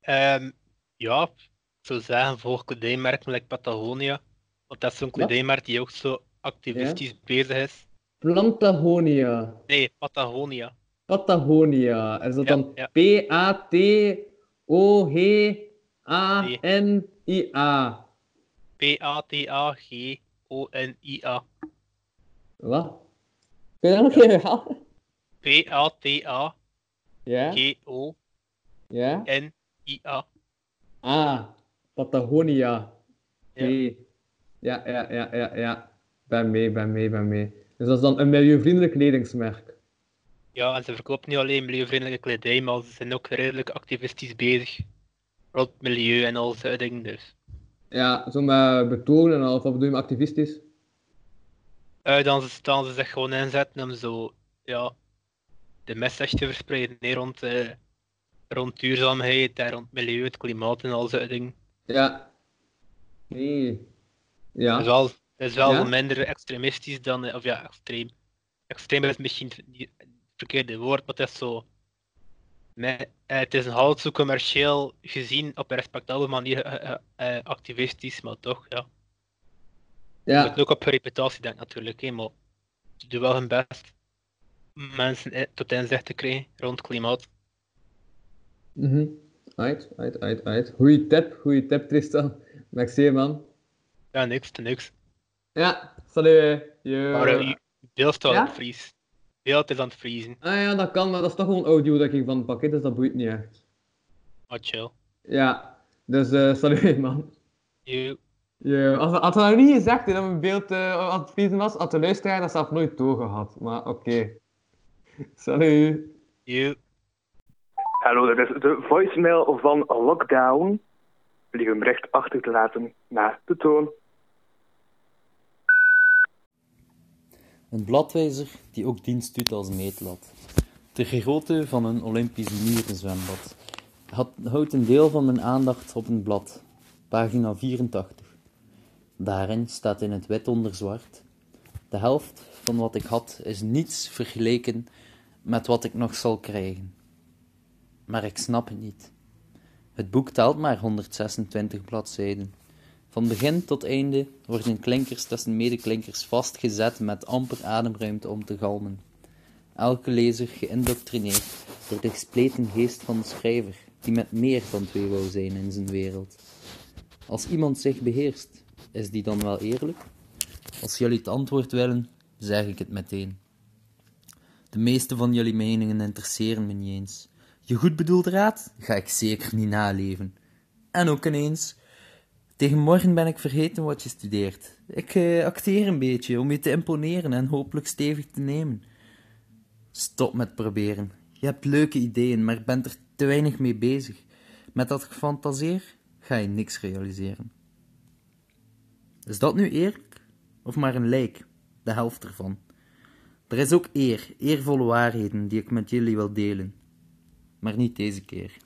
Ehm, ja, ik zou zeggen, volg kledijmerken like Patagonia. Want dat is zo'n kledijmerk die ook zo activistisch bezig is. Plantagonia. Nee, Patagonia. Patagonia. Is dat Ja, dan ja. P-A-T-O-G-A-N-I-A? P-A-T-A-G-O-N-I-A. Wat? Kun je dat nog herhalen? P-A-T-A-G-O-N-I-A. Ja? Ah, Patagonia. Ja. Ja, ja, ja, ja, ja. Ben mee, ben mee, ben mee. Dus dat is dan een milieuvriendelijk kledingsmerk. Ja, en ze verkopen niet alleen milieuvriendelijke kledij, maar ze zijn ook redelijk activistisch bezig. Rond milieu en al zo'n dingen dus. Ja, zo met betonen en al. Wat bedoel je met activistisch? Eh, dan staan ze zich gewoon inzetten om zo, ja, de message te verspreiden hè, rond, eh, rond duurzaamheid en rond milieu, het klimaat en al zo'n dingen. Ja. Nee. Ja. Het is wel, het is wel Ja? minder extremistisch dan, eh, of ja, extreem. Extreem is misschien niet het verkeerde woord, maar het is zo. me- eh, het is een half zo commercieel gezien op een respectabele manier eh, activistisch, maar toch, ja. Je Ja. moet ook op je reputatie denken natuurlijk, hè, maar ze doen wel hun best om mensen tot inzicht te krijgen rond klimaat. Mhm. Uit, uit, uit, uit. Goeie tip, goeie tip, Tristan. Merci, man. Ja, niks, te niks. Ja, salut. Maar eh, je beeld staat Ja? aan het vriezen. Beeld is aan het vriezen. Ah ja, dat kan, maar dat is toch gewoon audio dat ik van het pakket, dus dat boeit niet echt. Maar chill. Ja, dus eh salut, man. Yo. Yo. Als, had hij nou niet gezegd hè, dat mijn beeld eh, aan het vriezen was, had de luisteraar dat zelf nooit doorgehad. Maar oké. Salut. Yo. Hallo, dat is de voicemail van Lockdown. Wil je hem recht achter te laten na de toon. Een bladwijzer die ook dienst doet als meetlat. Ter grootte van een Olympisch mierenzwembad. Houdt een deel van mijn aandacht op een blad, pagina 84. Daarin staat in het wit onder zwart: De helft van wat ik had is niets vergeleken met wat ik nog zal krijgen. Maar ik snap het niet. Het boek telt maar 126 bladzijden. Van begin tot einde worden klinkers tussen medeklinkers vastgezet met amper ademruimte om te galmen. Elke lezer geïndoctrineerd door de gespleten geest van de schrijver, die met meer dan twee wou zijn in zijn wereld. Als iemand zich beheerst, is die dan wel eerlijk? Als jullie het antwoord willen, zeg ik het meteen. De meeste van jullie meningen interesseren me niet eens. Je goed bedoeld raad ga ik zeker niet naleven. En ook ineens, tegen morgen ben ik vergeten wat je studeert. Ik eh, acteer een beetje om je te imponeren en hopelijk stevig te nemen. Stop met proberen. Je hebt leuke ideeën, maar bent er te weinig mee bezig. Met dat gefantaseer ga je niks realiseren. Is dat nu eerlijk? Of maar een lijk? De helft ervan. Er is ook eer, eervolle waarheden die ik met jullie wil delen. Maar niet deze keer.